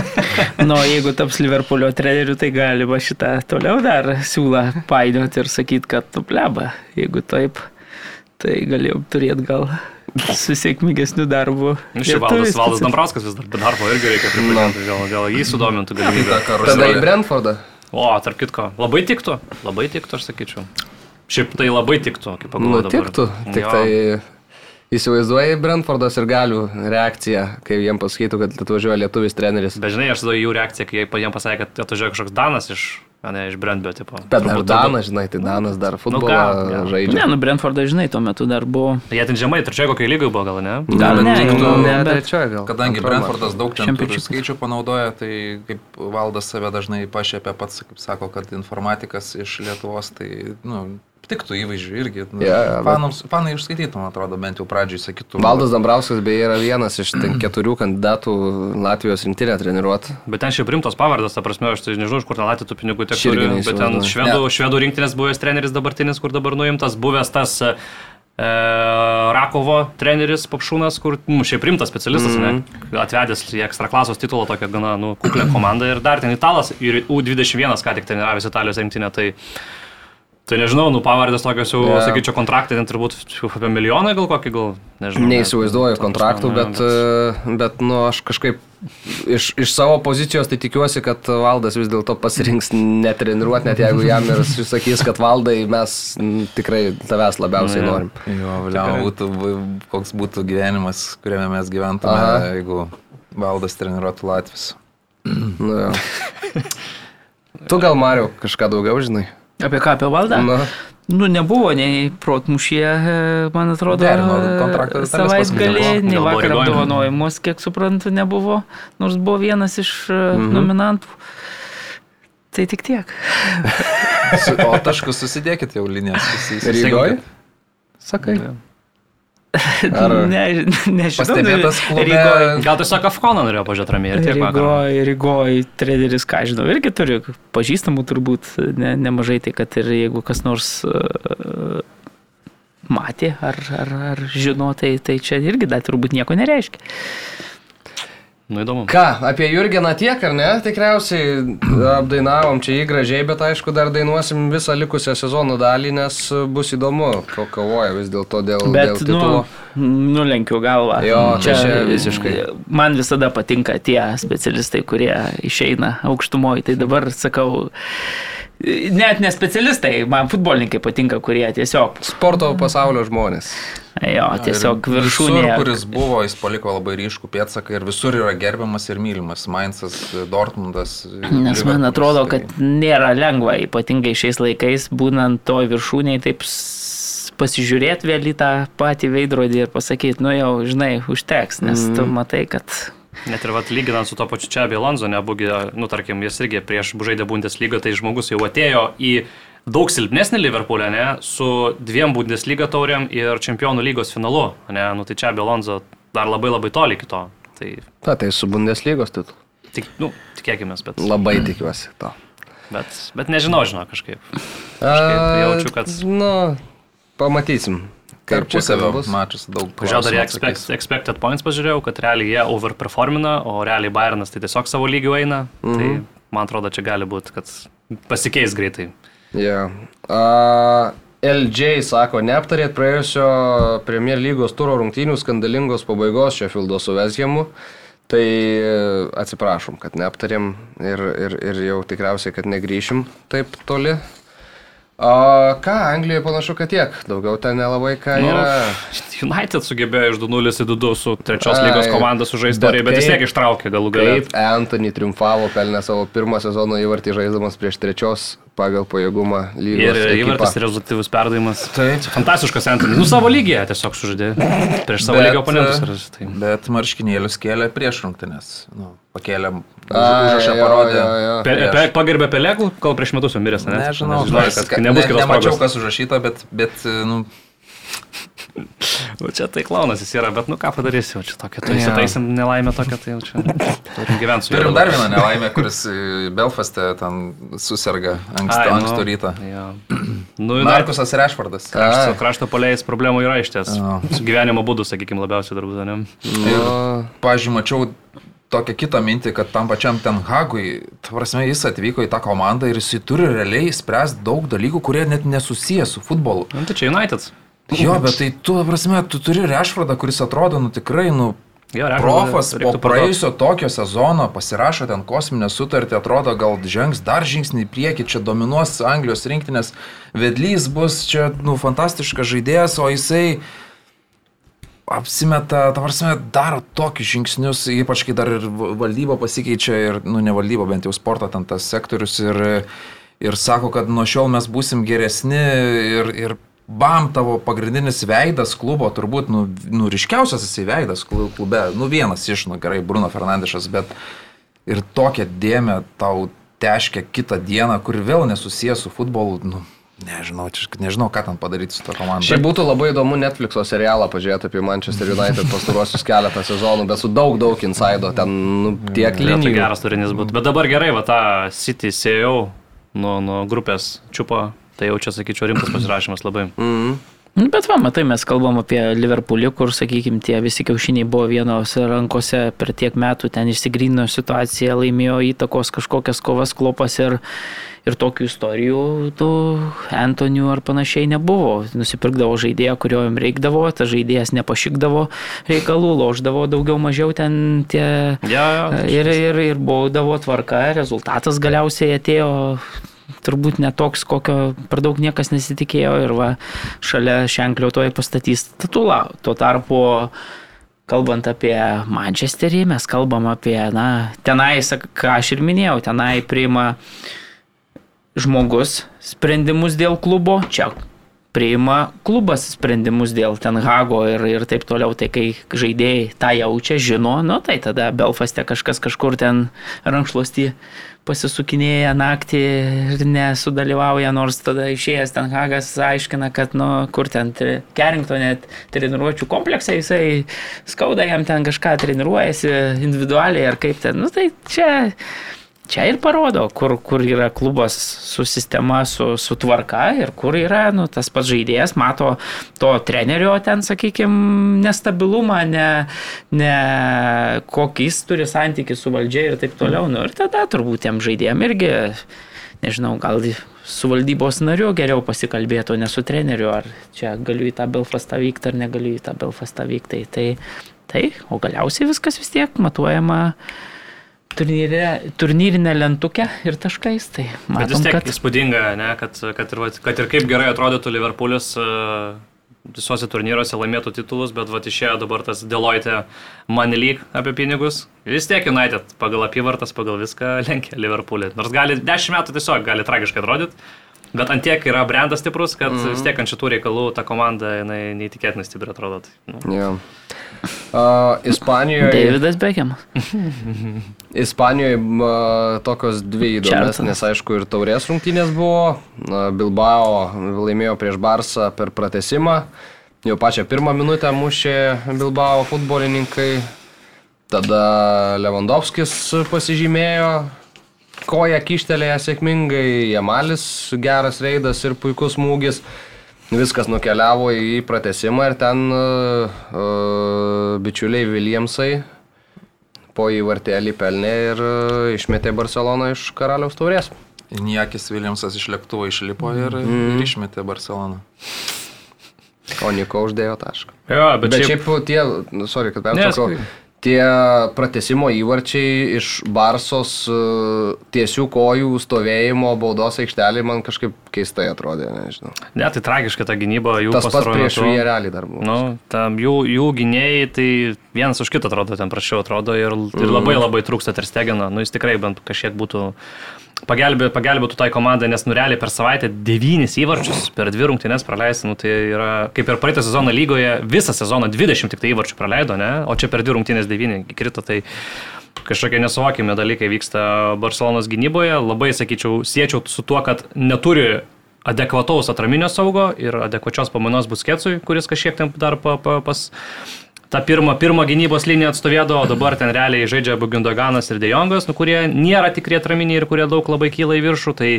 Nu, jeigu taps Liverpoolio treneriu, tai galima šitą toliau dar siūlą painioti ir sakyti, kad tu pleba. Jeigu taip, tai galėjom turėti gal su sėkmingesniu darbu. Nu, šį Ir valdas, valdas. Dambrauskas vis dar be darbo irgi reikia pripažinti, gal, gal jį sudomintų galimybę. Tada į. Brentfordą. O, tarp kitko, labai tiktų, labai tiktų, aš sakyčiau. Šiaip tai labai tiktų, kaip Nu, pagalvoju. dabar. tiktų. Tik Jo. tai įsivaizduoji Brentfordas ir galių reakciją, kai jiem pasakytų, kad atvažiuoja lietuvis treneris. Bet žinai, aš tada jų reakciją, kai jie jiems pasakė, kad atvažiuoja kažkoks Danas iš, o ne iš Brentbio tipo. Bet dar Danas, žinai, tai Danas dar futbolą gal, jo. žaidžia. Ne, nu Brentfordas, žinai, tuo metu dar buvo. Jie ten žemai, trečioje kokiai lygai buvo gal, ne? Gal Bet ne, tiktų, gal ne, bet- trečioje gal. Kadangi Antroj Brentfordas daug Championship. skaičių panaudoja, tai kaip valdas save dažnai pašiepia pats, kaip sako, kad informatikas iš Lietuvos, tai, nu, tiktų įvaizdžių irgi. Nu, Jo, jo, bet- fanams, fanai išskaitytų, man atrodo, bent jau pradžiai sakytų. Valdas Dambrauskas beje yra vienas iš ten keturių kandidatų Latvijos rinktinę treniruoti. Bet ten šiaip rimtos pavardės, ta prasme, aš tai nežinau, iš kur ten latė tų pinigų tiek turi. Bet ten švedų, švedų rinktinės buvęs treneris dabartinis, kur dabar nuimtas, buvęs tas e, Rakovo treneris Papšūnas, kur, nu, šiaip rimtas specialistas, mm Mhm. -hmm. ne, atvedęs į ekstraklasos titulą tokią gana, nu, kuklę komandą ir dar ten italas ir U21 ką tik treniravęs Italijos rinktinę, tai Tai nežinau, nu pavardės tokios jau, yeah. sakyčiau, kontraktai ten turbūt apie milijoną gal kokį, gal, nežinau. Neįsivaizduoju. Ta kontraktų, prasme, bet, e, bet nu, aš kažkaip iš, iš savo pozicijos tai tikiuosi, kad Valdas vis dėlto pasirinks netreniruoti, net jeigu jam ir sakys, kad Valdai mes tikrai tavęs labiausiai norim. Jo, vėliau būtų, koks būtų gyvenimas, kuriame mes gyventume, Aha. jeigu valdas treniruotų Latvijas. Nu, jo. tu gal Mariu kažką daugiau žinai? Apie ką, apie valdą? Nu, Nu, nebuvo nei protmušė, e, man atrodo, kontraktą detalės savaitgalį, nei vakar apdovanojimus, kiek suprantu, nebuvo, nors buvo vienas iš mhm. nominantų. Tai tik tiek. Su, o taškus susidėkit jau linijas. Rygoj? Sakai. Ar Ne, nežinau. Pastebėtas klube. Rygoj. Gal tiesiog Afkoną norėjo pažiūrėti ramiai ir tiek vakar. Rygoj, Rygoj treneris, ką žinau, irgi turi pažįstamų turbūt ne, nemažai, tai kad ir jeigu kas nors uh, matė ar, ar, ar žino, tai, tai čia irgi dar turbūt nieko nereiškia. Nu įdomu. Ką, apie Jurgeną tiek, ar ne? Tikriausiai apdainavom čia jį gražiai, bet aišku, dar dainuosim visą likusią sezono dalį, nes bus įdomu, ko kovoja vis dėlto dėl, dėl Bet, titulo. nu, nulenkiu galvą. Jo, tai čia visiškai. Man visada patinka tie specialistai, kurie išeina aukštumoje. Tai dabar sakau, net ne specialistai, man futbolininkai patinka, kurie tiesiog, Sporto pasaulio žmonės. jo, tiesiog Ir viršūnė. Visur, kuris buvo, jis paliko labai ryškų pėdsaką ir visur yra gerbiamas ir mylimas. Mainzas, Dortmundas. Nes man atrodo, tai- kad nėra lengva, ypatingai šiais laikais, būnant toj viršūniai, taip pasižiūrėti vėl į tą patį veidrodį ir pasakyti, nu jau, žinai, užteks, nes tu matai, kad Net ir vat, lyginant su to pačiu čia Alonso, nebugi, nu tarkim, jis irgi prieš žaidė Bundesliga, tai žmogus jau atėjo į daug silpnesnį Liverpoolę, ne, su dviem Bundesliga tauriam ir Čempionų lygos finalu, ne, nu tai čia Alonso dar labai labai toli iki to. Tai Na, tai su Bundeslygos titulu. tik, nu, tikėkime, bet, Labai tikiuosi to. bet, bet nežinau, žinau, kažkaip. Kažkaip jaučiu, kad... Nu, pamatysim. Tarpusavio mačas daug. Pažiūrėjau dar expect, expected points, pažiūrėjau, kad realiai jie overperformina, o realiai Bayernas tai tiesiog savo lygių eina. Mhm. Tai man atrodo, čia gali būti, kad pasikeis greitai. Yeah. Uh, LJ sako, neaptarėt praėjusio Premier lygos turo rungtynių skandalingos pabaigos Sheffieldo su Vesgemu. Tai e, atsiprašom, kad neaptarėm ir, ir, ir jau tikriausiai, kad negryšim taip toli. O ką, Anglijoje panašu, kad tiek. Daugiau ten nelabai ką Nu, yra. United sugebėjo iš 2-0 į 2 su trečios Ai, lygos komanda sužaisti bet istoriją, bet vis tiek ištraukė galų galę. Kaip Anthony triumfavo, pelnė savo pirmą sezono įvartį žaiddamas prieš trečios pagal pajėgumą Ir lygos. įvartis rezultatyvus perdavimas. Taip. Fantastiškas Antonis. Nu, savo lygiai tiesiog sužaidė. Prieš savo Bet, lygio oponentus. e, ir Tai. Bet marškinėlius kėlė prieš rungtynės. Nu, pakėlė, Ai, užrašą parodė. jo, jo. Pe, pe, pagerbė Pelėkų, kol prieš metus jau miręs, ne? Nežinau, kas- kad nebus ne, kitos nemačiau, kas užrašyta, bet, bet nu, Nu, čia tai klaunas jis yra, bet nu ką padarysi, jau čia tokia, tu įsitaisim nelaimę tokią, tai jau čia turim gyventi su juo turim dar vieną nelaimę, kuris e, Belfaste ten susirga anksti, Ai, nu, ankstų rytą. Jo. Nu, Markusas Rešvardas. krašto, krašto polėjais problemų yra iš ties. Su gyvenimo būdu, sakykime, labiausiai turbūt, ne? Nu, Pavyzdžiui, mačiau tokią kitą mintį, kad tam pačiam Ten Hagui, prasme, jis atvyko į tą komandą ir jis turi realiai spręsti daug dalykų, kurie net nesusiję su futbolu. Nu, tai čia United. Jo, bet tai tu, prasme, tu turi Rešvardą, kuris atrodo, nu tikrai, nu, Jo, Profas po praėjusio tokio sezono pasirašo ten kosminę sutartį, atrodo, gal žengs dar žingsnį į priekį, čia dominuos Anglijos rinktinės, vedlys bus čia, nu, fantastiškas žaidėjas, o jisai apsimeta, ta prasme, daro tokius žingsnius, ypač kai dar ir valdyba pasikeičia ir, nu, ne valdyba, bent jau sporto ten tas sektorius ir, ir sako, kad nuo šiol mes būsim geresni ir, ir bam, tavo pagrindinis veidas klubo, turbūt, nu, nu ryškiausias jisai veidas klu- klube, nu, vienas iš, nu, gerai, Bruno Fernandešas, bet ir tokią dėmę tau teškia kitą dieną, kur vėl nesusijęs su futbolu, nu, nežinau, čia, nežinau, ką ten padaryti su to komanda. Šiaip būtų labai įdomu Netflix'o serialą pažiūrėti apie Manchester United pastaruosius keletą sezonų, bet su daug, daug insaido, ten nu, tiek Jo, tai linijų. geras turinys būtų. Bet dabar gerai, va tą City CEO nuo, nuo grupės čiupo, tai jau čia, sakyčiau, rimtas pasirašymas labai. Mhm. Nu, Bet va, matai, mes kalbam apie Liverpoolį, kur, sakykime, tie visi kiaušiniai buvo vienos rankose per tiek metų, ten išsigrino situacija, laimėjo įtakos kažkokias kovas klopas ir, ir tokių istorijų, tų Antonių ar panašiai nebuvo. Nusipirkdavo žaidėją, kurio jam reikdavo, tas žaidėjas nepašykdavo reikalų, loždavo daugiau mažiau ten tie... Ja, ja. Ir, ir, ir baudavo tvarka, rezultatas galiausiai atėjo turbūt netoks, kokio per daug niekas nesitikėjo ir va, šalia ženklio toje pastatys statulą. Tuo tarpu, kalbant apie Manchesterį, mes kalbam apie, na, tenai, ką aš ir minėjau, tenai priima žmogus sprendimus dėl klubo, čia priima klubas sprendimus dėl Ten Hago ir, ir taip toliau. Tai kai žaidėjai tą jaučia, žino, nu tai tada Belfaste kažkas kažkur ten rankšluostį pasisukinėja naktį ir nesudalyvauja, nors tada išėjęs Ten Hagas aiškina, kad, nu, kur ten tri- Carringtonė treniruočio kompleksai, jisai skauda jam ten kažką treniruojasi individualiai ar kaip ten. Nu tai čia čia ir parodo, kur, kur yra klubas su sistema, su, su tvarka ir kur yra nu, tas pats žaidėjas, mato to trenerio ten, sakykime, nestabilumą, ne, ne kokį jis turi santykių su valdžia ir taip toliau. Nu, ir tada turbūt tiem žaidėjim irgi, nežinau, gal su valdybos nariu geriau pasikalbėtų, ne su treneriu, ar čia galiu į tą Belfastą vykti, ar negaliu į tą Belfastą vykti. Tai, tai, o galiausiai viskas vis tiek matuojama turnyre, turnyrinę lentukę ir taškais. Tai matom, Bet vis tiek kad... įspūdinga, ne, kad, kad, ir, kad ir kaip gerai atrodytų Liverpoolis e, visuose turnyruose laimėtų titulus, bet vat išėjo dabar tas Deloitte Money League apie pinigus. Vis tiek United pagal apyvartas, pagal viską lenkia Liverpoolį. Nors gali 10 metų tiesiog gali tragiškai atrodyti. Bet ant tiek yra brandas stiprus, kad mm. vis tiek ant šitų reikalų ta komanda jinai neįtikėtinai stipriai atrodo. Tai, nu. Jo. Uh, Ispanijoje, Davidas Beckhamas. Ispanijoje m, tokios dvi įdomesnės, Charltonas. aišku, ir taurės rungtynės buvo. Na, Bilbao laimėjo prieš Barsą per pratesimą. Jau pačią pirmą minutę mušė Bilbao futbolininkai. Tada Lewandowskis pasižymėjo, koja kištelėje sėkmingai, Jamalis geras reidas ir puikus smūgis. Viskas nukeliavo į pratesimą ir ten uh, uh, bičiuliai Williamsai po įvartelį pelnė ir uh, išmetė Barceloną iš karaliaus taurės. Niekis Williamsas iš lėktuvo išlipo ir, mm. ir išmetė Barceloną. O Niko uždėjo tašką. Jo, bet, Bet šiaip, šiaip tie, sorry, kad sakai. Tie pratesimo įvarčiai iš Barsos uh, tiesių kojų stovėjimo baudos aikštelį man kažkaip keistai atrodė, nežinau. ne, tai tragiška ta gynyba jų Tas pats prieš metu. Vierelį dar buvo. Nu, tam jų, jų gynėjai, tai vienas už kitą atrodo, ten prašiau atrodo ir, ir labai labai trūksta Terstegeno. Nu, jis tikrai bent kažkiek būtų pagelbė, pagelbėtų tai komandai, nes nurealiai per savaitę devynis įvarčius per dvi rungtynes praleisti, nu, tai yra kaip ir praeitą sezoną lygoje, visą sezoną 20 tik tai įvarčių praleido, ne? o čia per dvi rungtynės devyni įkrito, tai kažkokie nesuvokimi dalykai vyksta Barcelonos gynyboje. Labai, sakyčiau, siečiau su tuo, kad neturi adekvataus atraminio saugo ir adekvačios pamainos busketsui, kuris kažkiek ten dar pa, pa, pas tą pirmą, pirmą gynybos liniją atstovėdavo, o dabar ten realiai žaidžia Bugindoganas ir Dejongas, nu, kurie nėra tikrie atraminiai ir kurie daug labai kyla į viršų. Tai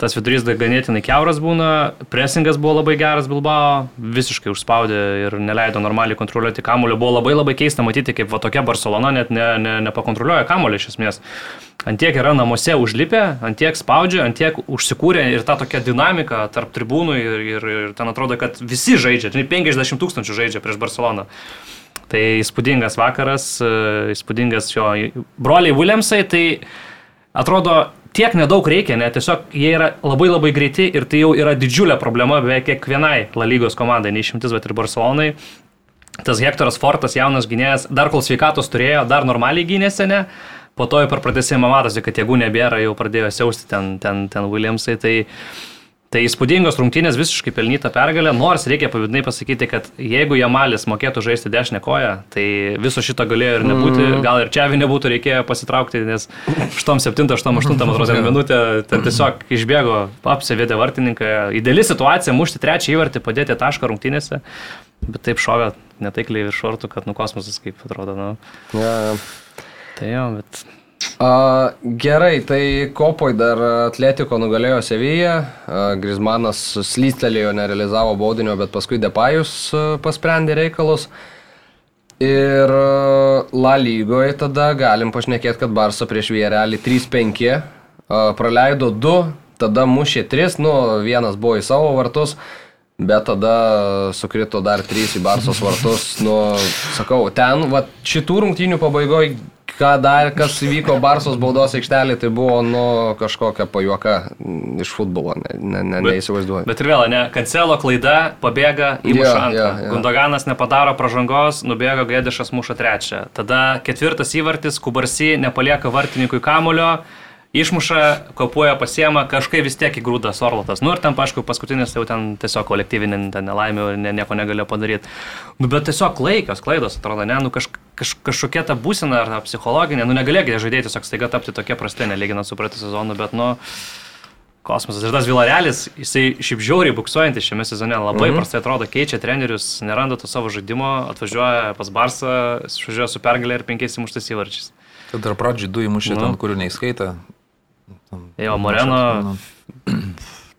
tas vidurys ganėtinai keuras būna, presingas buvo labai geras Bilbao, visiškai užspaudė ir neleido normaliai kontroliuoti kamulio. Buvo labai labai keista matyti, kaip va tokia Barcelona net ne, ne, nepakontroliuoja kamulio iš esmės. Antiek yra namuose užlipę, antiek spaudžia, antiek užsikūrė ir ta tokia dinamika tarp tribūnų ir, ir, ir ten atrodo, kad visi žaidžia, žinai, 50 tūkstančių žaidžia prieš Barceloną. Tai įspūdingas vakaras, e, įspūdingas jo broliai Williamsai, tai atrodo tiek nedaug reikia, ne, tiesiog jie yra labai labai greiti ir tai jau yra didžiulė problema beveik kiekvienai La lygos komandai, neišimtis, bet ir Barcelonai. Tas Hektoras Fortas, jaunas gynėjas, dar kol sveikatos turėjo, dar normaliai gynėsi, ne, po to jau per pratesimą matosi, kad jėgų nebėra, jau pradėjo siausti ten, ten, ten Williamsai. Tai, Tai įspūdingos rungtynės, visiškai pelnyta pergalė, nors reikia pavydinai pasakyti, kad jeigu Jamalis mokėtų žaisti dešinę koją, tai viso šito galėjo ir nebūti, mm. gal ir čia nebūtų reikėjo pasitraukti, nes 8-7-8-8 atrodo minutę ten tiesiog išbėgo, apsivėdė vartininką, ideali situacija, mušti trečią įvartį, padėti tašką rungtynėse, bet taip šovė netaikliai virš šortų, kad nu kosmosas kaip atrodo, nu. Ja. Tai jo, bet A, gerai, tai kopoj dar Atletiko nugalėjo Seviją, Grismanas slystelėjo, nerealizavo baudinio, bet paskui Depajus pasprendė reikalus. Ir La lygoje tada galim pašnekėti, kad Barsa prieš Vierelį 3-5 a, praleido 2, tada mušė 3, nu vienas buvo į savo vartus. Bet tada sukrito dar trys į Barsos vartus. Nu, sakau, ten, va, šitų rungtynių pabaigoje, ką dar, kas įvyko Barsos baudos aikštelė, tai buvo, nu, kažkokia pajuoka iš futbolo, ne, ne, ne, Bet- neįsivaizduoju. Bet ir vėl, ne, Kancelo klaida, pabėga, įmuša Jo, antrą. jo, jo. Gundoganas nepadaro pražangos, nubėga Gedišas muša trečią. Tada ketvirtas įvartis, Kubarsi nepalieka vartininkui kamulio. Išmuša, kopuoja pasiema, kažkaip vis tiek įgrūda Sorlotas. Nu ir ten, aišku, paskutinis jau ten tiesiog kolektyvinė nelaimė, ne, nieko negalėjo padaryti. Nu bet tiesiog klaikios, klaidos, atrodo, ne, nu kaž, kaž, kažkokia ta būsena ar ta psichologinė, nu negalėjo žaidėjai tiesiog staiga tapti tokie prasti, nelyginant su praeitų sezonu, bet nu... Kosmosas. Ir tas Vilarealis, jisai šiaip žiauriai buksuojantis šiame sezone, labai mhm. prastai atrodo, keičia trenerius, neranda to savo žaidimo, atvažiuoja pas Barsą, išvažiuoja su pergalė ir penkiais įmuštais įvarčiais. Dar pradžiai du įmušė Nu. ten, kurių neįskaita. Ten- Jo, Moreno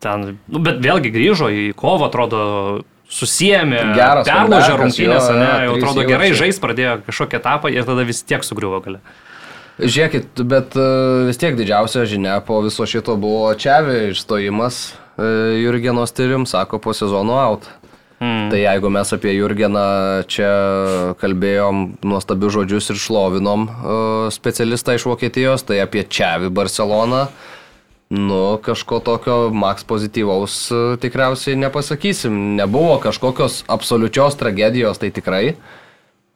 ten, nu, bet vėlgi grįžo į kovą, atrodo, Geras perlaužė rungtynės, ne, jau atrodo gerai įvarčiai. žais, pradėjo kažkokią etapą ir tada vis tiek sugriuvo gale. Žiūrėkit, bet e, vis tiek didžiausia žinia po viso šito buvo Čiavi išstojimas. E, Jurgeno stilium sako po sezono out. Mm. Tai jeigu mes apie Jurgeną čia kalbėjom nuostabius žodžius ir šlovinom e, specialistą iš Vokietijos, tai apie Čiavi Barceloną, nu kažko tokio maks pozityvaus e, tikriausiai nepasakysim. Nebuvo kažkokios absoliučios tragedijos, tai tikrai.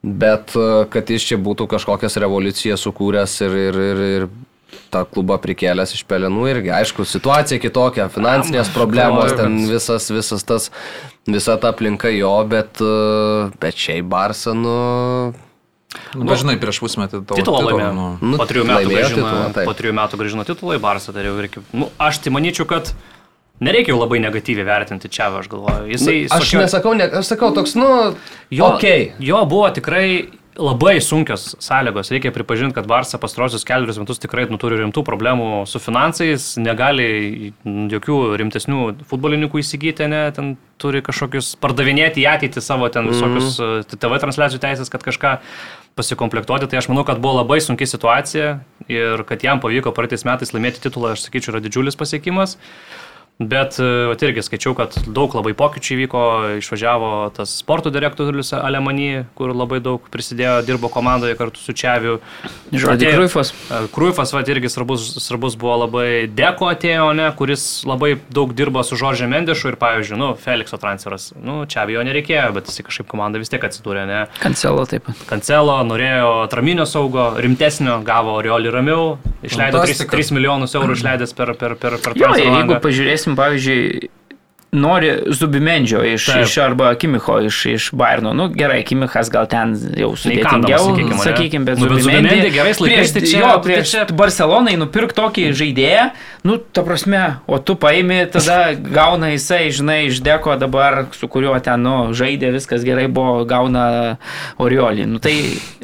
Bet e, kad jis čia būtų kažkokias revoliucijas sukūręs ir, ir, ir, ir tą klubą prikėlęs iš pelenų irgi, aišku, situacija kitokia, finansinės problemos, ten visas, visas tas, visa ta aplinka jo, bet, e, bet šiaip Barsa, nu... Nu, bet žinai, prieš pusmetį tavo Titulą laimėjo. nu, Nu, po trijų grąžino, titulą, po trijų metų grąžino titulą į Barsą, tai jau reikia. Nu, aš tai manyčiau, kad nereikia jau labai negatyviai vertinti čia, aš galvoju. Jisai, Nu, aš sakė- nesakau, ne, aš sakau, toks, nu... Jo, okei. jo buvo tikrai labai sunkios sąlygos. Reikia pripažinti, kad Barsa pastarosius kelius metus tikrai nu, turi rimtų problemų su finansais, negali jokių rimtesnių futbolininkų įsigyti, ne, ten turi kažkokius pardavinėti į ateitį savo ten visokius mm. TV transliacijų teisės, kad kažką pasikomplektuoti. Tai aš manau, kad buvo labai sunki situacija ir kad jam pavyko praeitais metais laimėti titulą, aš sakyčiau, yra didžiulis pasiekimas. Bet vat, irgi skaičiau, kad daug labai pokyčių įvyko, išvažiavo tas sporto direktorius Alemany, kur labai daug prisidėjo, dirbo komandoje kartu su Čiaviu. Atėjo- Kruifas. Kruifas, va, irgi svarbus, svarbus buvo labai Deko atėjo, ne, kuris labai daug dirbo su Žoržė Mendešu ir, pavyzdžiui, nu, Felikso transferas. Nu, Čiavio nereikėjo, bet jis kažkaip komanda vis tiek atsidūrė, ne. Kancelo taip pat. Kancelo norėjo atraminio saugo, rimtesnio, gavo Oriolį ramiau, išleido 3, Fantastika. 3 milijonus eurų išleidęs per, per, per, per Jo, transfer ir jeigu langą. Pažiūrėsim, pavyzdžiui, nori Zubimendžio iš, Taip. iš arba Kimicho iš, iš Bairno. Nu gerai, Kimichas gal ten jau sudėtingiau, sakykim, ane? sakykime, bet Nu, bet Zubimendi gerais laikais, tai čia- jo, tai prieš čia- Barcelonai nupirk tokį žaidėją, nu, ta prasme, o tu paimi, tada gauna jisai, žinai, iš deko dabar, su kuriuo ten, nu, žaidė, viskas gerai buvo, gauna Oriolį. Nu, tai,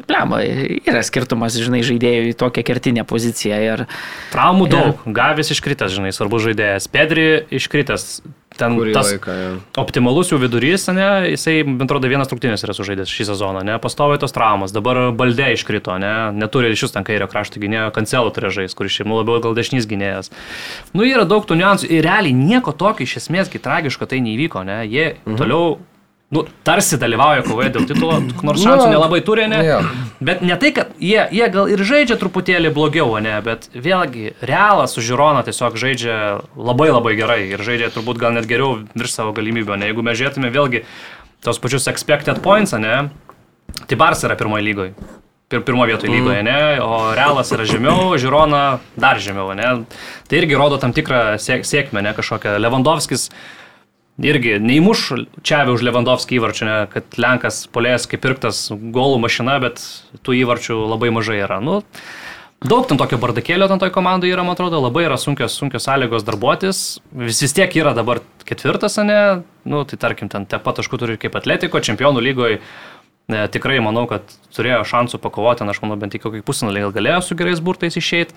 plema, yra skirtumas, žinai, žaidėjų į tokią kertinę poziciją. Ir, Traumų Ir- daug, Gavis iškritęs, žinai, svarbus žaidėjas, Pedri iškritęs. Ten Kurį tas laiką, jo. optimalus jų vidurys, ne, jisai, man atrodo, vienas rungtynės yra sužaidęs šį sezoną, ne, pastoviai tos traumas, dabar Baldė iškrito, ne, neturi jūs ten kairio krašto gynėjo, Kancelo turi žais, kuris šiaip nu, labiau gal dešinys gynėjas. Nu, yra daug tų niuansų ir realiai nieko tokio iš esmės, kai tragiško tai neįvyko, ne, jie mhm. toliau, nu, tarsi dalyvauja kovoje dėl titulo, nors šansų Nu, nelabai turi, ne. jo. Bet ne tai, kad jie, jie gal ir žaidžia truputėlį blogiau, ne, bet vėlgi realas su Žirona tiesiog žaidžia labai labai gerai ir žaidžia turbūt gal net geriau virš savo galimybių, ne, jeigu mes žiūrėtume vėlgi tos pačius expected points, ne, tai Bars yra pirmoje lygoje. Pir, pirmo vietoje lygoje, ne, o Realas yra žemiau, Žirona dar žemiau, ne. Tai irgi rodo tam tikrą sėk, sėkmę, ne, kažkokią. Lewandowskis irgi neįmuš čia už Lewandowskį įvarčių, ne, kad Lenkas polės kaip pirktas golų mašina, bet tų įvarčių labai mažai yra. Nu, Daug ten tokio bardakėlio ten toj komandai yra, man atrodo, labai yra sunkios, sunkios sąlygos darbuotis. Vis, vis tiek yra dabar ketvirtas, ne? Nu, tai tarkim, ten tiek pat taškų turi kaip Atletiko, čempionų lygoje. Ne, tikrai manau, kad turėjo šansų pakovoti, aš manau, bent iki kokį pusfinalį gal galėjo su gerais burtais išeiti.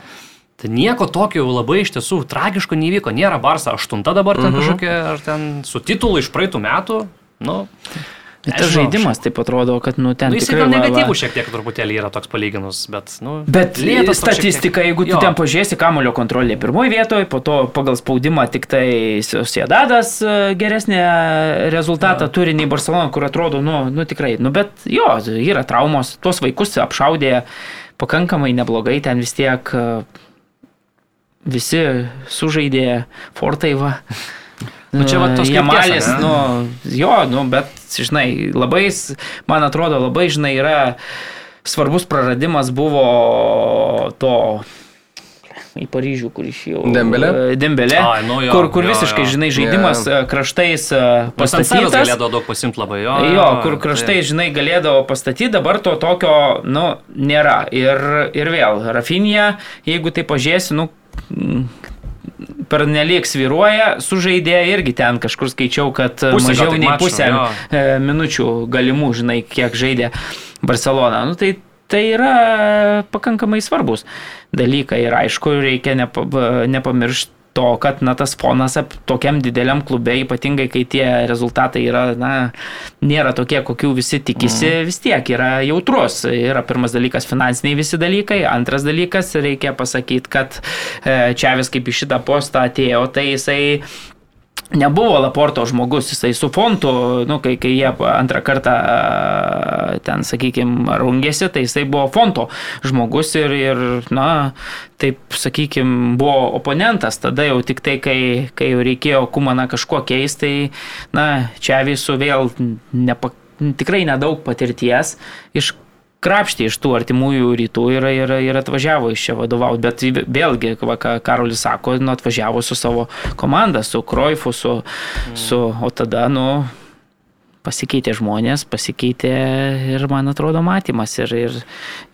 Tai nieko tokio labai iš tiesų tragiško nevyko. Nėra Barsa aštunta dabar ten mhm. kažkokia, ar ten su titulu iš praeitų metų. Nu, ir tas nežinau, žaidimas taip atrodo, kad, nu, ten Nu, jis tikrai... gal va- va- negatyvų šiek tiek truputėlį yra toks palyginus, bet, nu, Bet statistika, jeigu tu Jo. ten pažiūrėsi, kamulio kontrolė pirmoje vietoje, po to pagal spaudimą tik tai Sėdadas geresnį rezultatą turi nei Barcelona, kur atrodo, nu, nu tikrai, nu bet jo, yra traumos, tuos vaikus apšaudė pakankamai neblogai, ten vis tiek e, visi sužaidė Fortai va. Nu, čia va tos ane? nu, jo, nu, bet, žinai, labai, man atrodo, labai, žinai, yra svarbus praradimas buvo to į Paryžių, kur išėjau. Dembele? E, Dembele, Ai, nu jo, kur, kur jo, visiškai, jo. žinai, žaidimas Jo. e, kraštais e, Pastatytas pastatytas. galėdavo daug pasimti labai, jo. Jo, kur kraštai, žinai, galėdavo pastatyti, dabar to tokio, nu, nėra. Ir, ir vėl, Rafinija, jeigu tai pažiūrėsi, nu, per nelik sviruoja, sužaidė irgi ten kažkur skaičiau, kad Pusę gal mažiau tik nei mačo, pusę jo. e, minučių galimų, žinai, kiek žaidė Barcelona. Nu, tai tai yra pakankamai svarbus dalykai ir aišku, reikia nepa, nepamiršti to, kad na, tas fonas ap, tokiam dideliam klube, ypatingai kai tie rezultatai yra, na, nėra tokie, kokių visi tikisi, mm. vis tiek yra jautrus. Yra pirmas dalykas finansiniai visi dalykai, antras dalykas reikia pasakyti, kad e, Čiavis kaip į šitą postą atėjo, tai jisai nebuvo Laporto žmogus, jisai su fontu, nu, kai, kai jie antrą kartą ten, sakykime, rungėsi, tai jisai buvo fonto žmogus ir, ir na, taip, sakykime, buvo oponentas, tada jau tik tai, kai, kai jau reikėjo Kumaną kažkuo keisti, tai, na, čia visų vėl nepa, tikrai nedaug patirties iš krapštė iš tų artimųjų rytų ir, ir, ir atvažiavo iš čia vadovauti. Bet vėlgi, va, ką Karolis sako, nu, atvažiavo su savo komanda, su Kroifu, su, mm. su, o tada, nu, pasikeitė žmonės, pasikeitė ir, man atrodo, matymas. Ir, ir,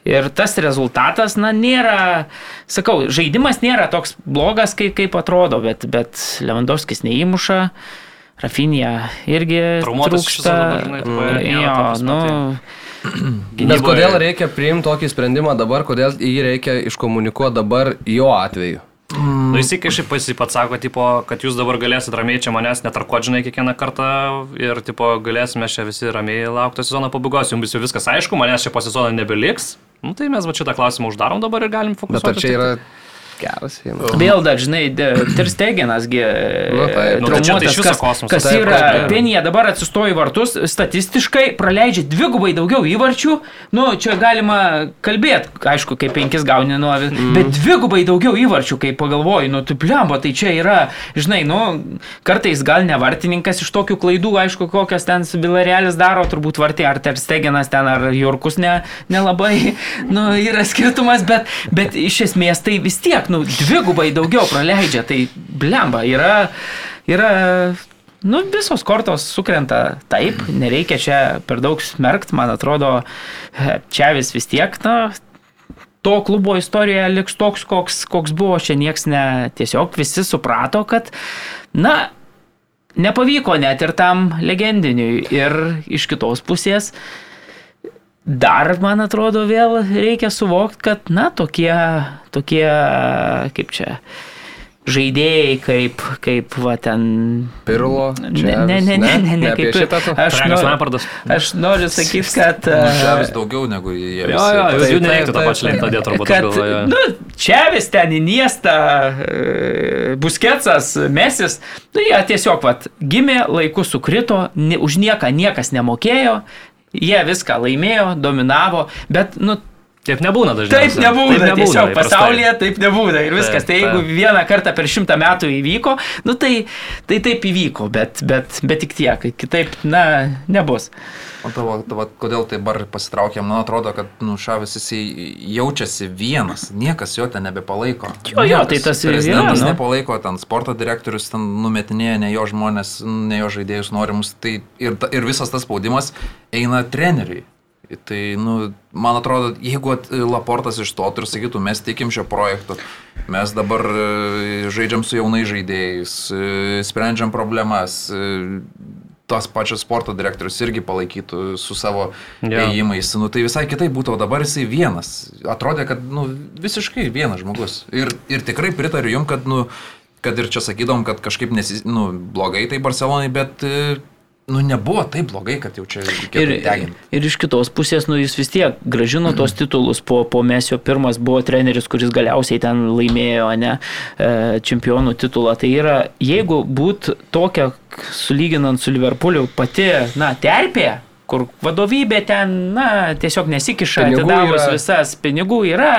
ir tas rezultatas, na, nėra, sakau, žaidimas nėra toks blogas, kaip, kaip atrodo, bet, bet Lewandowskis neįmuša. Rafinija irgi Traumuotas trūksta. Žinai, jo, nu, Bet kodėl reikia priimti tokį sprendimą dabar, kodėl jį reikia iškomunikuoti dabar jo atveju? Mm. Nu, jis kažkaip pats pats sako, tipo, kad jūs dabar galėsit ramiai čia manęs netarkuot, žinai, kiekvieną kartą ir tipo, galėsime čia visi ramiai laukti sezono pabaigos, jums jau viskas aišku, manęs čia po sezono nebeliks. Nu, tai mes va šitą klausimą uždarom dabar ir galim fokusuoti. Bet ar čia yra geras jiems. Vėl dar, žinai, Tirsteginas, Nu, tai- Nu, tai čia tai iš traumuotas, viso kas, kas yra. Penija dabar atsistoja į vartus, statistiškai praleidžia dvigubai daugiau įvarčių, nu, čia galima kalbėti, aišku, kaip penkis gauni nuo, mm. bet dvigubai daugiau įvarčių, kai pagalvoji, nu, tu blemba, tai čia yra, žinai, nu, kartais gal ne vartininkas iš tokių klaidų, aišku, kokias ten Vilarealis daro, turbūt vartė, ar Tersteginas ten, ar Jurkus ne, nelabai, nu, yra skirtumas, bet, bet iš esmės tai vis tiek, nu, dvigubai daugiau praleidžia, tai blemba, yra, yra, nu, visos kortos sukrenta taip, nereikia čia per daug smerkt, man atrodo, čia vis vis tiek, na, to klubo istorijoje liks toks, koks, koks buvo, čia nieks ne, tiesiog visi suprato, kad, na, nepavyko net ir tam legendiniui. Ir iš kitos pusės, dar, man atrodo, vėl reikia suvokti, kad, na, tokie, tokie, kaip čia, žaidėjai, kaip, kaip, va, ten. Pirlo. Ne, ne, ne, ne, ne, ne, apie kaip šitą. Aš, Lampardas. aš noriu sakyti, kad... Žavis e, daugiau negu jie. Jo, jo, jūs Taip, jų nereiktų tą pačią lentą dėti, turbūt kad, galvoje. nu, čia vis ten įniesta, busketsas, mesis, nu jie tiesiog, vat, gimė, laiku sukrito, ne, už nieką niekas nemokėjo, jie viską laimėjo, dominavo, bet, nu, Taip nebūna dažniausiai. Taip nebūna, taip tiesiog įprastai. pasaulyje taip nebūna ir viskas. Taip, tai jeigu taip. vieną kartą per šimtą metų įvyko, nu tai, tai taip įvyko, bet, bet, bet tik tiek, kitaip, na, nebus. O tavo, tavo, kodėl tai bar pasitraukėm, man atrodo, kad nu, Šavis jisai jaučiasi vienas, niekas jo ten nebepalaiko. Jo, jo, Niekas. tai tas ir Prezidentas yra, nu. nepalaiko, ten sporto direktorius ten numetinėja ne jo žmonės, ne jo žaidėjus norimus, tai ir, ir visas tas spaudimas eina treneriui. Tai, nu, man atrodo, jeigu Laportas išstotų ir sakytų, mes tikim šio projektu, mes dabar e, žaidžiam su jaunai žaidėjais, e, sprendžiam problemas, e, tas pačias sporto direktorius irgi palaikytų su savo Jo. ėjimais. Nu, tai visai kitai būtų, o dabar jisai vienas. Atrodė, kad nu, visiškai vienas žmogus. Ir, ir tikrai pritariu jum, kad, nu, kad ir čia sakydom, kad kažkaip nesis, nu, blogai tai Barcelonai, bet nu, nebuvo taip blogai, kad jau čia Ir, ir iš kitos pusės, nu, jis vis tiek gražino tos titulus, po, po Mesio pirmas buvo treneris, kuris galiausiai ten laimėjo, ne, e, čempionų titulą. Tai yra, jeigu būtų tokia, sulyginant su Liverpooliu, pati, na, terpė, kur vadovybė ten, na, tiesiog nesikiša, Pinigų atidavus yra. visas pinigų yra,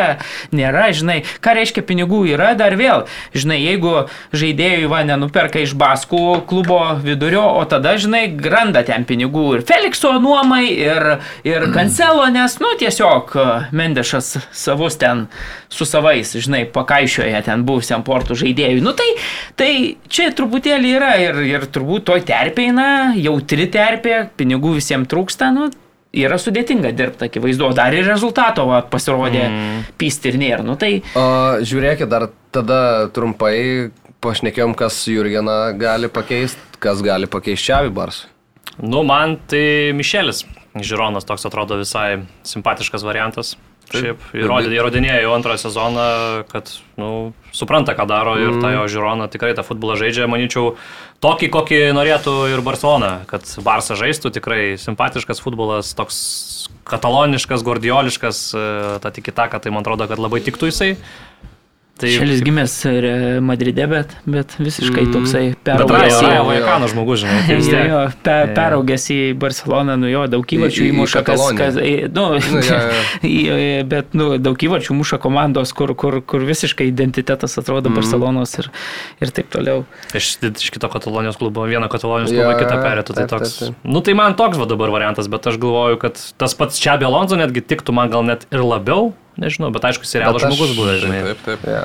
nėra, žinai, ką reiškia pinigų yra, dar vėl, žinai, jeigu žaidėjų va nenuperka iš Baskų klubo vidurio, o tada, žinai, granda ten pinigų ir Felixo nuomai, ir, ir Cancelo, nes, nu, tiesiog e, Mendešas savus ten su savais, žinai, pakaišioje ten buvusiam portų žaidėjui. Nu, tai, tai čia truputėlį yra ir, ir turbūt toj terpėje, na, jautri terpė, pinigų visiems trūksta, nu, yra sudėtinga dirbti, akivaizdu, dar ir rezultato va, pasirodė mm. pysti ir nėra. Nu, tai O, žiūrėkit, dar tada trumpai pašnekėjom, kas Jurgeną gali pakeisti, kas gali pakeisti Čiavi Barsui. Nu, man tai Mišelis. Žironas toks atrodo visai simpatiškas variantas. Šiaip įrodė, įrodinėjo jau antrą sezoną, kad nu, supranta, ką daro ir mm. tą jo žiūroną tikrai tą futbolą žaidžia, manyčiau, tokį, kokį norėtų ir Barcelona, kad Barça žaistų tikrai simpatiškas futbolas, toks kataloniškas, gordioliškas, e, ta tik kita, kad tai man atrodo, kad labai tiktų jisai. Tai Šalis gimęs ir Madride, bet, bet visiškai Mm. toksai peraugęs į... Vaikano žmogus, žinai. tai Jo, jo, pe, peraugęs į Barceloną, nu jo, daug įvarčių įmuša, kas, kas, nu, Nu, jo, jo. į- bet, nu, daug įvarčių muša komandos, kur, kur, kur visiškai identitetas atrodo Mhm. Barcelonos ir, ir taip toliau. Iš, iš kito Katalonijos klubo, vieno Katalonijos Jo, klubo į kitą perėtų. Tai toks. taip, taip. Nu tai man toks va dabar variantas, bet aš galvoju, kad tas pats Čiabė Alonso netgi tiktų man gal net ir labiau, nežinau, bet aišku, serialo Bet aš- žmogus buvęs, žinai. Taip, taip. Ja.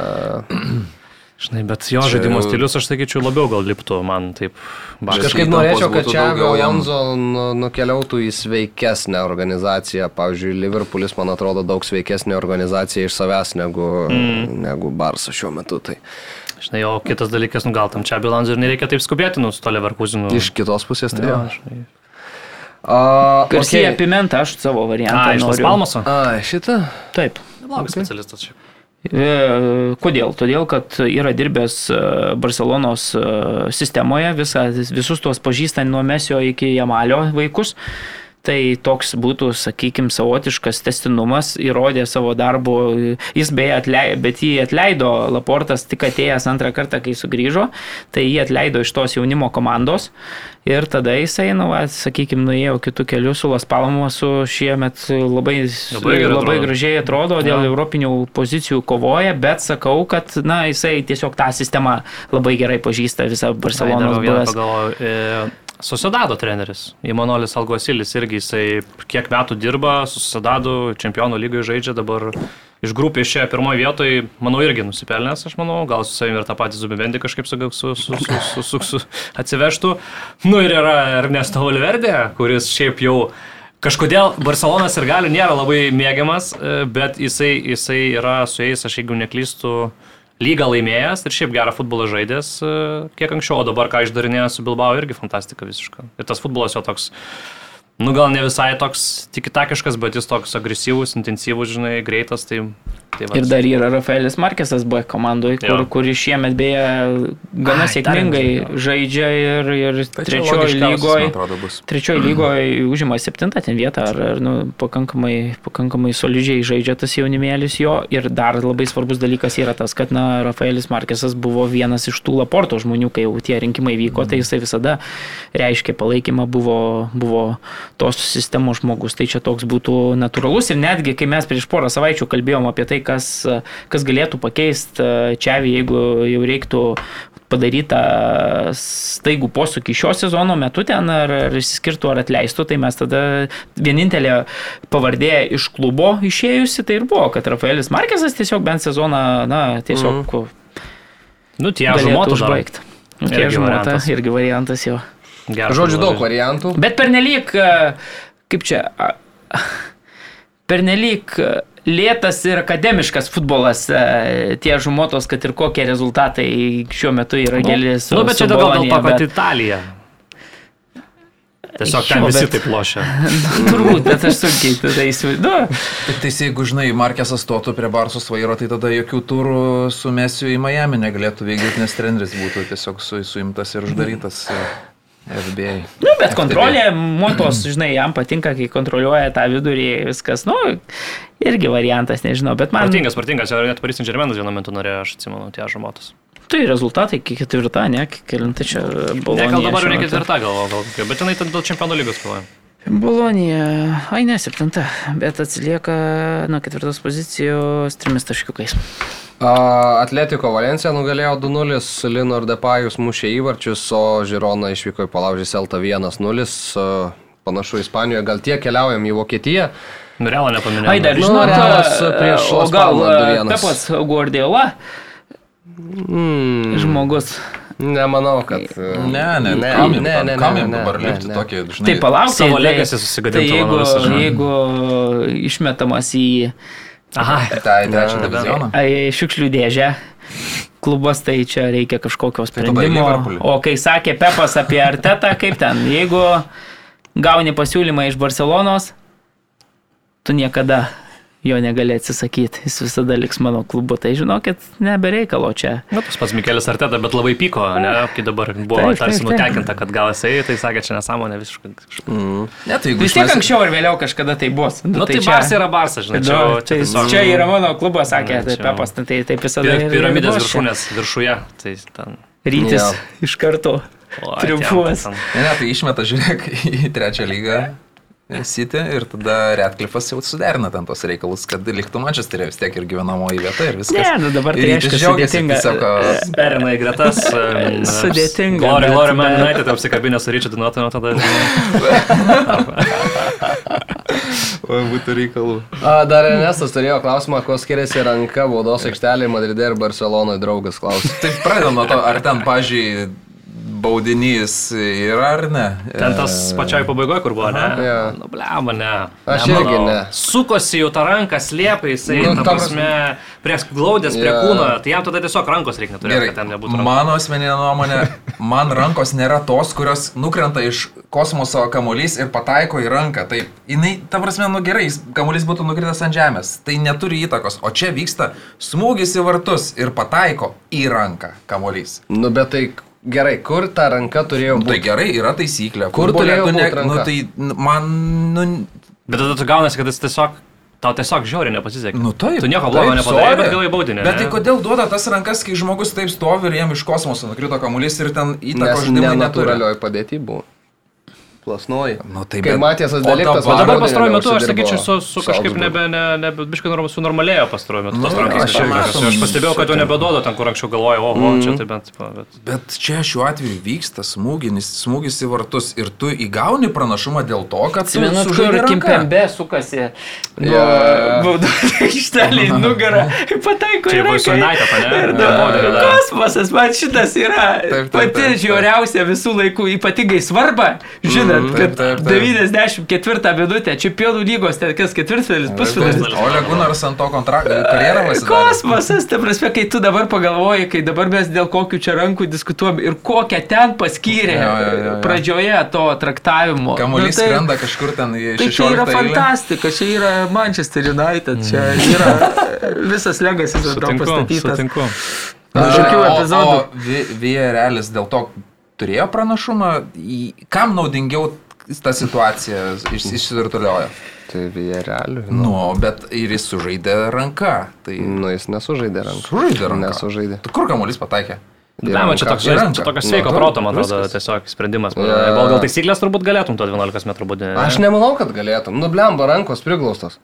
žinai. Bet jo Čia žaidimo jau- stilius, aš sakyčiau, labiau gal liptų man taip. Aš kažkaip norėčiau, kad čia. Alonso nu- nukeliautų į sveikesnę organizaciją. Pavyzdžiui, Liverpoolis, man atrodo, daug sveikesnė organizacija iš savęs negu, mm. negu Barça šiuo metu. Tai Žinai, o kitas dalykas, nu gal tam Čiabė Alonso ir nereikia taip skubėti, nu, su to Leverkusinu. iš kitos pusės tai Jo, jo. žinai. A, Garcija okei. okay. Pimenta, aš savo variantą. A, iš noriu. Palmaso? A, šitą? Taip. Neblogas specialistas šiaip. E, Kodėl? Todėl, kad yra dirbęs e, Barcelonos e, sistemoje, visa, visus tuos pažįstant nuo Mesio iki Jamalio vaikus. Tai toks būtų, sakykime, savotiškas testinumas, įrodė savo darbu, jis beje atleido, bet jį atleido Laportas tik atėjęs antrą kartą, kai sugrįžo, tai jį atleido iš tos jaunimo komandos ir tada jisai, nu, va, sakykime, nuėjo kitų kelių su Las Palmasu šiemet labai, Labai labai atrodo. gražiai atrodo, dėl Jo. europinių pozicijų kovoja, bet sakau, kad, na, jisai tiesiog tą sistemą labai gerai pažįsta visą Barcelonos buvęs. Pagalvoju, Susidado treneris, Imanolis Alguasilis irgi jisai kiek metų dirba, susidado, čempionų lygoje žaidžia, dabar iš grupės išėjo pirmoje vietoje, manau, irgi nusipelnęs, aš manau, gal su savimi ir tą patį Zubibendį kažkaip su, su, su, su, su, su, atsivežtų. Nu ir yra Ernesto Valverdė, kuris šiaip jau Kažkodėl Barcelonas ir gali nėra labai mėgiamas, e, bet jisai, jisai yra su jais, aš jeigu neklystu, lygą laimėjęs ir šiaip gerą futbolą žaidęs e, kiek anksčiau, o dabar ką išdarinėjo su Bilbao irgi fantastika visiška. Ir tas futbolas jo toks, nu gal ne visai toks tikitakiškas, bet jis toks agresyvus, intensyvus, žinai, greitas. Tai, tai va, Ir dar yra Rafaelis Markesas B komandoje, kur, kuris šiemet beje gana Ai, sėkmingai žaidžia, žaidžia ir, ir trečiojo lygoje. Trečiojo lygoje užima septintą ten vietą, ar, ar nu, pakankamai, pakankamai solidžiai žaidžia tas jaunimėlis jo. Ir dar labai svarbus dalykas yra tas, kad na, Rafaelis Markesas buvo vienas iš tų laporto žmonių, kai jau tie rinkimai vyko, tai jisai visada reiškė palaikymą, buvo, buvo tos sistemos žmogus. Tai čia toks būtų natūralus ir netgi, kai mes prieš porą savaičių kalbėjom apie tai, kas, kas galėtų pakeisti Čiavį, jeigu jau reiktų padarytą staigų posūkį šio sezono metu ten, ar, ar išsiskirtų, ar atleistų, tai mes tada vienintelė pavardė iš klubo išėjusi, tai ir buvo, kad Rafaelis Markesas tiesiog bent sezoną, na, tiesiog mm. nu, tie žmotų užbaigti. Nu, tie variantas. irgi variantas jo. Žodžiu, daug variantų. Bet pernelyg, e, kaip čia, pernelyg e, lėtas ir akademiškas futbolas, e, tie žumotos, kad ir kokie rezultatai šiuo metu yra gėlė su Nu, bet čia gal dėl to, kad bet- Italija. Tiesiog ten visi bet- taip lošia. Turbūt, bet aš sunkiai tada įsivaizduoju. Tik tai jeigu, žinai, Markesas stotų prie Barsos vairo, tai tada jokių turų su Mesiu į Miami negalėtų vykdyti, nes treneris būtų tiesiog su, suimtas ir uždarytas e, FBI. Nu, bet kontrolė, motos, žinai, jam patinka, kai kontroliuoja tą vidurį, viskas, nu, irgi variantas, nežinau, bet man... Protingas, protingas, ir net Paris Saint-Germainas vienu metu norėjo, aš atsimenu, tie žmogus. Tai rezultatai iki ketvirtą, ne, kelinta čia buvo. Ne, gal dabar jau ne ketvirta, gal, gal bet jinai ten dėl čempionų lygos kovoja. Bolonija, ai ne, septinta, bet atsilieka nuo ketvirtos pozicijos trimis taškiukais. A, Atletiko Valencija nugalėjo 2-0, Lino ir Depajus mušė įvarčius, o Žirona išvyko į palaužį Selta 1-0. a, Panašu Ispanijoje, gal tiek keliaujam į Vokietiją. Realą nepaminėjau. Ai, dar Nu, žinot, Realas prieš o Las gal 2:1. Pepas Guardiola Mm, žmogus. Nemanau, kad. e, Ne, ne, ne, kam ne, jam- ne, ne, kam ne, jam ne, dabar ne, lipti tokį, žinai. Tai palauk, Savo tai- legacy tai jeigu, visą, jeigu išmetamas į Aha, Tai trečią divizioną. šiukšlių dėžę klubas, tai čia reikia kažkokio Tai sprendimo. Liverpoolį. O kai sakė Pepas apie Artetą, kaip ten, jeigu gauni pasiūlymą iš Barcelonos, tu niekada jo negali atsisakyti, jis visada liks mano klubu, tai žinokit, nebereikalo čia. Na, tas pats Mikelis Arteta, bet labai pyko, ne, kai dabar buvo Taip, tarsi nutekinta, kad gal jisai, tai sakė, čia nesąmonė visiškai. Mm. Ne, tai Vis tiek išmesi- anksčiau ar vėliau kažkada tai bus. Na, nu, tai, tai čia- Barsas yra Barsas, žinai, čia, Nu, tai tiesiog- čia yra mano klubas, sakė, tai čia- Pepas, tai taip visada. Ir- ir Piramidės čia. viršūnės viršuje. Tai ten. Rytis Jo. iš karto. Triumfuos. Ne, ne, tai išmeta, žiūrėk, į trečią lygą. City ir tada Redcliffas jau suderina ten tos reikalus, kad liktų Manchesterė vis tiek ir gyvenamoji vieta ir viskas. Ne, nu dabar tai Rytis džiaugiasi, sudėtinga. Perina į gretas. Sudėtinga, bet- Glory Man United apsikabinę su Ryčiu Dinuotinu tada. o būtų reikalų. A, dar Ernestas turėjo klausimą, kuo skiriasi ranka baudos aikštelė Madride ir Barcelonoje, draugas klausė. Tai pradedam nuo to, ar ten, pažiūrėjai, baudinys yra ar ne? Ten tas E, pačioj pabaigoje, kur buvo, ne? Jo. Nu, blema, ne. Aš Nemanau. irgi ne. Sukosi jau tą ranką, slėpė jisai, Nu, ta prasme, prie glaudės, prie Jo. kūno, tai jam tada tiesiog rankos reikia neturėti, Gerai, kad ten nebūtų rankos. mano asmeninė nuomonė, man rankos nėra tos, kurios nukrenta iš kosmoso kamuolys ir pataiko į ranką. Tai jinai, ta prasme, nu gerai, kamuolys būtų nukritęs ant žemės. Tai neturi įtakos. O čia vyksta smūgis į vartus ir pataiko į ranką kamuolys. Nu, bet tai gerai, kur ta ranka turėjo Nu, tai būti? gerai, yra taisyklė. Kur Futbole turėjo tu būt ranka? Nu, tai man, nu, Bet tada tu gaunasi, kad jis tiesiog, tau tiesiog žiauriai nepasisekė. nu taip. Tu nieko blogo nepadarei, bet gavai baudinį. Bet tai kodėl duoda tas rankas, kai žmogus taip stovi ir jam iš kosmoso nukrito kamuolys ir ten įtakos žaidimui neturi? nenatūralioj padėti buvo. Plasnoji. Nu, tai Kai bet- Matėsas o dalykas, O dabar pastaruoju metu aš sakyčiau, su, su kažkaip nebe, ne, nebe, biškai norm, sunormalėjo pastaruoju metu. Nu, aš Aš, aš pastebėjau, kad jau nebeduoda ten, kur anksčiau galvojau, oho, Mhm. čia tai bent. tipo, Bet... Bet čia šiuo atveju vyksta smūginis, smūgis į vartus ir tu įgauni pranašumą dėl to, kad tu Atsimenat, kur. Kimpembe sukasi nuo Jo. baudos aikštelį į nugarą, pataiko Čia į jau su ranką. United, ne? Ir Ne, da- baudinį davė. Kosmosas, man šitas yra Taip, taip, pati taip, taip. žiauriausia visų laikų, ypatingai svarba. Žinot, Mm, kad taip, taip, taip. 94 minutė, čempionų lygos, ten kas ketvirtfinalis, pusfinalis. Ole Gunaras ant to kontrakto karjerą pasidarė. Kosmosas, ta prasme, kai tu dabar pagalvoji, kai dabar mes dėl kokių čia rankų diskutuojam ir kokią ten paskyrė Jo, jo, jo, jo. pradžioje to traktavimo. Kamuolys Nu, tai- skrenda kažkur ten į Tai čia yra 16 eilę. fantastika, čia yra Manchester United, čia yra visas legasis ant to pastatytas. sutinku. Tokių O- epizodų. O Vi- Vija realis dėl to turėjo pranašumą, į- kam naudingiau ta situacija iš- išsirutuliojo? Tai Villarrealiui. Nu, bet ir jis sužaidė ranką. Tai Nu, jis nesužaidė rankų. sužaidė ranką. Nesužaidė. Tai kur kamuolys pataikė? Ne, man čia toks, ranką. čia tokios Nu, sveiko tai proto, man atrodo, viskas. tiesiog sprendimas. Gal gal taisyklės turbūt galėtum to 12 m būti. Aš nemanau, kad galėtum. Nu, blemba, rankos priglaustos.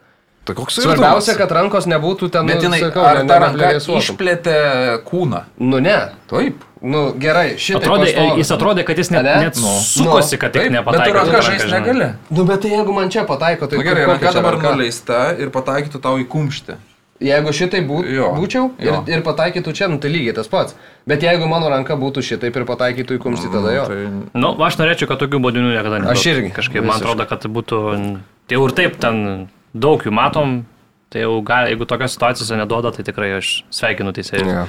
Tai koks Svarbiausia, kad rankos nebūtų ten, Bet nu, jinai, sakau, ar ne- ta ranka išplėtė kūną? Nu, ne. Taip. Nu, gerai, šitą. Atrodė, jis atrodė, kad jis net, Ane? net Nu. sukosi, kad tik Taip, bet nepataikė. tu ranka žaisti negali. Nu, bet tai jeigu man čia pataiko, tai Na gerai, kokia ranka dabar nuleista ir pataikytų tau į kumštį. Jeigu šitai bū, Jo, būčiau ir, jo. ir pataikytų čia, nu, tai lygiai tas pats. Bet jeigu mano ranka būtų šitaip ir pataikytų į kumštį, tada jo. Tai Nu, aš norėčiau, kad tokių baudinių niekada nebūtų. Aš irgi, Kažkaip man visiškai. atrodo, kad būtų... Tai jau ir taip ten daug jų matom. Tai jau gali, jeigu tokios situacijos neduoda, tai tikrai aš sveikinu teisėjus. Ja.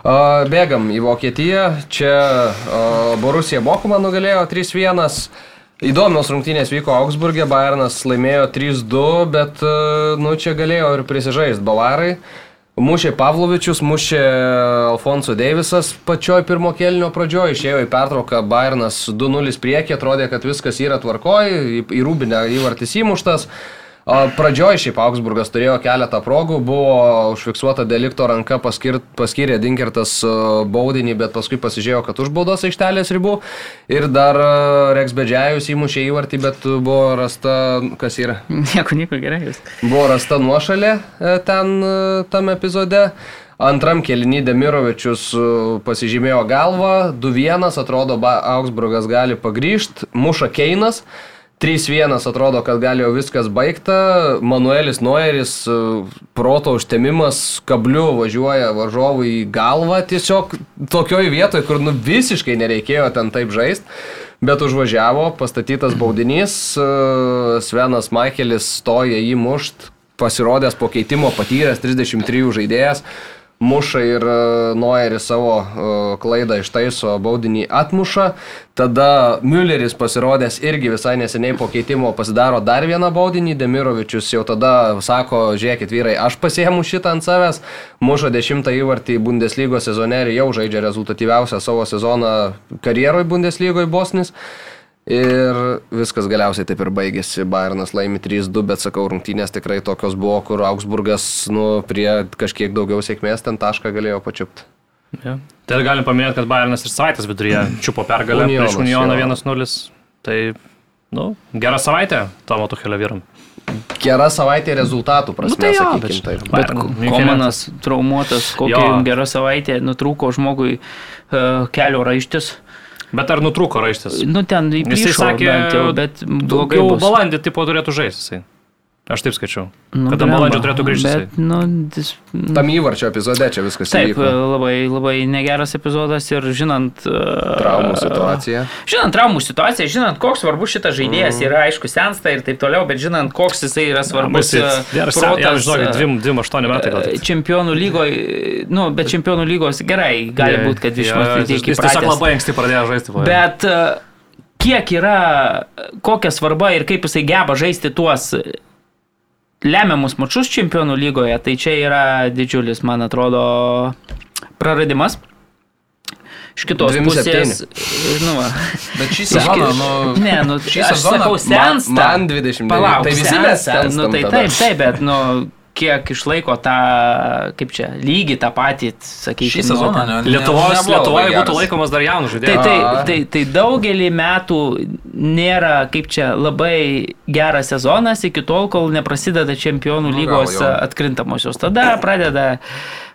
A, Bėgam į Vokietiją. Čia a, Borusija Bokuma nugalėjo 3-1. Įdomios rungtynės vyko Augsburgė, Bayernas laimėjo 3-2, bet a, nu, čia galėjo ir prisižaisti Bavarai. Mušė Pavlovičius, mušė Alfonso Deivisas pačioj pirmo kelnio pradžioje, išėjo į pertrauką, Bayernas 2-0 priekį, atrodė, kad viskas yra tvarkoj, į, į rūbinę įvartis įmuštas. A, Pradžioj šiaip Augsburgas turėjo keletą progų, buvo užfiksuota delikto ranka, paskir, paskyrė Dinkertas a, baudinį, bet paskui pasižiūrėjo, kad už baudos aikštelės ribų. Ir dar a, Reks Bedžiajus įmušė įvartį, bet buvo rasta, kas yra, Nieko, nieko gerai jūs. buvo rasta nuošalė e, ten e, tam epizode. Antram kelnį Demirovičius e, pasižymėjo galvą, 2-1, atrodo, Augsburgas gali pagryžti, muša Keinas. 3-1 atrodo, kad gali jau viskas baigta. Manuelis Noeris, e, proto užtemimas, kabliu važiuoja varžovui į galvą tiesiog tokioj vietoje, kur nu, visiškai nereikėjo ten taip žaisti. Bet užvažiavo, pastatytas baudinys, e, Svenas Maikelis stoja jį mušt, pasirodęs po keitimo patyręs 33 žaidėjas. Muša ir e, Noeris savo e, klaidą ištaiso, baudinį atmuša. Tada Mülleris pasirodęs irgi visai neseniai po keitimo pasidaro dar vieną baudinį, Demirovičius jau tada sako, žiūrėkit vyrai, aš pasiemu šitą ant savęs, muša dešimtą įvartį Bundeslygos sezone ir jau žaidžia rezultatyviausią savo sezoną karjeroje Bundeslygoje Bosnis. Ir viskas galiausiai taip ir baigėsi. Bayernas laimi 3-2, bet sakau, rungtynės tikrai tokios buvo, kur Augsburgas nu, prie kažkiek daugiau sėkmės ten tašką galėjo pačiupti. Ja. Tai galim paminėti, kad Bayernas ir savaitės viduryje čiupo pergalę Unionas, prieš Unioną jo. 1-0. Tai, nu, gera savaitė Tomo Tuchelio vyram. Gera savaitė rezultatų prasme, Nu, tai jo, sakykim, bet- taip. Bet. Komanas traumuotas, kokia Jo. gera savaitė, nutrūko žmogui uh, kelio raištis. Bet ar nutrūko raištis? Nu ten į Jisai sakė, jau, bet blogai bus. balandį tipo turėtų žaisti. Aš taip skaičiau. Nu, Kada blemba, balandžio turėtų grįžti. Bet, nu, dis, Tam įvarčio epizode čia viskas Taip, įvyko. labai, labai negeras epizodas ir žinant... uh, Traumų situacija. Žinant traumų situaciją, žinant, koks svarbus šitas žaidėjas yra, aišku, sensta ir taip toliau, bet žinant, koks jisai yra svarbus. uh, Geras, protas, žinokit, uh, 2-8 metai gal. Čempionų lygoje, nu, bet čempionų lygos gerai, gali Jo, būti, kad išmokti jis- iki Jis tiesiog labai anksti pradėjo žaisti. po- Bet kiek yra, kokia svarba ir kaip jisai geba žaisti tuos lemiamus mačius čempionų lygoje, tai čia yra didžiulis, man atrodo, praradimas. Iš kitos Dvim pusės, nu, va, Bet šį sezoną, nu, ne, nu, šį sezoną sakau, sensta. man 29. Palauk, Tai visi mes sensta, nu, tai tada. taip, taip, bet, nu, kiek išlaiko tą, kaip čia, lygį tą patį, sakykime. šį sezoną ne, ne, Lietuvos, nebuvo Lietuvoje būtų laikomas dar jaunų Tai, žaidėjų. tai, A. tai, tai daugelį metų nėra, kaip čia, labai geras sezonas iki tol, kol neprasideda čempionų Nu, lygos atkrintamosios. Tada pradeda,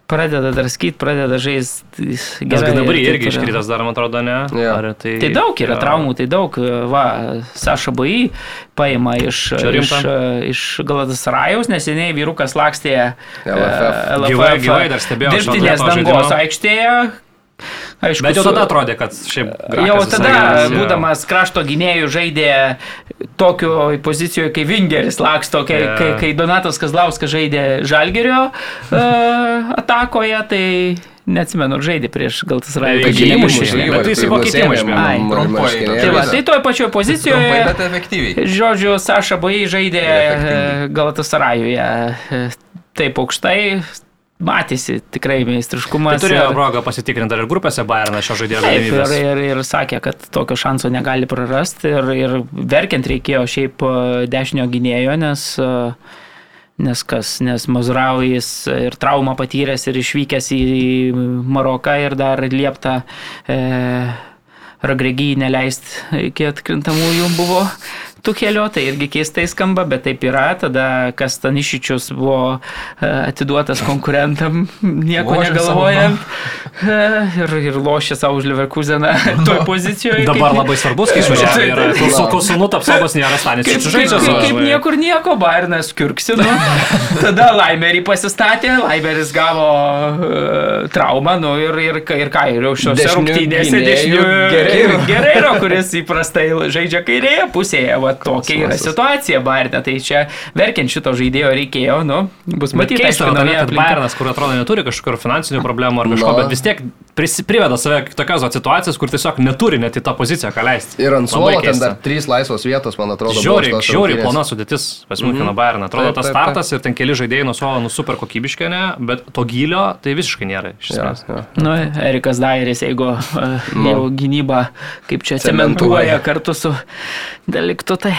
pradeda dar skait, pradeda žaisti Nes gerai. dabar irgi toliau. iškritęs dar, man atrodo, ne? Jo. Ar tai, Tai daug yra jo. traumų, tai daug. Va, Saša Bai paima iš, iš, iš Galatas Rajaus, neseniai vyrukas lakstė LFF. Gyvai- gyvai dar stebėjau šio Dirbtinės dangos aikštėje. Aišku, Bet jau tada atrodė, kad šiaip... Jau tada, visai būdamas krašto gynėjų, žaidė tokio pozicijoje, kai Vingeris laksto, kai, Jo. kai, kai Donatas Kazlauskas žaidė Žalgerio uh, atakoje, tai neatsimenu, žaidė prieš Rajų. įmušė, įmušė bet jis į Vokietiją išmėtė. Ai, trumpai. Tai, va, tai toje pačioje Trumpai, pozicijoje. bet efektyviai. Žodžiu, Saša Bai žaidė efektyviai. Galatasarajuje. Taip aukštai, matėsi tikrai Tai meistriškumas. turėjo ir- progą pasitikrinti dar ir grupėse Bayerną šio žaidėjo Taip, ir, galimybės. ir, ir sakė, kad tokio šanso negali prarasti ir, ir verkiant reikėjo šiaip e, dešinio gynėjo, nes, e, nes kas, nes Mazraujas ir traumą patyręs ir išvykęs į Maroką ir dar liepta e, Ragregijai neleisti iki atkrintamųjų buvo Tukelio, tai irgi keistai skamba, bet taip yra. Tada Kastanišičius buvo e, atiduotas konkurentam, nieko Lošė negalvojant. E, Ir, ir lošė savo už Leverkuseną toj pozicijoje. Dabar kaip- labai svarbus, kai išvažiavo. yra. Kol su Kosunu apsaugos nėra Stanis. Kaip, kaip, kaip, kaip niekur nieko, Bairnas kirksino. Tada Laimerį pasistatė, Laimeris gavo uh, traumą, nu ir, ir, ir ką, ir jau Dešinių rungtynėse dešinių Guerreiro. Gereiro, kuris įprastai žaidžia kairėje pusėje, va tokia yra situacija Bairne, tai čia verkiant šito žaidėjo reikėjo, nu, bus matyti, keista, aišku, kad nauja. Bayernas, kur atrodo neturi kažkokių finansinių problemų ar kažko, Na. bet vis tiek prisi- priveda save tokias situacijas, kur tiesiog neturi net į tą poziciją ką leisti. Ir ant suolo ten dar trys laisvos vietos, man atrodo. Žiauriai, žiauriai plona sudėtis pas Müncheno Bayerną. Atrodo, tas startas ir ten keli žaidėjai nuo suolo, nu super kokybiški, ne, bet to gylio tai visiškai nėra. Esmės. jo. Nu, Erikas Dairis, jeigu uh, Nu. jau gynybą kaip čia Cementuoja. cementuoja kartu su daliktu, tai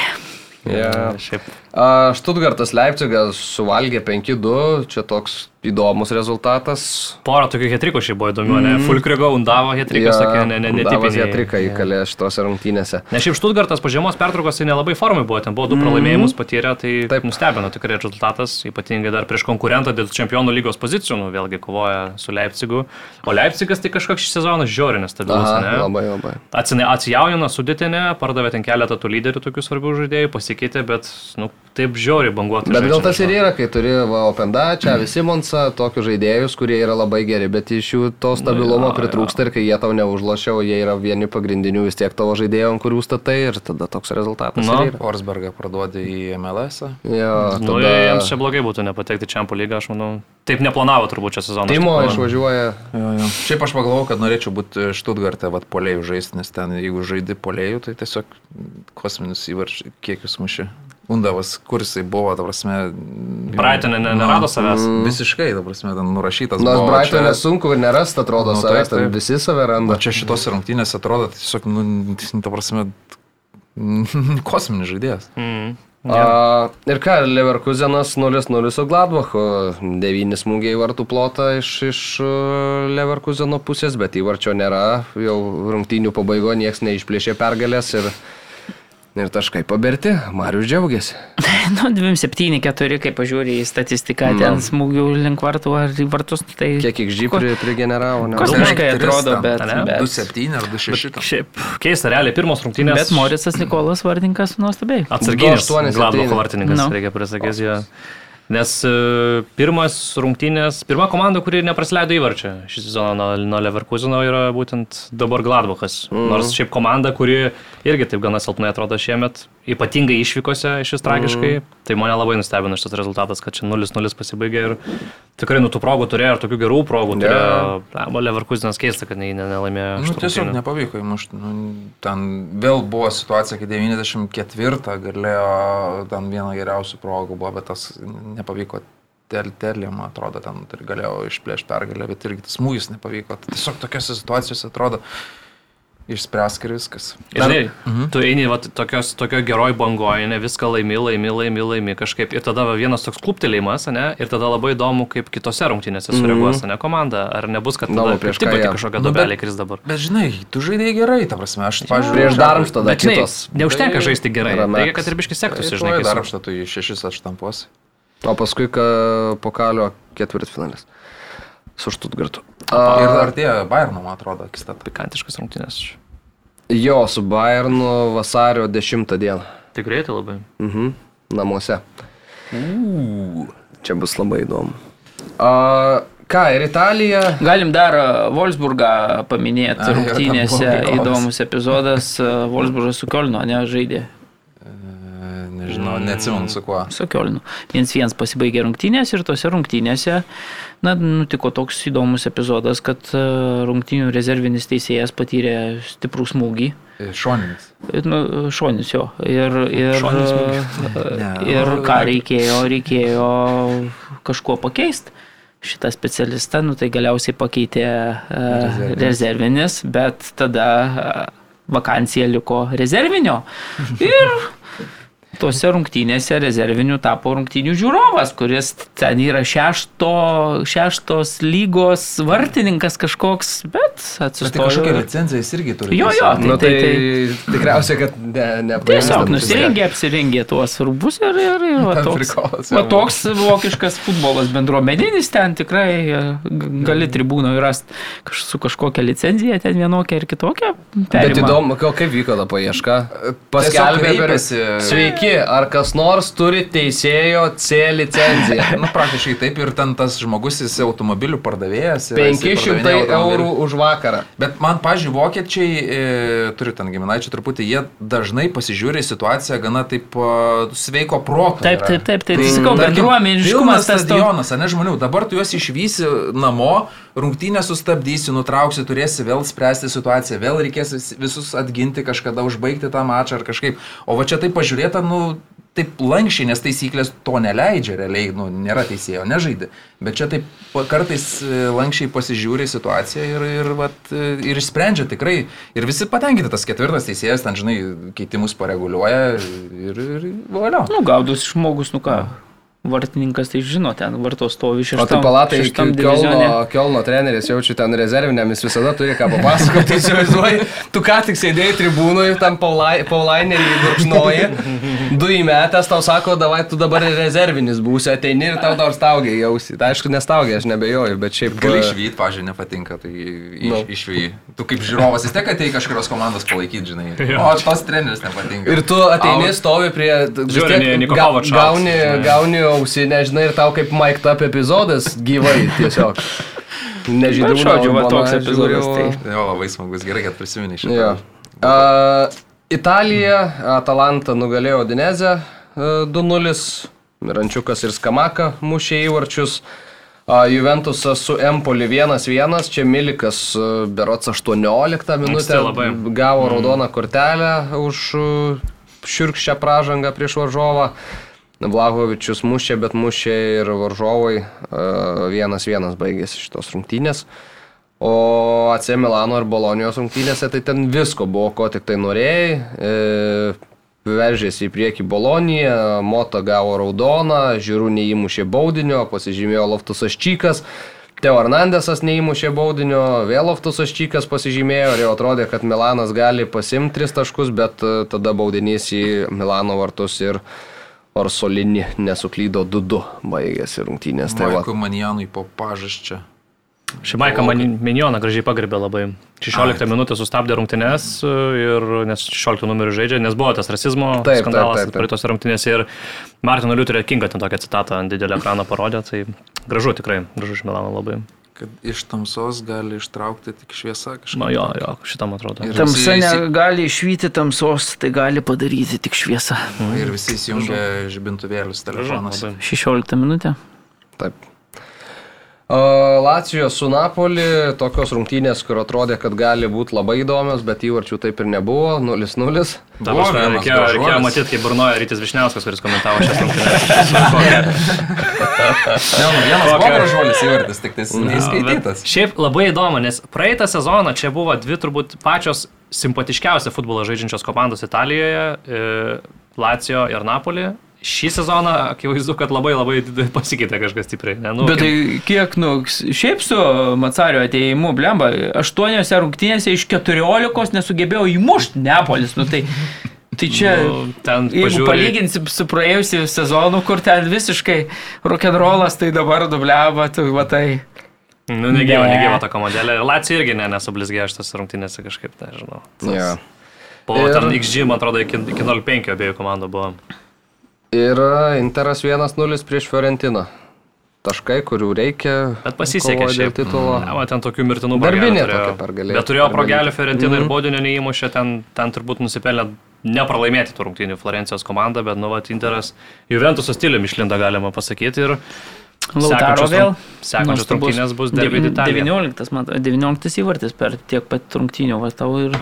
Jo. Šiaip. A, Štutgartas Leipzigas suvalgė 5-2, čia toks įdomus rezultatas. Porą tokių hetrikų šiaip buvo įdomių, ne? Fulkrigo, Undavo hetrikas, tokie ne- ne- Davas netipiniai. Jetrika įkalė šitose rungtynėse. Ne šiaip Štutgartas po žiemos pertraukos tai nelabai formai buvo, ten buvo du pralaimėjimus patyrę, tai Taip. Nustebino tikrai rezultatas, ypatingai dar prieš konkurentą dėl čempionų lygos pozicijų, nu, vėlgi kovoja su Leipzigu. O Leipzigas tai kažkoks šį sezoną žiaurinis stabilus, Aha, ne? labai labai. Atsine, atsijaujino sudėtinę, pardavė ten keletą tų lyderių tokių svarbių žaidėjų, pasikeitė, bet nu, taip žiauriai banguotų. Bet gal tas ir yra, kai turi va, Openda, čia visi Monsa, tokius žaidėjus, kurie yra labai geri, bet iš jų to stabilumo jo, pritrūksta ir kai jie tau neužlošia, o jie yra vieni pagrindinių vis tiek tavo žaidėjų, ant kurių statai ir tada toks rezultatas. Nu. ir yra. Forsbergą parduodi į MLS. -ą. Jo, Nu, tada... jiems čia blogai būtų nepatekti Čempų lygą, aš manau. Taip neplanavo turbūt čia sezoną. Timo išvažiuoja. Jo, jo. Šiaip aš pagalvojau, kad norėčiau būti Štutgarte, vad polėjų žaisti, nes ten jeigu žaidi polėjų, tai tiesiog kosminius įvarčius kiekius muši. Undavas, kur jisai buvo, ta prasme. Brightonė ne- nerado savęs. Visiškai, ta prasme, ten nurašytas. Nors buvo, Brighton čia- nesunku ir nerast, atrodo, Nu, savęs, taip. visi save O randa. čia šitos rungtynės atrodo tiesiog, nu, ta prasme, kosminis žaidėjas. Mm. A, ir ką, Leverkusenas 0-0 su Gladbachu, 9 smūgiai vartų plotą iš, iš uh, Leverkuseno pusės, bet įvarčio nėra, jau rungtynių pabaigo niekas neišplėšė pergalės ir, ir taškai paberti, Marius džiaugiasi. Nu, 2-7-4, kai pažiūrė į statistiką, ten smūgių link vartų ar į vartus, tai... Kiek XG pri, prigeneravo, ne? Kosmiškai atrodo, bet... ane? bet 2-7 ar 2-6 tam. Šiaip keista, realiai pirmos rungtynės. Bet Morisas Nikolas Vardininkas nuostabiai. Atsarginis 2-8-7. Gladbach vartininkas, Nu. no. reikia prisakyti jo. Nes e, pirmas rungtynės, pirma komanda, kuri nepraleido įvarčio šį sezoną nuo, nuo Leverkuseno yra būtent dabar Gladbachas. Mm. Nors šiaip komanda, kuri irgi taip gana silpnai atrodo šiemet, ypatingai išvykose šis tragiškai, mm. tai mane labai nustebino šitas rezultatas, kad čia 0-0 pasibaigė ir tikrai nu tų progų turėjo ir tokių gerų progų Jo. turėjo. Yeah. Leverkusenas keista, kad ne, ne, nelaimėjo. Nu, tiesiog nepavyko įmušti. Nu, ten vėl buvo situacija, kai 94 galėjo ten viena geriausių progų buvo, bet tas nepavyko. Tel, telė, man atrodo, ten ir galėjo išplėšti pergalę, bet irgi tas smūgis nepavyko. Tai tiesiog tokiose situacijose atrodo išspręsk ir viskas. Ir Žinai, mhm. tu eini va, tokios, tokio geroj bangoje, ne viską laimi, laimi, laimi, laimi kažkaip. Ir tada va, vienas toks kluptelėjimas, ne? Ir tada labai įdomu, kaip kitose rungtynėse sureaguos, ne komanda. Ar nebus, kad tada prieš prieš tai jie. kažkokia Nu, dobelė kris dabar. Bet žinai, tu žaidėjai gerai, ta prasme, aš, pavyzdžiui, Prieš Darmštą žinai, kitos. neužtenka žaisti gerai. Reikia, kad ir biškis sektųsi, žinai. Su- darbštą tu į šešis atštampuos. O paskui ka, pokalio ketvirtfinalis su Štutgartu. Ir artėja Bayerno, man atrodo, akistat. Pikantiškas rungtynės. Jo, su Bayernu vasario 10 dieną. Tai greitai labai. Mhm. Namuose. Čia bus labai įdomu. A, ką, ir Italija. Galim dar Wolfsburgą paminėti A, rungtynėse. Įdomus epizodas. Wolfsburgas su Kielno, ne, žaidė. Nežinau, neatsimenu su kuo. Su. Viens vienas pasibaigė rungtynės ir tose rungtynėse, na, nutiko toks įdomus epizodas, kad e, rungtynių rezervinis teisėjas patyrė stiprų smūgį. E, Šoninis. Nu, šonis jo. Ir, ir, Šoninis Ne, ir ką reikėjo, reikėjo kažkuo pakeisti. Šitą specialistą, nu tai galiausiai pakeitė uh, rezervinis, bet tada uh, vakancija liko rezervinio. Ir tose rungtynėse rezerviniu tapo rungtynių žiūrovas, kuris ten yra šešto, šeštos lygos vartininkas kažkoks, bet Bet tai atsistojo. kažkokią licenciją jis irgi turi. Jo, jo, tiesiog. Nu, tai- tai, tai- tikriausiai, kad ne, ne Tiesiog nusirengė, apsirengė tuos rūbus ir, ir, ir va, toks, va, toks vokiškas futbolas bendruomeninis, ten tikrai e, gali tribūnoje rasti kaž, su kažkokia licenzija, ten vienokia ir kitokia. Bet perima. įdomu, ko- kaip vyko ta paieška. Paskelbė per... Sveiki, ar kas nors turi teisėjo C licenciją? Nu, praktiškai taip ir ten tas žmogus, jis automobilių pardavėjas. yra, jisai 500 pardavinėja eurų už vakarą. Bet man, pažiūrėjau, vokiečiai, e, turiu ten giminaičių truputį, jie dažnai pasižiūri situaciją gana taip e, sveiko proto. Taip, taip, taip, taip, tai sakau, bendruomeniškumas pilnas tas to- stadionas, ne žmonių, dabar tu juos išvysi namo, rungtynę sustabdysi, nutrauksi, turėsi vėl spręsti situaciją, vėl reikės vis- visus atginti kažkada, užbaigti tą mačą ar kažkaip. O va čia taip pažiūrėta, nu, taip lankščiai, nes taisyklės to neleidžia, realiai, nu, nėra teisėjo, nežaidė. Bet čia taip kartais e, lankščiai pasižiūri situaciją ir, ir, vat, e, ir išsprendžia tikrai. Ir visi patenkinti, tas ketvirtas teisėjas, ten, žinai, keitimus pareguliuoja ir, ir valio. Nu, gaudus žmogus, nu ką. Vartininkas tai žino, ten varto stovi O šeštam, tai palatai, divizione. Kielno treneris jaučiu ten rezervinėm, jis visada turi ką papasakoti, įsivaizduoji. Tu ką tik sėdėjai tribūnoje, tam Paulai- Paulainerį gurkšnoji, du įmetęs tau sako, davai tu dabar rezervinis būsi, ateini ir tau dar staugiai jausi. Tai aišku, nestaugiai, aš nebejoju, bet šiaip... Gali e, išvykti, pažiūrėjau, nepatinka, tai iš, Nu. išvykti. Tu kaip žiūrovas vis tiek atei kažkurios komandos palaikyti, žinai. O tos treneris nepatinka. Ir tu ateini, stovi prie... Kovačo Gauni, gauni ausinę, žinai, ir tau kaip Mike Up epizodas gyvai tiesiog. Nežinau, žodžiu, va toks epizodas, tai. Jo, labai smagus, gerai, kad prisimeni šitą. Jo. Uh, Italija, Atalanta nugalėjo Dinezę uh, 2-0, Mirančiukas ir Skamaka mušė įvarčius. Uh, Juventusas su Empoli 1-1, čia Milikas uh, berots 18 minutę gavo raudoną kortelę už uh, šiurkščią pražangą prieš varžovą. Vlahovičius mušė, bet mušė ir varžovai. Uh, 1-1 baigėsi šitos rungtynės. O AC Milano ir Bolonijos rungtynėse tai ten visko buvo, ko tik tai norėjai. E, veržėsi į priekį Boloniją, Mota gavo raudoną, Žiūrų neįmušė baudinio, pasižymėjo Loftusas Čykas. Teo Hernandesas neįmušė baudinio, vėl Loftusas Čykas pasižymėjo ir jau atrodė, kad Milanas gali pasimti tris taškus, bet e, tada baudinys į Milano vartus ir Orsolinį nesuklydo 2-2 baigėsi rungtynės. Tai va, Maikui Manijanui po pažasčia. Šimaika Minioną gražiai pagarbė labai. 16 minutę sustabdė rungtynes e, ir nes 16 numerių žaidžia, nes buvo tas rasizmo Taip, taip, skandalas taip, taip. praeitose rungtynėse ir Martino Liuterio Kinga ten tokią citatą ant didelio ekrano parodė, tai gražu tikrai, gražu iš Milano labai. Kad iš tamsos gali ištraukti tik šviesa kažkaip. Na jo, jo, šitam atrodo. Ir Tamsa visi negali išvyti tamsos, tai gali padaryti tik šviesa. Ir visi įsijungia žibintuvėlius telefonuose. Labai. 16 minutė. Taip. O, Lacijo su Napoli, tokios rungtynės, kur atrodė, kad gali būti labai įdomios, bet įvarčių taip ir nebuvo, 0-0. Ta prasme, reikėjo, reikėjo matyti, kaip burnoja Rytis Višniauskas, kuris komentavo šias rungtynes. Ne, nu, vienas buvo gražuolis įvartis, tik tai neįskaitytas. Šiaip labai įdomu, nes praeitą sezoną čia buvo dvi turbūt pačios simpatiškiausia futbolo žaidžiančios komandos Italijoje e, - Lacijo ir Napoli. Šį sezoną akivaizdu, kad labai labai pasikeitė kažkas stipriai. Ne? Nu, Bet tai kiek, nu, šiaip su Macario ateimu, blemba, aštuoniuose rungtynėse iš keturiolikos nesugebėjo įmušti Neapolis. Nu, tai, tai čia, Nu, ten jeigu palyginsim su praėjusiu sezonu, kur ten visiškai rock'n'rollas, tai dabar dubliava, tu matai. Nu, negyva, Ne. negyva ta komandėlė. Ir Lacijo irgi ne, nesublizgėjo šitas rungtynėse kažkaip, nežinau. Ja. Buvo Ir- ten XG, man atrodo, iki, iki 0,5 abiejų komandų buvo. Ir Interas 1-0 prieš Fiorentiną. Taškai, kurių reikia. Bet pasisekė šiaip. titulo. Ne, va, ten tokių mirtinų Darbinė tokia pergalė. Bet turėjo progelį Fiorentina Mhm. ir Bodinio neįmušė, ten, ten turbūt nusipelnė nepralaimėti tų rungtynių Florencijos komanda, bet nu, va, Interas Juventuso stiliumi išlinda, galima pasakyti. Ir Lautaro vėl. Sekančios rungtynės bus Derby Devin- Italija. 19, man atrodo, 19 įvartis per tiek pat rungtynių, va tau ir...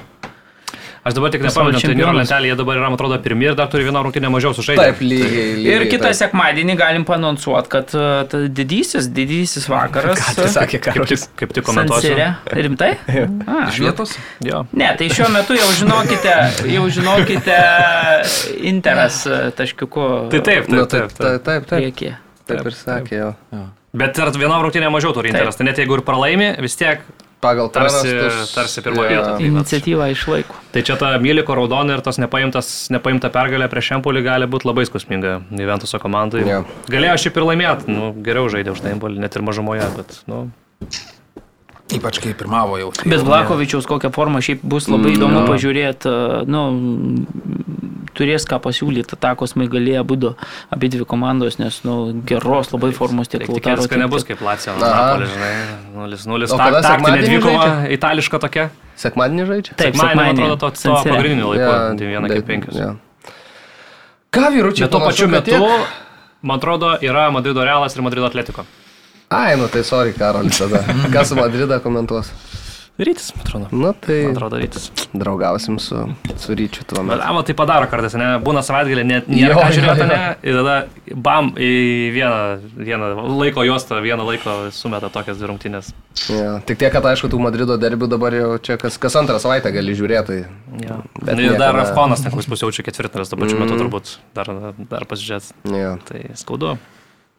Aš dabar tik nepamenu, turnyro čempionas. lentelėje dabar yra, man atrodo, pirmi ir dar turi vieną rungtynę mažiau sužaidę. Taip, lygiai. lygiai Ir kitą taip. sekmadienį galim panonsuoti, kad uh, didysis, didysis vakaras. Ką tai sakė Kaip tik, Karolis? kaip tik komentuosiu. Sansirė. Rimtai? Iš vietos? Jo. Ne, tai šiuo metu jau žinokite, jau žinokite Interas uh, taškiuku. Tai taip, Nu, taip, taip, taip. taip. taip, taip. Priekį. Taip ir sakė, jo. Bet ir viena rungtynė mažiau turi Interas, tai net jeigu ir pralaimi, vis tiek Pagal Tarsi- prarastus- tarsi pirma jo. vieta. Tai Iniciatyvą išlaiko. Tai čia ta Myliko raudona ir tas nepaimtas, nepaimta pergalė prieš Empolį gali būti labai skausminga Juventuso komandai. Jo. Galėjo šiaip ir laimėti, nu, geriau žaidė už tą Empolį, net ir mažumoje, bet, nu, Ypač kai pirmavo jau. tai Bet jau Vlakovičiaus kokią formą šiaip bus labai Mm, įdomu jo. pažiūrėti, nu, turės ką pasiūlyti, atakos maigalėje būdu abi dvi komandos, nes, nu, geros labai formos tiek tik Lautaro, tiek- nebus kaip Lacijo, Aha. Napolį, žinai, 0-0, O ta, taktinė dvikova, itališka tokia. Sekmadienį žaidžia? Taip, Sekmadienį, man atrodo, to, to San Siro. pagrindiniu laiku, Jo, 1 bet- kaip 5. jo. Ką vyručiai? Bet tuo pačiu metu, tiek? man atrodo, yra Madrido Realas ir Madrido Atletiko. Ai, nu tai sorry, Karolis tada. Kas su Madridą komentuos? Rytis, man atrodo. Nu tai Man atrodo, rytis. draugausim su, su ryčiu tuo Bet, metu. ama, tai padaro kartais, ne? Būna savaitgalį, net nėra Jo, ką žiūrėti, ne? Ir tada bam į vieną, vieną laiko juostą, vieną laiko sumeta tokias dvi rungtynės. Ja, tik tiek, kad aišku, tų Madrido derbių dabar jau čia kas, kas antrą savaitę gali žiūrėti. Tai... Ja. Bet Bet ir dar niekada- Afkonas, ten kuris pusjaučia ketvirtinaras, tuo pačiu metu Mm. turbūt dar, dar pasižiūrėt. Ja. Tai skaudu.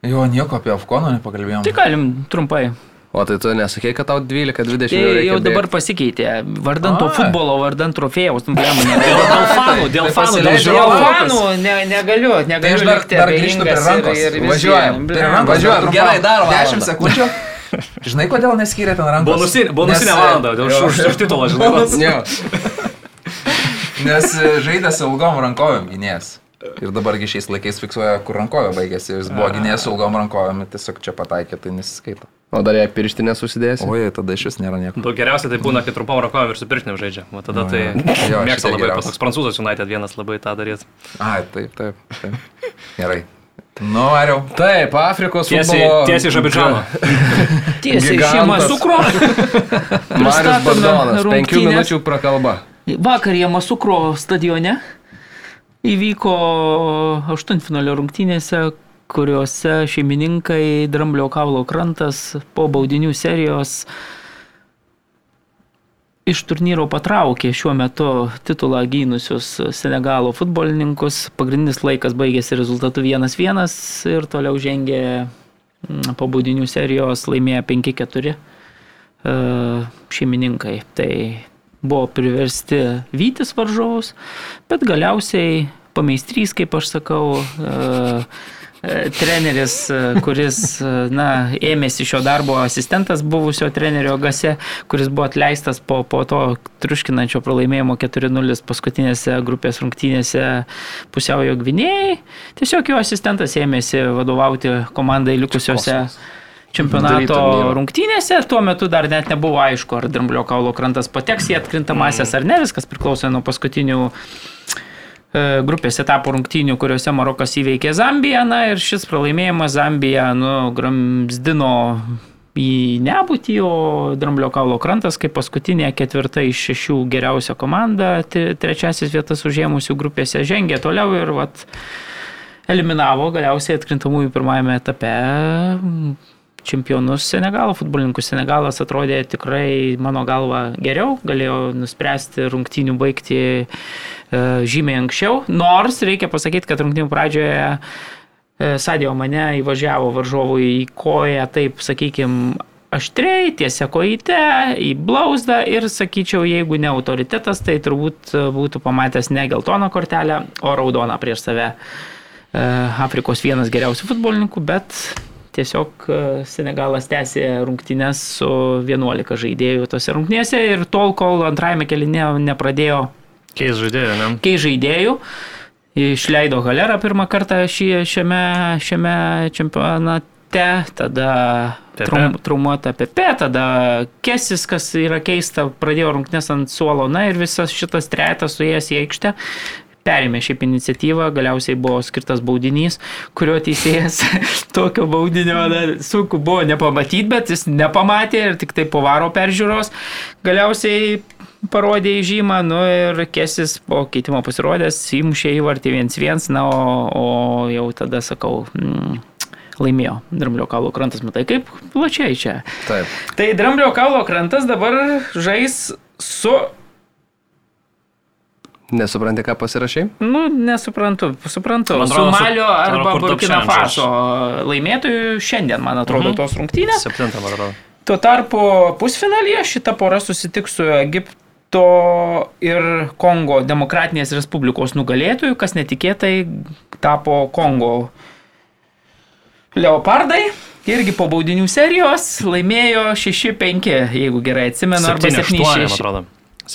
Jo, nieko apie Afkoną nepakalbėjom. Tai galim trumpai. O tai tu nesakei, kad tau 12-20 Tai reikia jau dabar bėgt? pasikeitė. Vardant to futbolo, vardant trofėjaus, nu, blem, ne. Dėl, dėl fanų, dėl Tai fanų, dėl Dėl žiūrovų. Europas. fanų ne, negaliu, negaliu Tai aš dar- dar grįžtu prie rankos. ir- ir Važiuojam. Tai rankos Važiuojam, gerai, trumpam. dar valandą. 10 sekundžių. Žinai, kodėl neskyrė ten rankos? Bonusinė, bonusinė Nes, valanda, dėl už, už titulą, žinai. Nes e, žaidė su ilgom rankovėm gynėjas. Ir dabargi šiais laikais fiksuoja, kur rankovė baigėsi. Jis buvo gynėjas su ilgom rankovėm, tiesiog čia pataikė, tai nesiskaito. O dar jei pirštinę susidėsi? Oi, tada iš vis nėra nieko. Daug geriausia tai būna, kai trumpam rakovėm ir su pirštinėm žaidžia. O tada Nu, tai jo, mėgsta labai, geriausi. toks prancūzas United vienas labai tą darys. Ai, taip, taip, taip. Gerai. Nu, variau. Taip, Afrikos futbolo... tiesiai iš Abidžano. Tiesiai Gigantas. šeima sukro. Marius Bagdonas, penkių minučių prakalba. Vakar jie Masukro stadione įvyko aštuntfinalio rungtynėse, kuriuose šeimininkai Dramblio kaulo krantas po baudinių serijos iš turnyro patraukė šiuo metu titulą gynusius Senegalo futbolininkus. Pagrindinis laikas baigėsi rezultatu 1-1 ir toliau žengė mm, po baudinių serijos laimėjo 5-4 e, šeimininkai. Tai buvo priversti vytis varžovus, bet galiausiai pameistrys, kaip aš sakau, e, treneris, e, kuris e, na, ėmėsi šio darbo asistentas buvusio trenerio Gase, kuris buvo atleistas po, po to triuškinančio pralaimėjimo 4-0 paskutinėse grupės rungtynėse pusiaujo gvinėjai. Tiesiog jo asistentas ėmėsi vadovauti komandai likusiuose čempionato rungtynėse. Tuo metu dar net nebuvo aišku, ar Dramblio kaulo krantas pateks į atkrintamasias ar ne. Viskas priklausė nuo paskutinių e, grupės etapų rungtynių, kuriuose Marokas įveikė Zambiją. Na ir šis pralaimėjimas Zambiją nugramzdino į nebūtį, o Dramblio kaulo krantas kaip paskutinė ketvirta iš šešių geriausia komanda, trečiasis vietas užėmusių grupėse žengė toliau ir vat, eliminavo galiausiai atkrintamųjų pirmajame etape čempionus Senegalo futbolininkus. Senegalas atrodė tikrai, mano galva, geriau, galėjo nuspręsti rungtynių baigti e, žymiai anksčiau, nors reikia pasakyti, kad rungtynių pradžioje e, Sadio mane įvažiavo varžovui į koją, taip sakykime, aštriai, tiesia kojite, į blauzdą ir sakyčiau, jeigu ne autoritetas, tai turbūt e, būtų pamatęs ne geltoną kortelę, o raudoną prieš save. E, Afrikos vienas geriausių futbolininkų, bet tiesiog e, Senegalas tęsė rungtynes su 11 žaidėjų tose rungtynėse ir tol, kol antrajame kelinė nepradėjo Keis žaidėjų, ne? kei žaidėjų. Išleido galerą pirmą kartą šį, šiame, šiame čempionate, tada Pepe. traum, traumuota Pepe, tada Kesis, kas yra keista, pradėjo rungtynės ant suolo, na ir visas šitas trejetas suėjęs į aikštę. Perėmė šiaip iniciatyvą, galiausiai buvo skirtas baudinys, kurio teisėjas tokio baudinio na, sunku buvo nepamatyti, bet jis nepamatė ir tik tai po varo peržiūros galiausiai parodė į žymą, nu ir Kesis po keitimo pasirodęs, įmušė įvartį 1-1, na, o, o jau tada sakau, mm, laimėjo Dramblio kaulo krantas, matai kaip plačiai čia. Taip. Tai Dramblio kaulo krantas dabar žais su, Nesupranti, ką pasirašai? nu, nesuprantu, suprantu, atrodo, su- Malio arba Burkina Faso laimėtojų šiandien, man atrodo, Mhm. tos rungtynės. Septintą, man atrodo. Tuo tarpu pusfinalyje šita pora susitiks su Egipto ir Kongo Demokratinės Respublikos nugalėtojų, kas netikėtai tapo Kongo leopardai. Irgi po baudinių serijos laimėjo 6-5, jeigu gerai atsimenu, arba 7-8, man 7-6.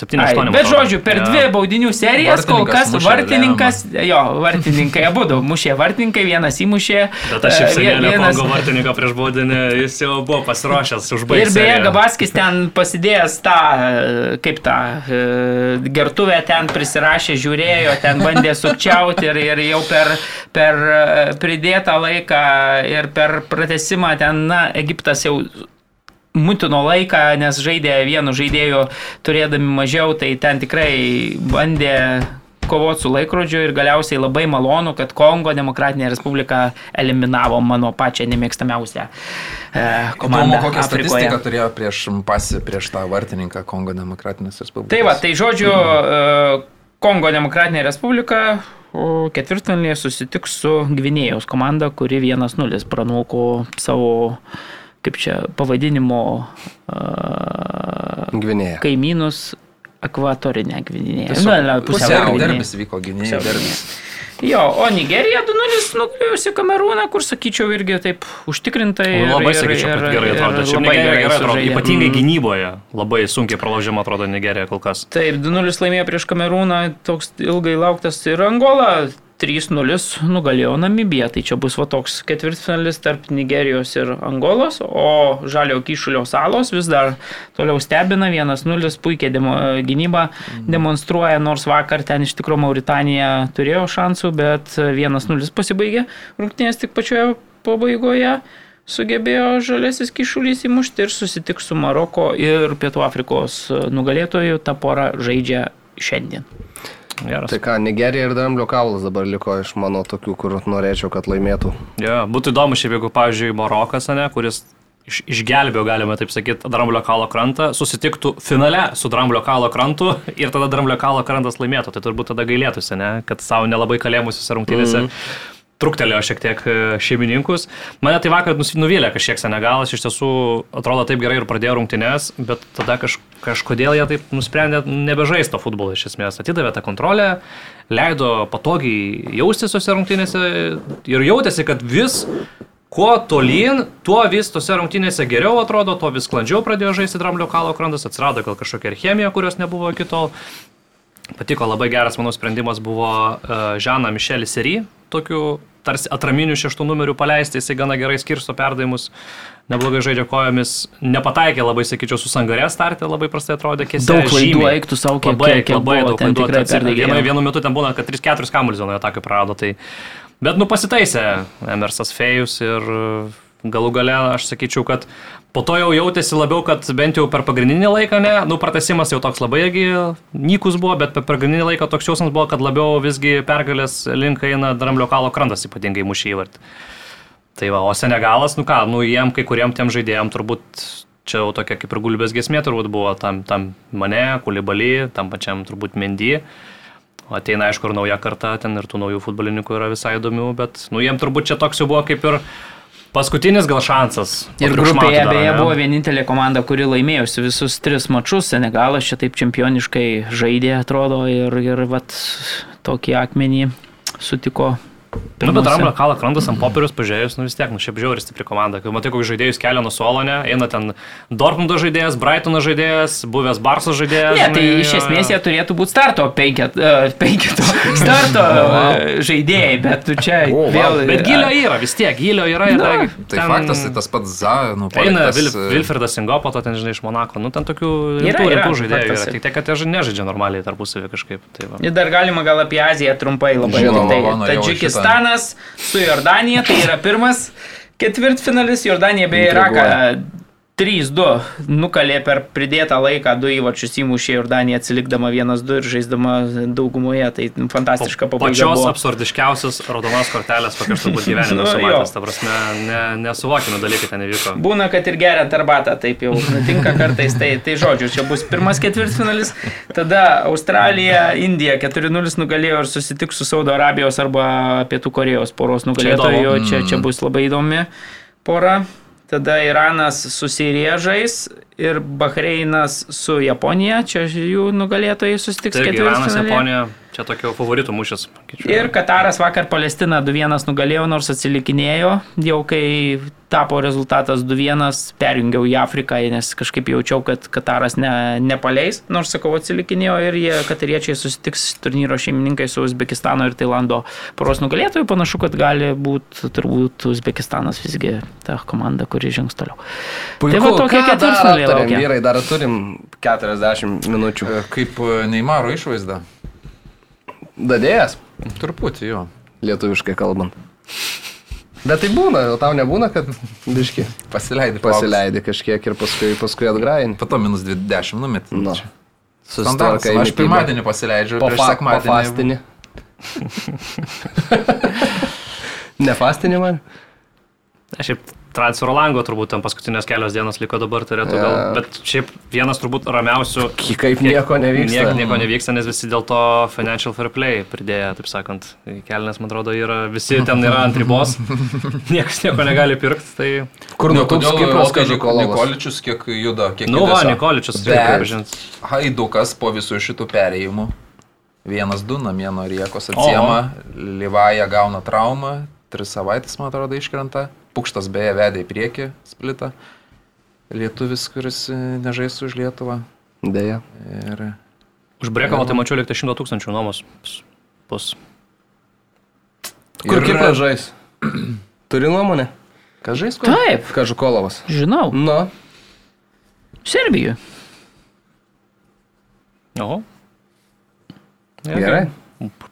Atrodo. Ai, 7-8. Bet žodžiu, per dvi baudinių serijas kol kas mušė vartininkas, jo, vartininkai abu du mušė vartininkai, vienas įmušė. Bet aš šiaip e, senelio vienas- Kongo vartininko prieš baudinį, jis jau buvo pasiruošęs užbaigti. Ir beje. Gabaskis ten pasidėjęs tą, e, kaip tą, e, gertuvę ten prisirašė, žiūrėjo, ten bandė sukčiauti ir, ir jau per, per pridėtą laiką ir per pratesimą ten, na, Egiptas jau mutino laiką, nes žaidė vienu žaidėju turėdami mažiau, tai ten tikrai bandė kovoti su laikrodžiu ir galiausiai labai malonu, kad Kongo Demokratinė Respublika eliminavo mano pačią nemėgstamiausią e, komandą. Įdomu, kokią Afrikoje. statistiką turėjo prieš pasi, prieš tą vartininką Kongo Demokratinės Respublikos. Tai va, tai žodžiu, e, Kongo Demokratinė Respublika ketvirtfinalyje susitiks su Gvinėjos komanda, kuri 1-0 pranoko savo, kaip čia, pavadinimo uh, Gvinėja. kaimynus ekvatorinę Gvinėją. Tiesiog Na, pusiau derbis vyko derbis. Jo, o Nigerija 2-0 nugalėjusi Kamerūną, kur sakyčiau irgi taip užtikrintai. ir- Labai ir- sakyčiau, kad gerai atrodo. Čia labai Nigerija gerai atrodo. Ypatingai Mm. gynyboje. Labai sunkiai pralaužima atrodo Nigerija kol kas. Taip, 2-0 laimėjo prieš Kamerūną, toks ilgai lauktas ir Angola 3-0 nugalėjo Namibiją. Tai čia bus va toks ketvirtfinalis tarp Nigerijos ir Angolos, o Žalio Kyšulio salos vis dar toliau stebina 1-0, puikiai demo, gynybą demonstruoja, nors vakar ten iš tikrųjų Mauritanija turėjo šansų, bet 1-0 pasibaigė rungtynės tik pačioje pabaigoje. Sugebėjo žalesis kišulys įmušti ir susitiks su Maroko ir Pietų Afrikos nugalėtoju. Ta pora žaidžia šiandien. Geras. Tai ką, Nigerija ir Dramblio kaulas dabar liko iš mano tokių, kur norėčiau, kad laimėtų. Ja, būtų įdomu šiaip, jeigu, pavyzdžiui, Marokas, ne, kuris iš, išgelbėjo, galima taip sakyti, Dramblio kalo krantą, susitiktų finale su Dramblio kalo krantu ir tada Dramblio kalo krantas laimėtų. Tai turbūt tada gailėtųsi, ne, kad savo nelabai kalėmusiuose rungtynėse. Mm -hmm. Truktelėjo šiek tiek e, šeimininkus. Mane tai vakar nuvylė kažkiek Senegalas, iš tiesų atrodo taip gerai ir pradėjo rungtynės, bet tada kaž, kažkodėl jie taip nusprendė nebežaisto futbolą iš esmės. Atidavė tą kontrolę, leido patogiai jaustis tose rungtynėse ir jautėsi, kad vis kuo tolyn, tuo vis tose rungtynėse geriau atrodo, tuo vis sklandžiau pradėjo žaisti Dramblio kalo krantas, atsirado gal kažkokia ir chemija, kurios nebuvo iki tol. Patiko labai geras, manau, sprendimas buvo uh, Žaną Mišelį Serį, tokiu tarsi atraminių šeštų numerių paleisti, jisai gana gerai skirsto perdavimus, neblogai žaidžia kojomis, nepataikė labai, sakyčiau, su sangarė startė, labai prastai atrodė, kiek Daug klaidų eiktų sau, kiek- labai, kiek- labai buvo daug klaidų. tikrai Atsi- perdegė. Vienu, vienu metu ten būna, kad 3-4 kamuolį zonoje atakai prarado. Tai... Bet nu pasitaisė Emersas Fejus ir uh, galų gale aš sakyčiau, kad po to jau jautėsi labiau, kad bent jau per pagrindinį laiką, ne, nu pratesimas jau toks labai irgi nykus buvo, bet per pagrindinį laiką toks jausmas buvo, kad labiau visgi pergalės link eina Dramblio kalo krantas, ypatingai mušį įvartį. Tai va, o Senegalas, nu ką, nu jiem kai kuriem tiem žaidėjim turbūt čia jau tokia kaip ir gulbės gesmė turbūt buvo tam, tam mane, kulibalį, tam pačiam turbūt mendy. O ateina aišku ir nauja karta, ten ir tų naujų futbolininkų yra visai įdomių, bet nu jiem turbūt čia toks jau buvo kaip ir paskutinis gal šansas. Ir grupėje beje buvo vienintelė komanda, kuri laimėjusi visus tris mačus. Senegalas čia taip čempioniškai žaidė, atrodo, ir, ir vat, tokį akmenį sutiko. Nu, bet. Ramblio kalą krantas ant popieriaus pažiūrėjus, nu vis tiek, nu šiaip žiauri stipri komanda. Kai matai, kokius žaidėjus kelia nuo suolo, ne, eina ten Dortmundo žaidėjas, Brightono žaidėjas, buvęs Barso žaidėjas. Ne, tai žinai, iš jo, esmės jo. jie turėtų būti starto penket, uh, penketo, starto uh, žaidėjai, bet tu čia O, vėl... Bet gilio yra, vis tiek, gilio yra. ir Na, dar Tai ten faktas, tai tas pats Za, nu, Eina Vil, e, Vilfredas Singopato, ten žinai iš Monako, nu ten tokių Yra, rimtų, yra, rimtų žaidėjų yra, tik tiek, kad jie ža- nežaidžia normaliai tarpusavį kažkaip. Tai va. Ir dar galima gal apie Aziją trumpai labai Žinoma, tai. va, norėjau Tadžikistanas su Jordanija, tai yra pirmas ketvirtfinalis, Jordanija bei Iraką 3-2 nukalė per pridėtą laiką, du įvačius įmušė Jordanija atsilikdama 1-2 ir žaisdama daugumoje, tai fantastiška pabaiga. Pačios buvo. absurdiškiausios raudonos kortelės, kokias turbūt gyvenime Nu, esu matęs, ta prasme, ne, nesuvokiami dalykai ten įvyko. Būna, kad ir geriant arbatą, taip jau nutinka kartais. Tai, tai žodžiu, čia bus pirmas ketvirtfinalis, tada Australija, Indija 4-0 nugalėjo ir susitiks su Saudo Arabijos arba Pietų Korejos poros nugalėtoju. įdomu. Čia, čia bus labai įdomi pora. Tada Iranas su Sirija žais ir Bahreinas su Japonija. Čia jų nugalėtojai susitiks Taigi, Iranas. Japonija, čia tokio favoritų mūšis. sakyčiau. Ir Kataras vakar Palestiną 2-1 nugalėjo, nors atsilikinėjo. Jau kai tapo rezultatas 2-1, perjungiau į Afriką, nes kažkaip jaučiau, kad Kataras ne, nepaleis. Nors, sakau, atsilikinėjo ir jie, katariečiai, susitiks turnyro šeimininkai su Uzbekistano ir Tailando poros nugalėtojų. Panašu, kad gali būti turbūt Uzbekistanas visgi ta komanda, kuri žengs toliau. Tai va aptarėm, laukia. Vyrai, dar turim 40 minučių. Kaip e, Neimaro išvaizda. Dadėjas, Truputį jo. lietuviškai kalbant. Bet tai būna, o tau nebūna, kad biški Pasileidai. pasileidai kažkiek ir paskui, paskui atgraini. Po to minus 20 numetį. Nu, Standartas. susitvarkai. Aš pirmadienį pasileidžiu, po sekmadienį. fastinį. Nefastinį man? Aš šiaip transfero lango turbūt ten paskutinės kelios dienos liko dabar turėtų gal, Jo. bet šiaip vienas turbūt ramiausių. Kaip nieko nevyksta. Nieko, nieko nevyksta, nes visi dėl to financial fair play pridėjo, taip sakant, kelnes, man atrodo, yra, visi ten yra ant ribos, niekas nieko negali pirkti, tai... Kur Nu, nutūps Oskar kad Nikolovas. Nikoličius kiek juda, kiek Nu, va. Nikoličius, reikia pripažint. Haidukas po visų šitų perėjimų. Vienas du namie nuo riekos atsiema, Livaja gauna traumą, tris savaitės, man atrodo, iškrenta. Pukštas beje vedė į priekį splitą. Lietuvis, kuris e, nežais už Lietuvą. Deja. Ir Už Brekalą tai mačiau likti 100 tūkstančių nuomos bus. Kur Ir- Kipras žais? Turi nuomonę? kas žais kur? Taip, Kažukolovas. žinau. Nu, Serbijų. Oho. gerai.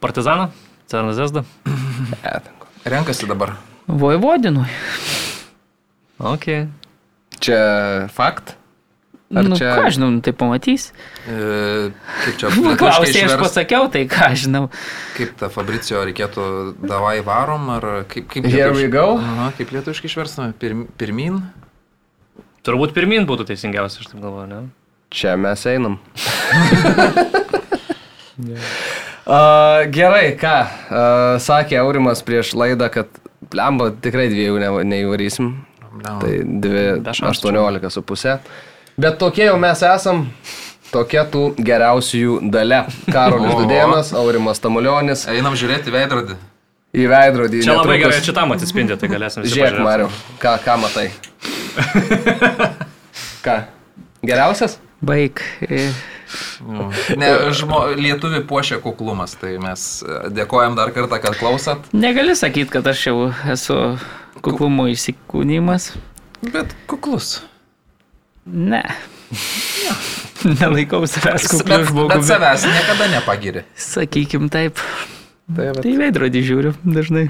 Partizaną, Cernas Zesda. E. Renkasi dabar. Vojvodinui. Ok. Čia fakt? Ar nu, čia- ką žinau, nu, tai pamatys. E, kaip čia Nu, lietuviškai Klausai, aš pasakiau, tai ką žinau. Kaip tą Fabricijo reikėtų davai varom, ar kaip, kaip Here we go. Aha, kaip lietuviškai išverstume? Pirm, pirmin? Turbūt pirmin būtų teisingiausia, aš taip galvoju, ne? Čia mes einam. uh, gerai, ką? Uh, sakė Aurimas prieš laidą, kad lemba tikrai dviejų ne, neįvarysim. Bliamba. Tai dvi, Be šansų. 18 su pusė. Bet tokie jau mes esam. Tokia tų geriausiųjų dalė. Karolis. Dudėnas, Aurimas Tamulionis. Einam žiūrėti veidrodį. Į veidrodį. Čia labai netrukus- gerai šitam atsispindi, tai galėsim visi Žiūrėk. Mariu, ką, ką matai? ką? Geriausias? Baig. Nu, Ne, žmo, lietuvi puošia kuklumas, tai mes e, dėkojam dar kartą, kad klausot. Negali sakyti, kad aš jau esu kuklumo įsikūnymas. Bet kuklus. Ne. Nelaikau savęs kukliu Bet, bet žmogumi. savęs niekada nepagiri. Sakykim taip. Tai į veidrodį žiūriu dažnai.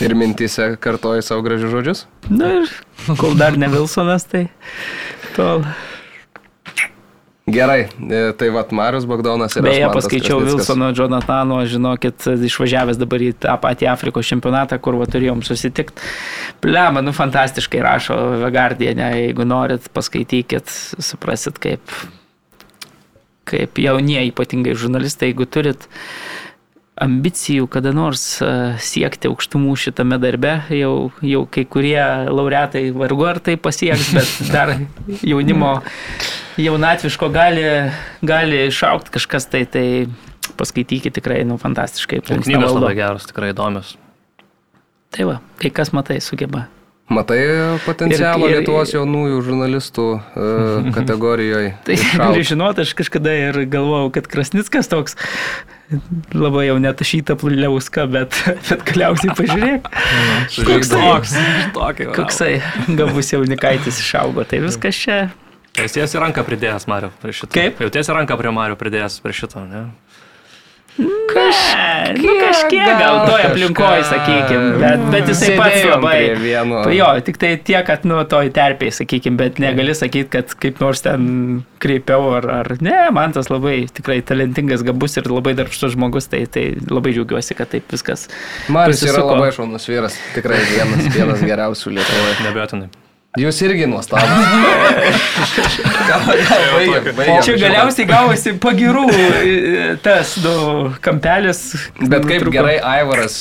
Ir mintise kartoji savo gražius žodžius? Na ir kol dar ne Vilsonas, tai tol. Gerai, e, tai vad Marius Bagdonas ir Beje, paskaičiau. Vilsono Jonatano, žinokit, išvažiavęs dabar į tą patį Afrikos čempionatą, kur va turėjom susitikti. Plema, nu fantastiškai rašo Vegardienė, jeigu norit, paskaitykit, suprasit, kaip, kaip jaunie, ypatingai žurnalistai, jeigu turit ambicijų kada nors e, siekti aukštumų šitame darbe, jau, jau kai kurie laureatai vargu ar tai pasieks, bet dar jaunimo jaunatviško gali, gali išaukti kažkas tai, tai paskaitykite tikrai, nu, fantastiškai. Knygos labai geros, tikrai įdomios. Tai va, kai kas matai, sugeba. Matai potencialą Ir- ir- Lietuvos jaunųjų žurnalistų uh, kategorijoje. Tai gali žinoti, aš kažkada ir galvojau, kad Krasnickas toks labai jau netašyta pliauska, bet, bet galiausiai pažiūrėk, koksai, Tokį. koksai gabus jaunikaitis išaugo. Tai viskas čia. Jautiesi ranką pridėjęs, Mario, prie šito. Kaip? Jautiesi ranką prie Mario pridėjęs prie šito, ne? Kažkiek, nu, kažkiek gal toj aplinkoje, sakykime, bet, bet jisai pats labai. vieno. Jo, tik tai tiek, kad nu toj terpiai, sakykime, bet negali sakyti, kad kaip nors ten kreipiau ar, ar ne, man tas labai tikrai talentingas, gabus ir labai darbštus žmogus, tai, tai labai džiaugiuosi, kad taip viskas. Marius yra labai šaunus vyras. Tikrai vienas, vienas geriausių Lietuvoje. Nebejotinai. Jūs irgi nuostabus. Čia galiausiai gavosi pagirų tas, nu, kampelis. Bet kaip Truko. gerai Aivaras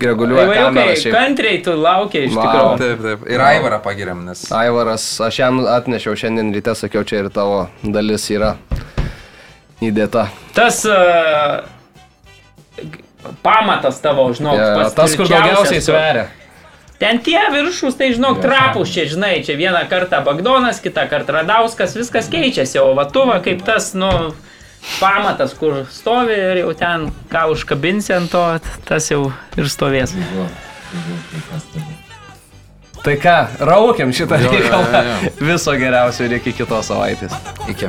reguliuoja kamerą Ivariukai, šiaip. kantriai tu laukiai iš tikrųjų. Taip, taip. Ir Aivarą pagiriam, nes. Aivaras, aš jam atnešiau šiandien ryte, sakiau, čia ir tavo dalis yra įdėta. Tas uh, pamatas tavo, žinok, Ja, pats tas, kur daugiausiai sveria. Ten tie viršus, tai žinok, trapus čia, žinai, čia vieną kartą Bagdonas, kitą kartą Radauskas, viskas keičiasi, o vatuva kaip tas, nu, pamatas, kur stovi ir jau ten, ką užkabinsi ant to, tas jau ir stovės. Tai ką, raukiam šitą reikalą. Viso geriausio ir iki kitos savaitės. Iki.